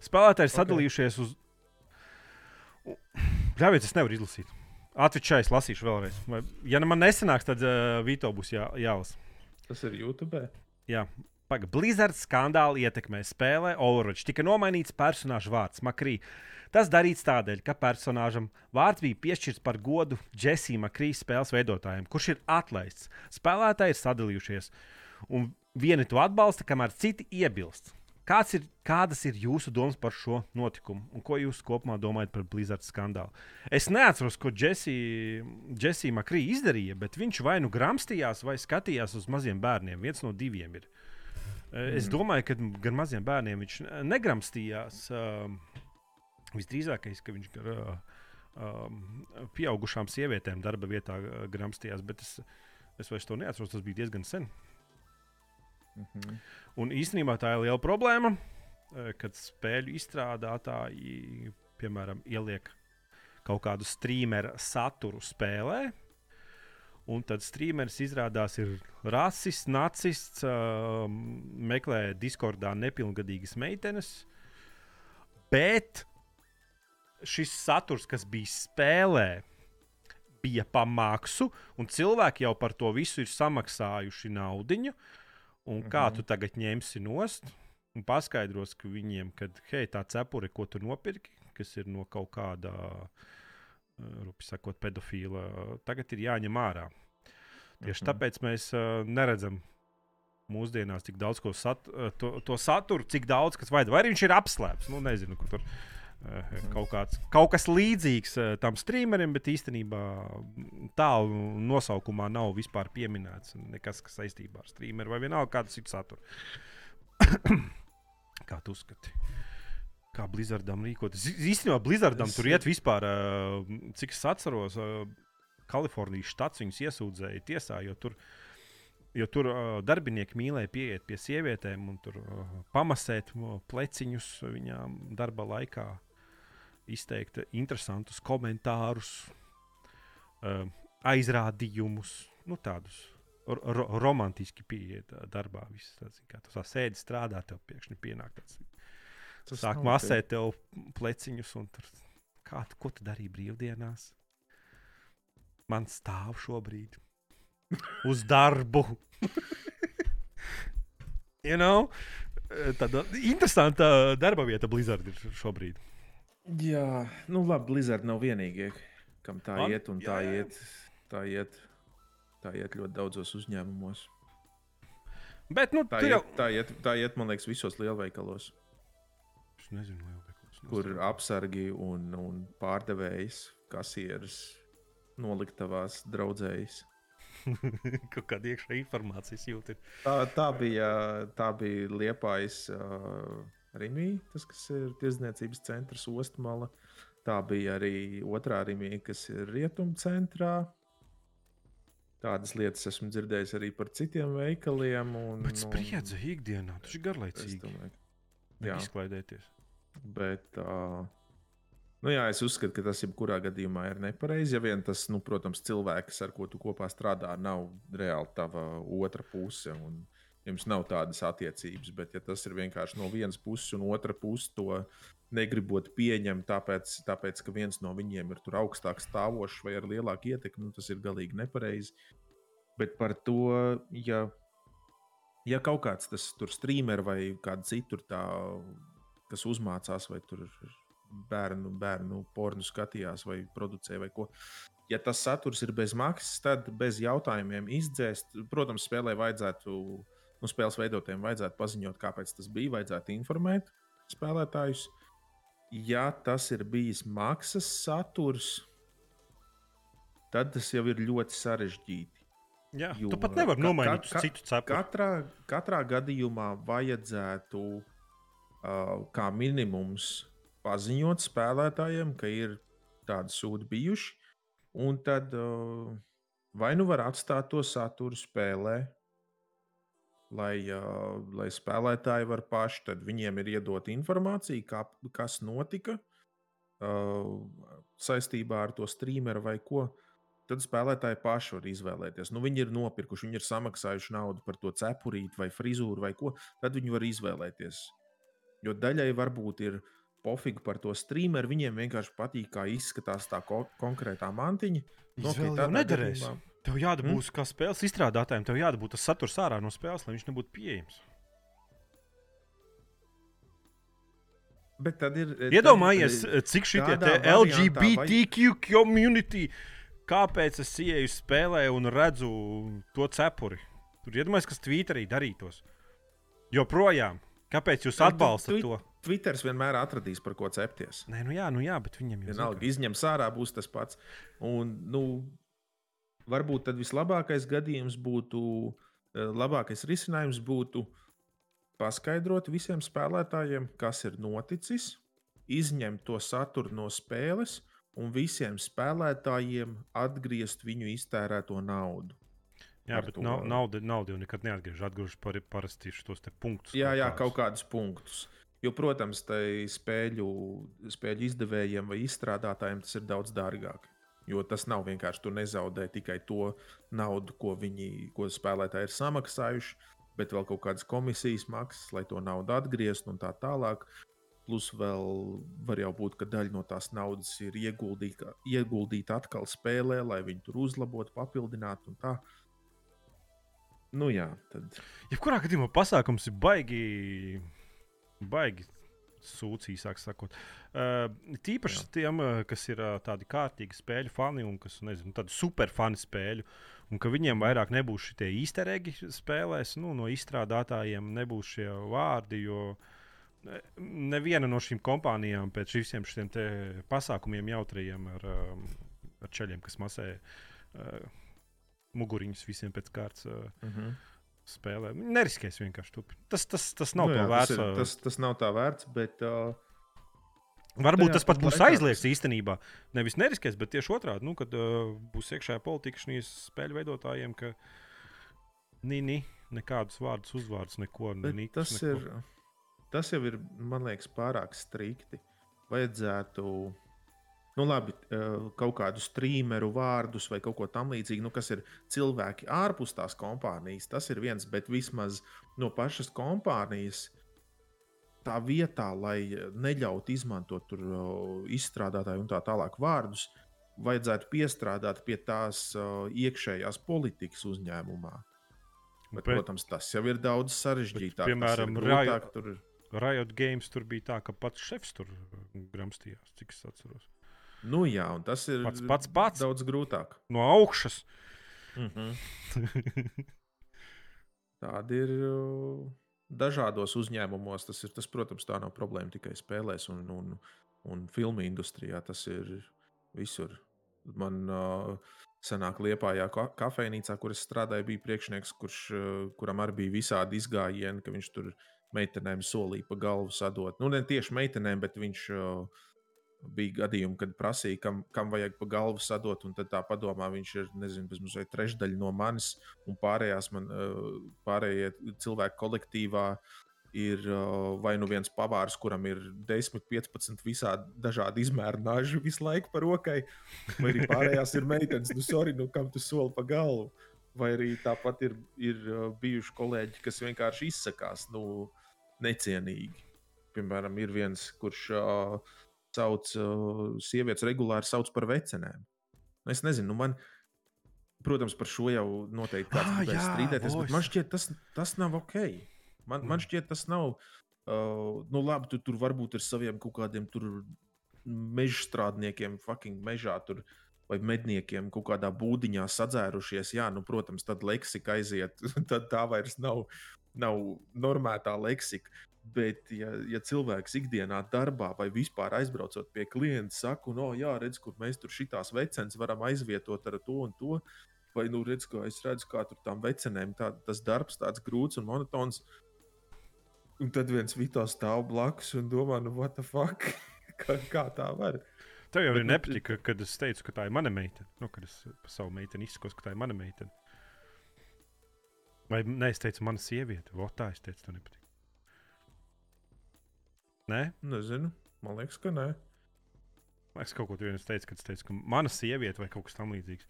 Spēlētāji ir Ok. sadalījušies uz. Ļaujiet, es nevaru izlasīt. Atvičais lasīšu vēlreiz. Vai, ja man nesanāks, tad uh, Vito būs jā, jālasa. Tas ir YouTube. Jā, pagaidi. Blizzard skandāli ietekmē spēlē Overwatch. Tika nomainīts personāžu vārds Makrī. Tas darīts tādēļ, ka personāžam vārds bija piešķirts par godu Jessija Makrīs spēles veidotājiem, kurš ir atlaists. Spēlētāji ir sadalījušies, un vieni to atbalsta, kamēr citi iebilst. Kāds ir, kādas ir jūsu domas par šo notikumu, un ko jūs kopumā domājat par Blizzard skandālu? Es neatceros, ko Jessija Makrī izdarīja, bet viņš vai nu gramstījās, vai skatījās uz maziem bērniem. Viens no diviem ir. Mm. Es domāju, ka gan maziem bērniem viņš negramstījās. Uh, visdrīzākais, ka viņš ar uh, um, pieaugušām sievietēm darba vietā uh, gramstījās, bet es, es vairs to neatceros. Tas bija diezgan sen. Mhm. Un īstenībā tā ir liela problēma, kad spēļu izstrādātāji, piemēram, ieliek kaut kādu streameru saturu spēlē. Un tad streameris izrādās ir rasists, nacists, uh, meklē Discordā nepilngadīgas meitenes. Bet šis saturs, kas bija spēlē, bija pa maksu, un cilvēki jau par to visu ir samaksājuši naudu. Un kā Mhm. tu tagad ņemsi nost un paskaidros ka viņiem, ka hei, tā cepure, ko tu nopirki, kas ir no kaut kāda, eh, rupi sakot, pedofila, tagad ir jāņem ārā. Tieši Mhm. tāpēc mēs uh, neredzam mūsdienās tik daudz sat, uh, to, to saturu, cik daudz kas vajag. Vai arī viņš ir apslēpts, nu nezinu, kur tur. Uh, kaut, kāds, kaut kas līdzīgs uh, tam streamerim, bet īstenībā tālu nosaukumā nav vispār pieminēts nekas, kas saistībā ar streameru vai vienalga kādu citu saturu. Kā tu uzskati? Kā Blizzardam rīkoties? Īstenībā Blizzardam Es- tur iet vispār, uh, cik es atceros, Kalifornijas štats viņus iesūdzēja tiesā, jo tur, jo tur uh, darbinieki mīlēja pieiet pie sievietēm un tur uh, pamasēt uh, pleciņus viņām darba laikā, izteikt interesantus komentārus, uh, aizrādījumus, nu, tādus ro ro romantiski pieiet darbā. Viss, tāds, kā tu tā sēdi strādā, tev pēkšņi pienāk tāds. Tas Sāk nav masēt tev pleciņus, un tur, kā ko tu darīji brīvdienās? Man stāv šobrīd uz darbu. you know? Tāda interesanta darba vieta Blizzard ir šobrīd. Jā, nu labi, Blizzard nav vienīgie, kam tā Man- iet, un jā, tā jā. iet, tā iet, tā iet ļoti daudzos uzņēmumos. Bet, nu, Tā tur iet, jau tā, iet, tā iet, man liekas, visos lielveikalos, Es nezinu, lielveikals. kur apsargi un, un pārdevējs, kasieris, noliktavās draudzējas. kaut kāda iekšā informācijas jūta. ir. Tā, tā bija, tā bija Liepājas uh, Rimī, tas, kas ir tirdzniecības centrs Ostmala. Tā bija arī otrā Rimī, kas ir rietumu centrā. Tādas lietas esmu dzirdējis arī par citiem veikaliem. Un, Bet un- spriedzi ikdienā, tas ir garlaicīgi. domāju, Jā. izklaidēties. Bet, uh, nu jā, es uzskatu, ka tas jebkurā gadījumā ir nepareizi. Ja vien tas, nu, protams, cilvēks, ar ko tu kopā strādā, nav reāli tava otra puse. Un jums nav tādas attiecības, bet ja tas ir vienkārši no vienas puses, un otra puse to negribot pieņemt, tāpēc, tāpēc ka viens no viņiem ir tur augstāk stāvošs vai ar lielāku ietekmi, nu, tas ir galīgi nepareizi. Bet par to, ja, ja kaut kāds tas tur streamer vai kāda citur tā, kas uzmācās vai tur bērnu, bērnu pornu skatījās vai producē vai ko. Ja tas saturs ir bez maksas, tad bez jautājumiem izdzēst. Protams, spēlē vajadzētu nu, spēles veidotājiem vajadzētu paziņot, kāpēc tas bija, vajadzētu informēt spēlētājus. Ja tas ir bijis maksas saturs, tad tas jau ir ļoti sarežģīti. Jā, Jo tu pat nevari ka- nomainīt ka- uz citu cepuri. Katrā, katrā gadījumā vajadzētu uh, kā minimums paziņot spēlētājiem, ka ir tādi sūdi bijuši. Un tad uh, vai nu var atstāt to saturu spēlē, lai, uh, lai spēlētāji var paši, tad viņiem ir iedot informācija, kā, kas notika uh, saistībā ar to streameru vai ko. Tad spēlētāji paši var izvēlēties. Nu, viņi ir nopirkuši, viņi ir samaksājuši naudu par to cepurīti vai frizūru vai ko. Tad viņi var izvēlēties. Jo daļai varbūt ir pofīgi par to streameru. Viņiem vienkārši patīk, kā izskatās tā ko konkrētā mantiņa. Nu, ok, Izvēle jau tādā nederēs. gadījumā- Tev jādabūs, mm? kā spēles izstrādātājiem, tev jādabū tas saturs ārā no spēles, lai viņš nebūtu pieejams. Bet tad ir. tad- Iedomājies, cik šī tādā variantā LGBTQ community, kāpēc es ieeju spēlē un redzu to cepuri. Tur iedomājieties, kas Twitterī darītos. Joprojām, kāpēc jūs Nu, atbalstat to? Twitters vienmēr atradīs, par ko cepties. Nē, nu jā, nu jā, bet viņam jau Vienalga, izņem sārā, būs tas pats. Un, nu, varbūt tad vislabākais gadījums būtu, eh, labākais risinājums būtu paskaidrot visiem spēlētājiem, kas ir noticis, izņemt to saturu no spēles un visiem spēlētājiem atgriezt viņu iztērēto naudu. Jā, bet to- nauda, nauda jau nekad neatgriež. Atgriež par, parasti šos punktus. Jā, jā, kādus. kaut kādus punktus. Jo, protams, tai spēļu, spēļu izdevējiem vai izstrādātājiem tas ir daudz dārgāk. Jo tas nav vienkārši tu nezaudē tikai to naudu, ko viņi, ko spēlētāji ir samaksājuši, bet vēl kaut kādas komisijas maksas, lai to naudu atgrieztu un tā tālāk. Plus vēl var jau būt, ka daļa no tās naudas ir ieguldīta, ieguldīta atkal spēlē, lai viņi tur uzlabotu, papildinātu un tā. Nu jā, tad Jebkurā gadījumā pasākums ir baigi, baigi sūds, īsāk sakot. Uh, tīpaši Jā. tiem, uh, kas ir uh, tādi kārtīgi spēļu fani un kas, nezinu, tādi superfani spēļu. Un ka viņiem vairāk nebūs šie īsteregi spēlēs, nu, no izstrādātājiem nebūs šie vārdi. Jo ne- neviena no šīm kompānijām pēc visiem šiem pasākumiem jautrajiem ar, ar ceļiem, kas masē uh, muguriņus visiem pēc kārtas. Uh, uh -huh. Spēlē. Neriskēs vienkārši turpināt. Tas, tas, tas nav Nu jā, to tas, vērts. ir, tas, tas nav tā vērts, bet uh, Varbūt tajā tas pat būs aizliegts īstenībā. Nevis neriskēs, bet tieši otrādi, nu, kad uh, būs iekšējā politika šīs spēļu veidotājiem, ka nī, nekādus vārdus, uzvārdus, neko nevienu. tas, ir, tas jau ir, man liekas, pārāk strikti. Vajadzētu nu, labi, uh, kaut kādu streameru vārdus vai kaut ko tamlīdzīgu, nu, kas ir cilvēki ārpus tās kompānijas. Tas ir viens, bet vismaz no pašas kompānijas. Tā vietā, lai neļautu izmantot tur uh, izstrādātāju un tā tālāk vārdus, vajadzētu piestrādāt pie tās uh, iekšējās politikas uzņēmumā. Bet, Bet- protams, tas jau ir daudz sarežģītāk. ir piemēram, Riot- tur- Riot Games tur bija tā, ka pats šefs tur gramstījās, cik es atceros. Nu, jā, un tas ir Pats- pats- pats. daudz grūtāk. No augšas. Mm -hmm. Tādi ir dažādos uzņēmumos. Tas, ir, tas, protams, tā nav problēma tikai spēlēs un, un, un filmu industrijā. Tas ir visur. Man uh, senāk Liepājā ka- kafejnīcā, kur es strādāju, bija priekšnieks, kurš, uh, kuram arī bija visādi izgājieni, ka viņš tur meitenēm solīja pa galvu sadot. Nu, ne tieši meitenēm, bet viņš uh, bija gadījumi, kad prasīja, kam, kam vajag pa galvu sadot, un tad tā padomā, viņš ir nezinu, vai trešdaļa no manis, un pārējās man, eh, pārējie cilvēki kolektīvā ir uh, vai nu viens pavārs, kuram ir 10, 15 visādi dažādi izmēri naži visu laiku par rokai, vai arī pārējās ir meitenes, nu, sorry, nu, kam tu soli pa galvu. Vai arī tāpat ir, ir uh, bijuši kolēģi, kas vienkārši izsakās nu, necienīgi. Piemēram, ir viens, kurš uh, sauc uh, sievietes regulāri sauc par vecenēm. Es nezinu, nu, man, protams, par šo jau noteikti kāds Ah, jā, strīdēties, boys. bet man šķiet, tas, tas nav ok. Man, man šķiet, tas nav. Uh, nu, labi, tu tur varbūt ar saviem kaut kādiem meža strādniekiem, fucking mežā tur, vai medniekiem kaut kādā būdiņā sadzērušies. Jā, nu, protams, tad leksika aiziet, tad tā vairs nav, nav normētā leksika. Bet, ja, ja cilvēks ikdienā darbā vai vispār aizbraucot pie klienta, saka, no, jā, redz, kur mēs tur šitās vecenas varam aizvietot ar to un to, vai, nu, redz, kā es redzu, kā tur tām vecenēm tā, tas darbs tāds grūts un monotons. Un tad viens Vito stāv blakus un domā, nu, what the fuck? kā, kā tā var? Tev jau ir nu, nepatika, kad es teicu, ka tā ir mana meitene. Nu, kad es par savu meiteni izsakos, ka tā ir mana meitene. Vai nē, es teicu, mana sieviete. Vot tā es teicu, tev nepatīk. Nē, Nezinu. Man liekas, ka nē. es kaut ko tādu teicu, kad es teicu, ka mana sieviete vai kaut kas tamlīdzīgs.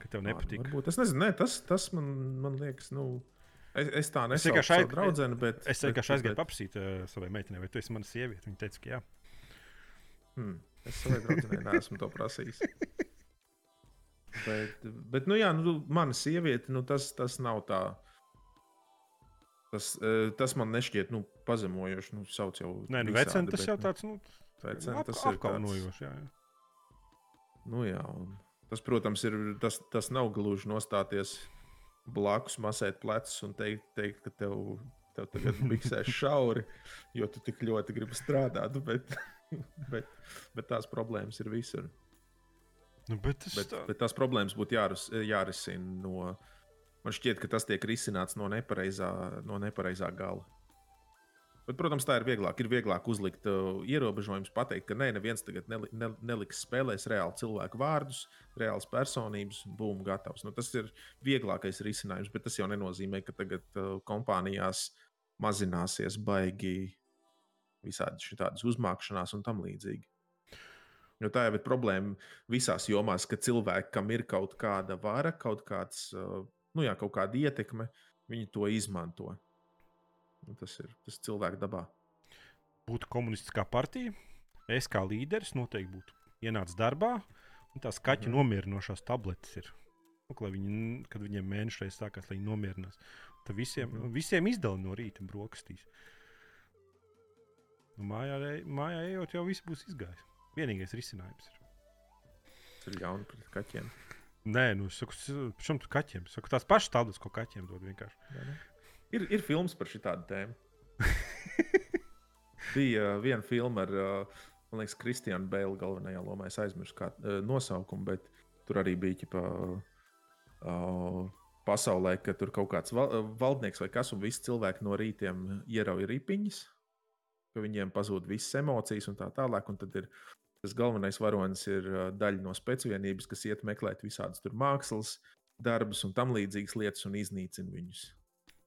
Ka tev nepatīk. Varbūt, es nezinu, nē, tas, tas man, man liekas, nu, es, es tā Es nesaucu vienkārši savu aiz- draudzeni, bet Es vienkārši aizgāju paprasīt uh, savai meitenei, vai tu esi mana sieviete. Viņa teica, ka jā. Hmm, es savai draudzenei neesmu to prasījis. Bet, bet nu, jā, nu, mana sieviete, nu, tas, tas nav tā. Tas, eh, tas man nešķiet nu, pazemojoši. Nu, sauc jau Nē, nu, visādi, veceni, tas bet, jau nu, tāds nu, veceni, ap, tas ir tāds- apkaunojošs. Jā, jā. Nu, jā, tas, protams, ir, tas, tas nav gluži nostāties blakus, masēt plecus un teikt, teikt ka tev, tev tagad biksēs šauri, jo tu tik ļoti gribi strādāt. Bet, bet, bet tās problēmas ir visur. Nu, bet tas Bet, tā- bet tās problēmas būtu jāris, jārisina no. Man šķiet, ka tas tiek risināts no nepareizā, no nepareizā gala. Bet, protams, tā ir vieglāk. Ir vieglāk uzlikt uh, ierobežojumus, pateikt, ka nē, neviens tagad neli, ne, neliks spēlēs reāli cilvēku vārdus, reāls personības, būmu gatavs. Nu, tas ir vieglākais risinājums, bet tas jau nenozīmē, ka tagad uh, kompānijās mazināsies baigi visādi šādas uzmākšanās un tam līdzīgi. Jo tā jau ir problēma visās jomās, ka cilvēki, kam ir kaut kāda vara, kaut, kāds, uh, nu jā, kaut kāda ietekme, viņi to izmanto. Nu, tas ir tas cilvēku dabā. būtu komunistiskā partija, es kā līderis noteikti būtu ienācis darbā, un tās Mhm. mm. nomierinošās tabletes ir. Nu, lai viņi, kad viņiem mēnešā reizes sākās, lai viņi nomierinās, tad visiem, mm. visiem izdala no rīta brokastīs. Nu, mājā, mājā ejot, jau viss būs izgājis. Vienīgais risinājums ir. Tas ir ļauni pret kaķiem. Nē, nu, es saku, šim tu kaķiem. Es saku, tās pašas tabletes, ko kaķiem dod vienkārši. vai ne? Ir, ir filmas par šādu tēmu. Bija uh, viena filma ar, uh, man liekas, Kristiānu Bēlu galvenajā lomā. Es aizmirsu kā, uh, nosaukumu, bet tur arī bija ķipa, uh, pasaulē, ka tur kaut kāds val, uh, valdnieks vai kas, un visi cilvēki no rītiem ierauj ripiņas, ka viņiem pazūd visas emocijas un tā tālāk. Un tad ir tas galvenais varonis, ir daļa no spēcvienības, kas iet meklēt visādas tur mākslas darbus un tam līdzīgas lietas un iznīcina viņus.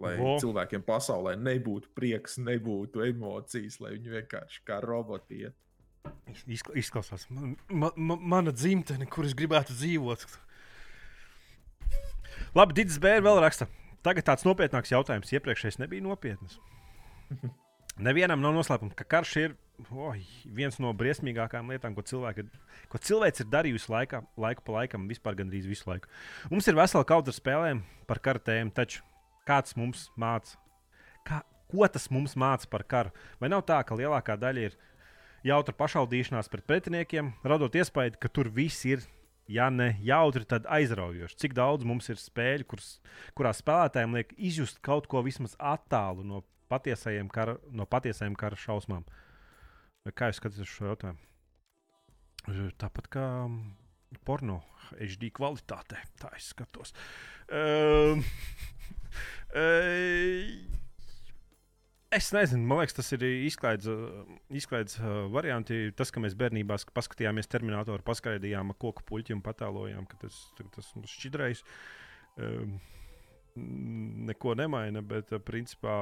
Lai. Vo. cilvēkiem pasaulē nebūtu prieks, nebūtu emocijas, lai viņi vienkārši kā roboti iet. Izkla- Izklausās, man, man, man, mana dzimtene, kur es gribētu dzīvot. Labi, Digis Bērs vēl raksta. Tagad tāds nopietnāks jautājums. Iepriekšējais nebija nopietns. Nevienam nav noslēpums, ka karš ir oi, viens no briesmīgākajām lietām, ko, cilvēki, ko cilvēks ir darījusi laikā, laiku pa laikam, vispār gandrīz visu laiku. Mums ir vesela kaudzes ar spēlēm par kara tēmu, taču kāds mums māca? Kā, ko tas mums māca par karu? Vai nav tā, ka lielākā daļa ir jautra pašaudīšanās pret pretiniekiem, radot iespēju, ka tur viss ir, ja ne jautri, tad aizraujoši. Cik daudz mums ir spēļu, kuras, kurās spēlētājiem liek izjust kaut ko vismaz attālu no patiesajiem kara, no patiesajiem kara šausmām. Vai kā jūs skatāties uz šo jautājumu? Tāpat kā porno HD kvalitātē, tā es skatos. Um, Es nezinu, man liekas, tas ir izklaides, uh, izklaides varianti. Tas, ka mēs bērnībā sk- paskatījāmies terminātoru, paskaidrojām koku puķi un patēlojām, ka tas, tas mums šķidrais. Um, neko nemaina, bet principā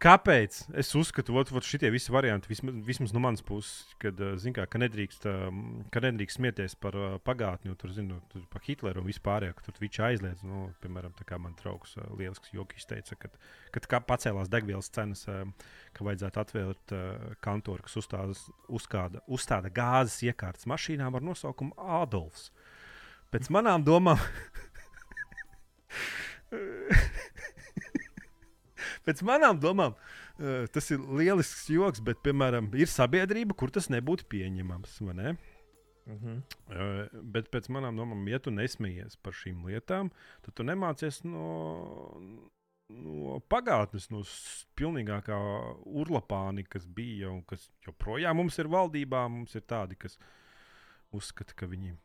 Kāpēc? Es uzskatu, ka šie visi varianti, vismaz, vismaz no manas puses, kad, kā, ka, nedrīkst, ka nedrīkst smieties par pagātni, tur, zinu, tur par Hitleru un vispār, ka tur viņš aizliedz. Nu, piemēram, tā kā man draugs lielisks joks teica, kad, kad pacēlās degvielas cenas, ka vajadzētu atvērt kantoru, kas uzstāda, uzkāda, uzstāda gāzes iekārtas mašīnām ar nosaukumu Adolfs. Pēc manām domām. Pēc manām domām, uh, tas ir lielisks joks, bet, piemēram, ir sabiedrība, kur tas nebūtu pieņemams. Ne? Uh -huh. uh, bet pēc manām domām, ja tu nesmējies par šīm lietām, tad tu nemācies no, no pagātnes, no pilnīgākā urlapāni, kas bija un kas joprojām mums ir valdībā. Mums ir tādi, kas uzskata, ka viņi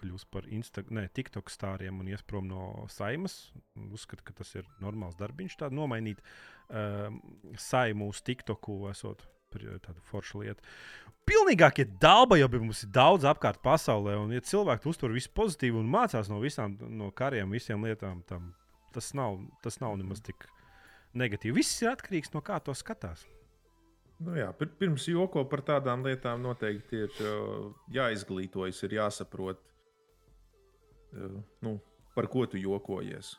kļūs par Instagram, TikTok stāriem un ies prom no saimas. Uzskatu, ka tas ir normāls darbiņš, tādu nomainīt uh, saimu uz TikToku, esot tāda forša lieta. Pilnīgākie dalba jau mums ir daudz apkārt pasaulē, un ja cilvēki uztver visu pozitīvi un mācās no visām no kariem, visiem lietām, tam, tas, nav, tas nav nemaz tik negatīvi. Viss ir atkarīgs no kā to skatās. Nu jā, pirms joko par tādām lietām noteikti ir jāizglītojas, ir jāsaprot, nu, par ko tu jokojies.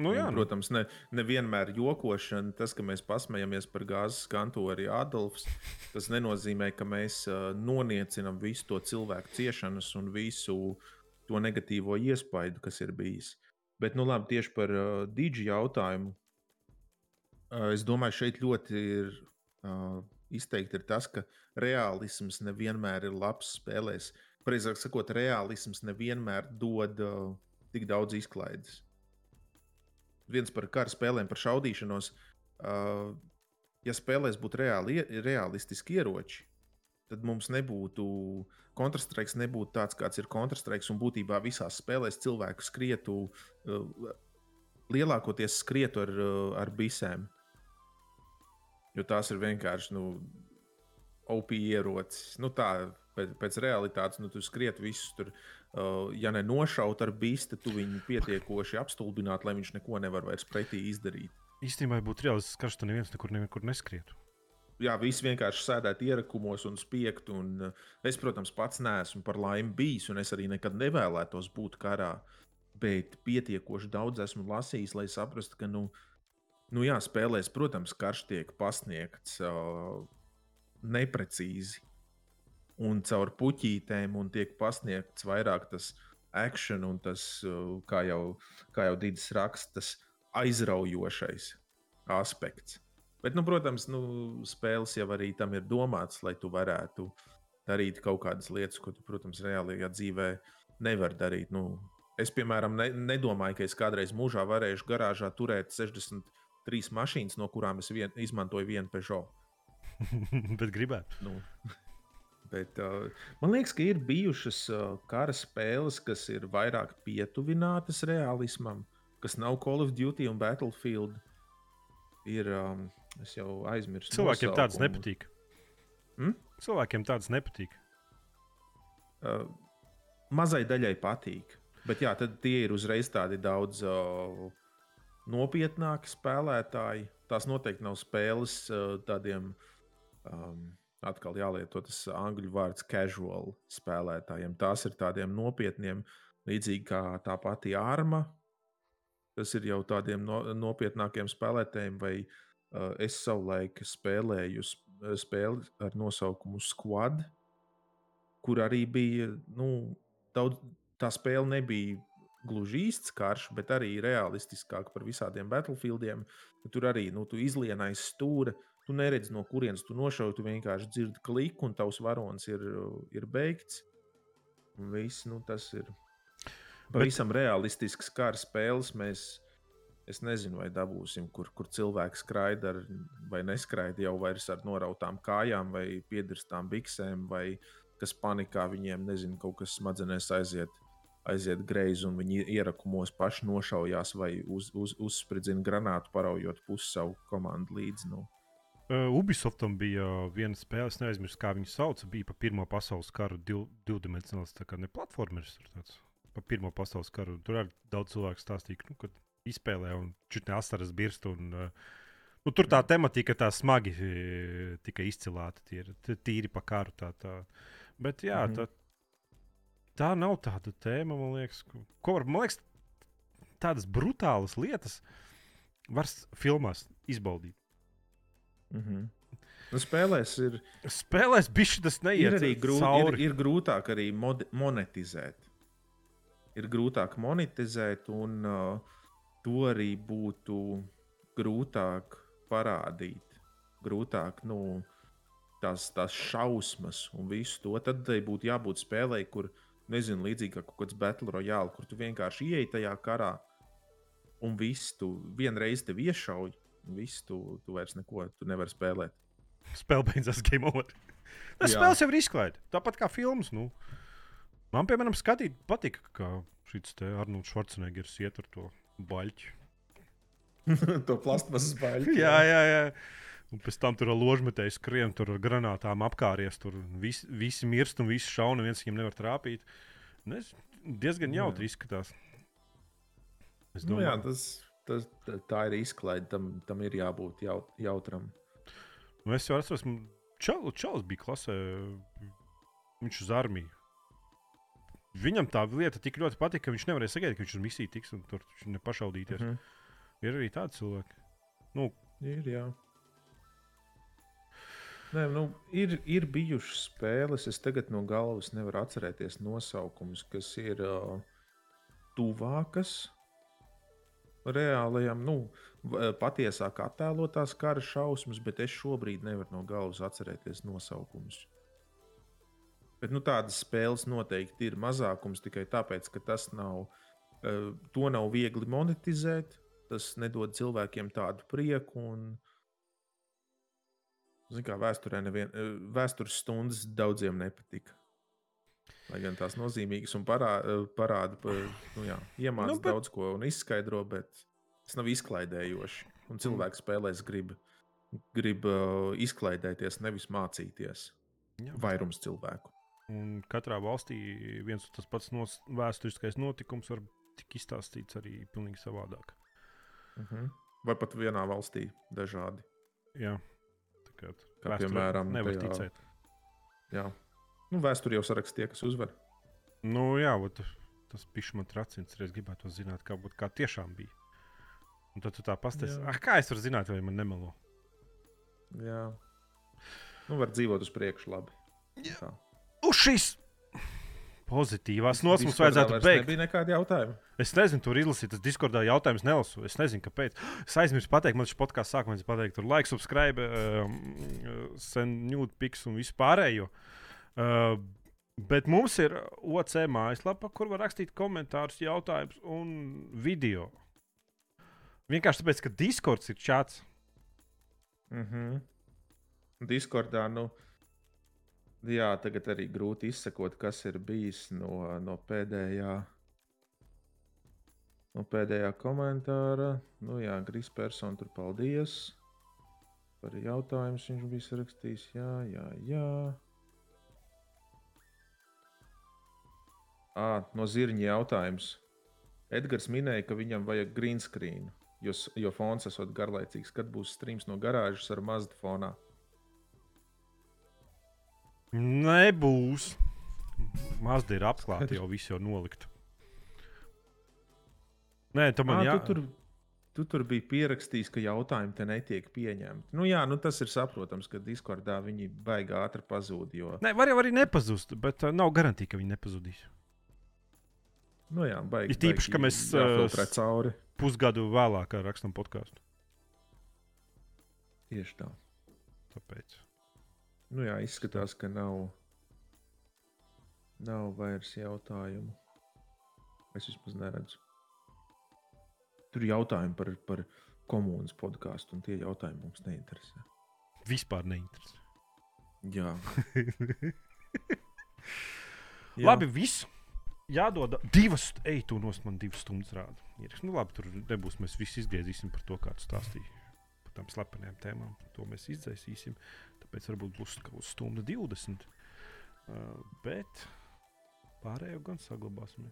Nu, jā, un, nu. protams, ne, nevienmēr jokošana, tas, ka mēs pasmējamies par gāzes kantori Adolfs, tas nenozīmē, ka mēs uh, noniecinām visu to cilvēku ciešanas un visu to negatīvo iespaidu, kas ir bijis. Bet, nu, labi, tieši par uh, dīdžu jautājumu. Uh, es domāju, šeit ļoti ir uh, izteikti ir tas, ka realisms nevienmēr ir labs spēlēs. Uh, precīzāk sakot, realisms nevienmēr dod uh, tik daudz izklaides. Viens par kara spēlēm, par šaudīšanos. Uh, ja spēlēs būtu reāli, realistiski ieroči, tad mums nebūtu kontrastraiks, nebūtu tāds, kāds ir kontrastraiks. Un būtībā visās spēlēs cilvēku skrietu, uh, lielākoties skrietu ar, uh, ar bisēm. Jo tās ir vienkārši nu, OP ierocis. Nu, tā pēc, pēc realitātes, nu, tu skriet visus tur. Uh, ja ne nošaut ar bīstu, tu viņu pietiekoši apstulbināt, lai viņš neko nevar vairs pretī izdarīt. Īstenībā, būtu reāls karš, tad neviens nekur, nekur neskrietu. Jā, visi vienkārši sēdētu ierakumos un spiegtu. Un, uh, es, protams, pats neesmu par laimi bijis, un es arī nekad nevēlētos būt karā. Bet pietiekoši daudz esmu lasījis, lai saprastu, ka, nu, nu jā, spēlēs, protams, karš tiek pasniegts uh, neprecīzi un caur puķītēm, un tiek pasniegts vairāk tas action un tas, uh, kā jau, kā jau Dīdis raksta, tas aizraujošais aspekts. Bet, nu, protams, nu, spēles jau arī tam ir domāts, lai tu varētu darīt kaut kādas lietas, ko tu, protams, reālajā dzīvē nevar darīt. Nu, es, piemēram, ne, nedomāju, ka es kādreiz mūžā varēšu garāžā turēt 63 mašīnas, no kurām es vien, izmantoju vienu Peugeot. Bet gribētu. Nu. Bet, uh, man liekas, ka ir bijušas uh, kara spēles, kas ir vairāk pietuvinātas realismam, kas nav Call of Duty un Battlefield. Ir, um, es jau aizmirsu. Cilvēkiem nosaukumu. tādas nepatīk. Hmm? Cilvēkiem tādas nepatīk. Uh, mazai daļai patīk. Bet jā, tad tie ir uzreiz tādi daudz uh, nopietnāki spēlētāji. Tās noteikti nav spēles uh, tādiem um, atkal jālieto tas angļu vārds casual spēlētājiem. Tās ir tādiem nopietniem, līdzīgi kā tā pati arma. Tas ir jau tādiem no, nopietnākiem spēlētājiem, vai uh, es savulaik spēlēju spēli ar nosaukumu Squad, kur arī bija nu, daudz, tā spēle nebija gluži īsts karš, bet arī realistiskāk par visādiem battlefieldiem. Tur arī nu, tu izlienais stūri, Tu neredzi, no kurienes tu nošauji, tu vienkārši dzirdi kliku, un tavs varonis ir, ir beigts. Un viss, nu, tas ir pavisam Bet... realistisks kara spēles. Mēs, es nezinu, vai dabūsim, kur, kur cilvēks skraida ar, vai neskraida jau ar norautām kājām, vai piedirstām biksēm, vai kas panikā viņiem, nezinu, kaut kas smadzenēs aiziet aiziet greizi un viņi ierakumos paši nošaujās vai uz, uz, uzspridzina granātu, paraujot pusi savu komandu līdzi. Nu. Uh, Ubisoftam bija viena spēle, es neaizmirsu, kā viņu sauc. Bija par Pirmā pasaules karu div, divdimensionāls, tā kā ne platformers. Par Pirmā pasaules karu. Tur arī daudz cilvēku stāstīja, nu, kad izspēlē un čutni asaras birst. Un, uh, Nu, tur tā tematika tā smagi tika izcilāta. Tie ir t- tīri pa karu. Tā, tā. Bet jā, Mhm. tā, tā nav tāda tēma, man liekas. ko- var, man liekas, tādas brutālas lietas var filmās izbaudīt. Mhm. Nu, spēlēs ir, Spēlēs bišķi tas ir neiet arī grūti, ir, ir grūtāk arī mod, monetizēt. Ir grūtāk monetizēt, un uh, to arī būtu grūtāk parādīt. Grūtāk, nu, tās, tās šausmas un visu to. Tad būtu jābūt spēlei, kur, nezinu, līdzīgi kā kaut kāds Battle Royale, kur tu vienkārši ieej tajā karā un viss tu vienreiz tev iešauj, viss tu, tu vairs neko tu nevari spēlēt. Spēle beidzās game over. Tas Jā. spēles jau ir izklaidēts. Tāpat kā filmas. Nu. Man, piemēram, skatīt, patika, kā šis Arnolds Švarcenegers iet ar to baļķi. to plastmasas baļķi. jā, jā, jā. Un pēc tam tur ar ložmetēju skrien, tur ar granātām apkārties. Tur vis, visi mirst un visi šauna, neviens viņam nevar trāpīt. Nu, es, diezgan Jā. jautri izskatās. Es Nu, jā, domāju, tas, tas, tā- ir izklaide. Tam, tam ir jābūt jau, jautram. nu, es jau man Čal, Čalis bija klasē. Viņš uz armiju. Viņam tā lieta tik ļoti patika, ka viņš nevarēja sagaidīt, ka viņš uz misiju tiks un tur nepašaudīties. Mm. -hmm. Ir arī tādi cilvēki. Nu, Ir, jā. Nē, nu, ir, ir bijušas spēles, es tagad no galvas nevaru atcerēties nosaukumus, kas ir uh, tuvākas reālajam, nu, v- patiesāk attēlotās kara šausmas, bet es šobrīd nevaru no galvas atcerēties nosaukumus. Bet nu, tādas spēles noteikti ir mazākums tikai tāpēc, ka tas nav, uh, to nav viegli monetizēt. Tas nedod cilvēkiem tādu prieku. Un, zin kā, vēsturē nevien, eh, vēstures stundas daudziem nepatika. Lai gan tās nozīmīgas un parā, eh, parāda, pa- nu, jā, iemācīja Nu, bet- daudz ko un izskaidro, bet tas nav izklaidējoši. Un cilvēks spēlēs grib, grib uh, izklaidēties, nevis mācīties. jā. Vairums cilvēku. Un katrā valstī viens un tas pats nos, vēsturiskais notikums var tikt izstāstīts arī pilnīgi savādāk. Uh -huh. Vai pat vienā valstī dažādi. Jā, tā kā Kā piemēram, nevar tajā- ticēt. Jā. Nu, vēsturē jau saraksta tie, kas uzvar. Nu, jā, ot, tas pišķi man tracins. Es gribētu zināt, kā, būt, kā tiešām bija. Un tad tu tā pastāstīsi, ah, kā es varu zināt, vai man nemelo. Jā. Nu, var dzīvot uz priekšu labi. Jā. Uz šīs pozitīvās nots mums vajadzētu beigt. Nebija nekādi jautājumi. Es nezinu, tur izlasīt, tas Discordā jautājums nelasu. Es nezinu, kāpēc. Es aizmirsu pateikt, man šis podkāsts sākumā es pateicu, tur like, subscribe, um, send nude pics un visu pārējo. Uh, bet mums ir OC mājaslapa, kur var rakstīt komentārus, jautājumus un video. Vienkārši tāpēc, ka Discords ir čats. Mm -hmm. Discordā, nu, jā, tagad arī grūti izsekot, kas ir bijis no, no pēdējā. No pēdējā komentāra, nu jā, Grispersons tur paldies par jautājumu. Viņš bija sarakstījis, jā, jā, jā. À, no zirņa jautājums. Edgars minēja, ka viņam vajag green screen, jo, jo fons esot garlaicīgs. Kad būs streams no garāžas ar mazu fonā? Nebūs. Mazda ir apklāta, jau viss jau nolikt. Nē, tam man jā. tu, tur, tu tur bija pierakstījis, ka jautājumi te netiek pieņemti. Nu, jā, nu, tas ir saprotams, ka Discordā viņi baigi ātri pazūd. Jo, Nē, var jau arī nepazust, bet uh, nav garantīva, ka viņi nepazudīs. Nu, jā, baigi, Ir tīpaši, ka mēs, cauri. Pusgadu vēlāk rakstām podkāstu. Tieši tā. Tāpēc. Nu, jā, izskatās, ka nav, nav vairs jautājumu. Es vismaz neredzu. Tur ir jautājumi par, par komunas podkāstu, un tie jautājumi mums neinteresē. Vispār neinteresē. Jā, Labi, viss. Jādod divas, ej, tu nos man divas stundas rāda. Ierakst. Nu, labi, tur nebūs. Mēs visi izgriezīsim par to, kā tu stāstīji. Par tām slepenām tēmām. To mēs izdzēsīsim. Tāpēc varbūt būs kaut kāda stunda 20. Uh, bet pārējo gan saglabāsim.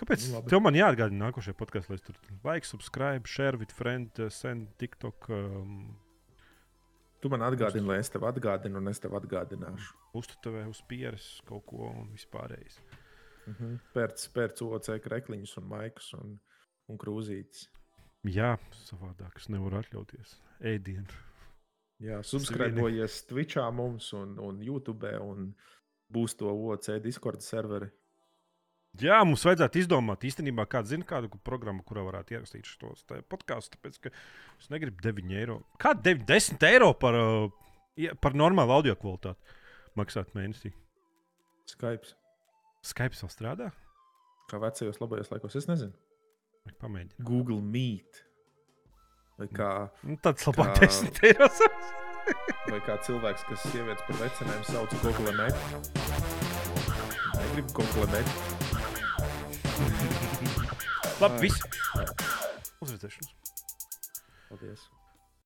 Kāpēc? Nu, labi. Tev man jāatgādina nākošajā podkāstā, lai es tur like, subscribe, share with friend, uh, send TikTok, um, Tu man atgādini, lai es tev atgādinu, un es tev atgādināšu. uztuvē uz pieres kaut ko un vispārējais. Mhm. Pēc, pēc OC krekliņus un maikus un, un krūzītes. Jā, savādāk es nevaru atļauties ēdienu. Jā, subscribojies Twitchā mums un, un YouTube, un būs to OC Discord serveri. Jā, mums vajadzētu izdomāt īstenībā, kāda zina kādu programmu, kurā varētu ierakstīt šos podkāstus. Tāpēc, ka es negribu 9 eiro. Kāda 9, 10 eiro par, uh, par normālu audio kvalitāti maksāt mēnesī? Skype. Skype vēl strādā? Kā vecajos labajos laikos, es nezinu. Vai Pamēģināt. Google Meet. Vai kā, Nu, tāds labāk Kā- 10 eiro. vai kā cilvēks, kas sievietes par vecinēm sauc Google Meet. Negribu Google Meet. Labi, viss. Uz redzēšanos. Paldies.